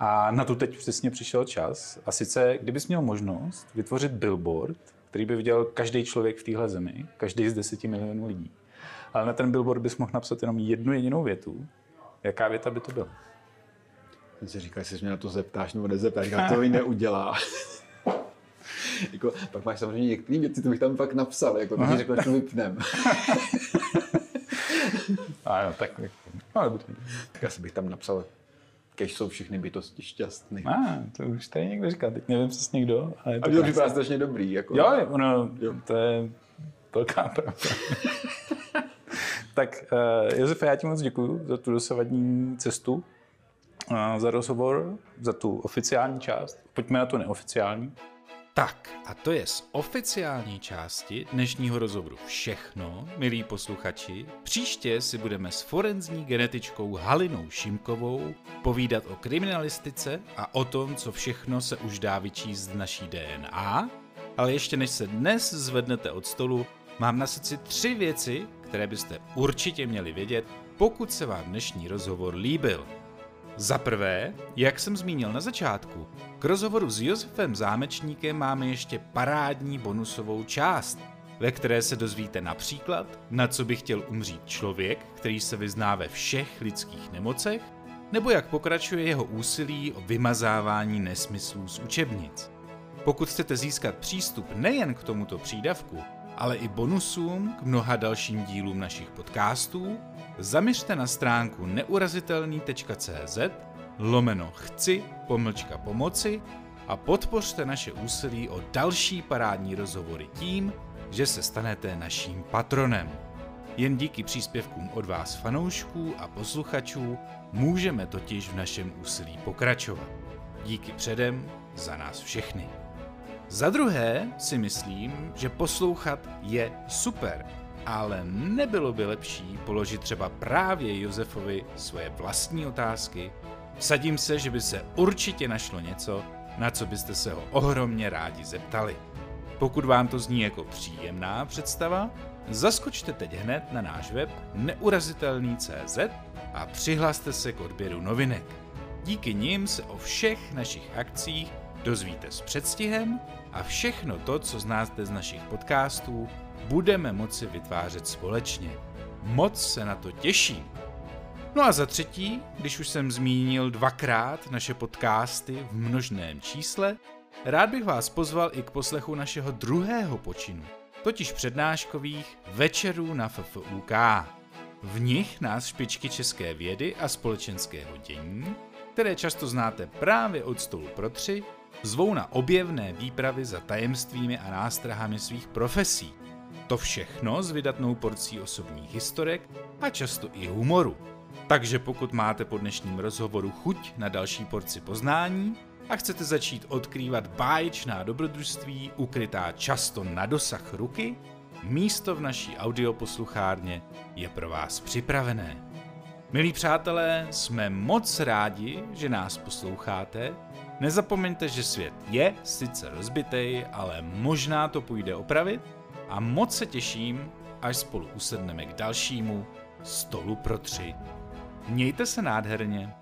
A na tu teď přesně přišel čas. A sice, kdybys měl možnost vytvořit billboard, který by viděl každý člověk v téhle zemi, každý z deseti milionů lidí. Ale na ten billboard bys mohl napsat jenom jednu jedinou větu. Jaká věta by to byla? Jsem si říkal, jestli mě na to zeptáš nebo nezeptáš, to jí neudělá. jako, pak máš samozřejmě některé věci, to bych tam fakt napsal, jako to ti řekl, to vypnem. A jo, tak, tak no, dobrý. tak asi bych tam napsal, kež jsou všechny bytosti šťastný. A, to už tady někdo říká, teď nevím přesně kdo, ale je A to mě to připadá strašně dobrý. Jako. Jo, ono, Jo. to je velká pravda. tak uh, Josefe, já ti moc děkuji za tu dosavadní cestu, uh, za rozhovor, za tu oficiální část. Pojďme na tu neoficiální. Tak, a to je z oficiální části dnešního rozhovoru všechno, milí posluchači. Příště si budeme s forenzní genetičkou Halinou Šimkovou povídat o kriminalistice a o tom, co všechno se už dá vyčíst z naší DNA. Ale ještě než se dnes zvednete od stolu, mám na srdci tři věci, které byste určitě měli vědět, pokud se vám dnešní rozhovor líbil. Za prvé, jak jsem zmínil na začátku, k rozhovoru s Josefem Zámečníkem máme ještě parádní bonusovou část, ve které se dozvíte například, na co by chtěl umřít člověk, který se vyzná ve všech lidských nemocech, nebo jak pokračuje jeho úsilí o vymazávání nesmyslů z učebnic. Pokud chcete získat přístup nejen k tomuto přídavku, ale i bonusům k mnoha dalším dílům našich podcastů, zaměřte na stránku neurazitelný.cz lomeno chci pomlčka pomoci a podpořte naše úsilí o další parádní rozhovory tím, že se stanete naším patronem. Jen díky příspěvkům od vás fanoušků a posluchačů můžeme totiž v našem úsilí pokračovat. Díky předem za nás všechny. Za druhé si myslím, že poslouchat je super, ale nebylo by lepší položit třeba právě Josefovi svoje vlastní otázky? Sadím se, že by se určitě našlo něco, na co byste se ho ohromně rádi zeptali. Pokud vám to zní jako příjemná představa, zaskočte teď hned na náš web neurazitelný.cz a přihlaste se k odběru novinek. Díky nim se o všech našich akcích dozvíte s předstihem a všechno to, co znáte z našich podcastů, budeme moci vytvářet společně. Moc se na to těším. No a za třetí, když už jsem zmínil dvakrát naše podcasty v množném čísle, rád bych vás pozval i k poslechu našeho druhého počinu, totiž přednáškových večerů na FFUK. V nich nás špičky české vědy a společenského dění, které často znáte právě od stolu pro tři, zvou na objevné výpravy za tajemstvími a nástrahami svých profesí. To všechno s vydatnou porcí osobních historek a často i humoru. Takže pokud máte po dnešním rozhovoru chuť na další porci poznání a chcete začít odkrývat báječná dobrodružství ukrytá často na dosah ruky, místo v naší audioposluchárně je pro vás připravené. Milí přátelé, jsme moc rádi, že nás posloucháte. Nezapomeňte, že svět je sice rozbitej, ale možná to půjde opravit a moc se těším, až spolu usedneme k dalšímu stolu pro tři. Mějte se nádherně.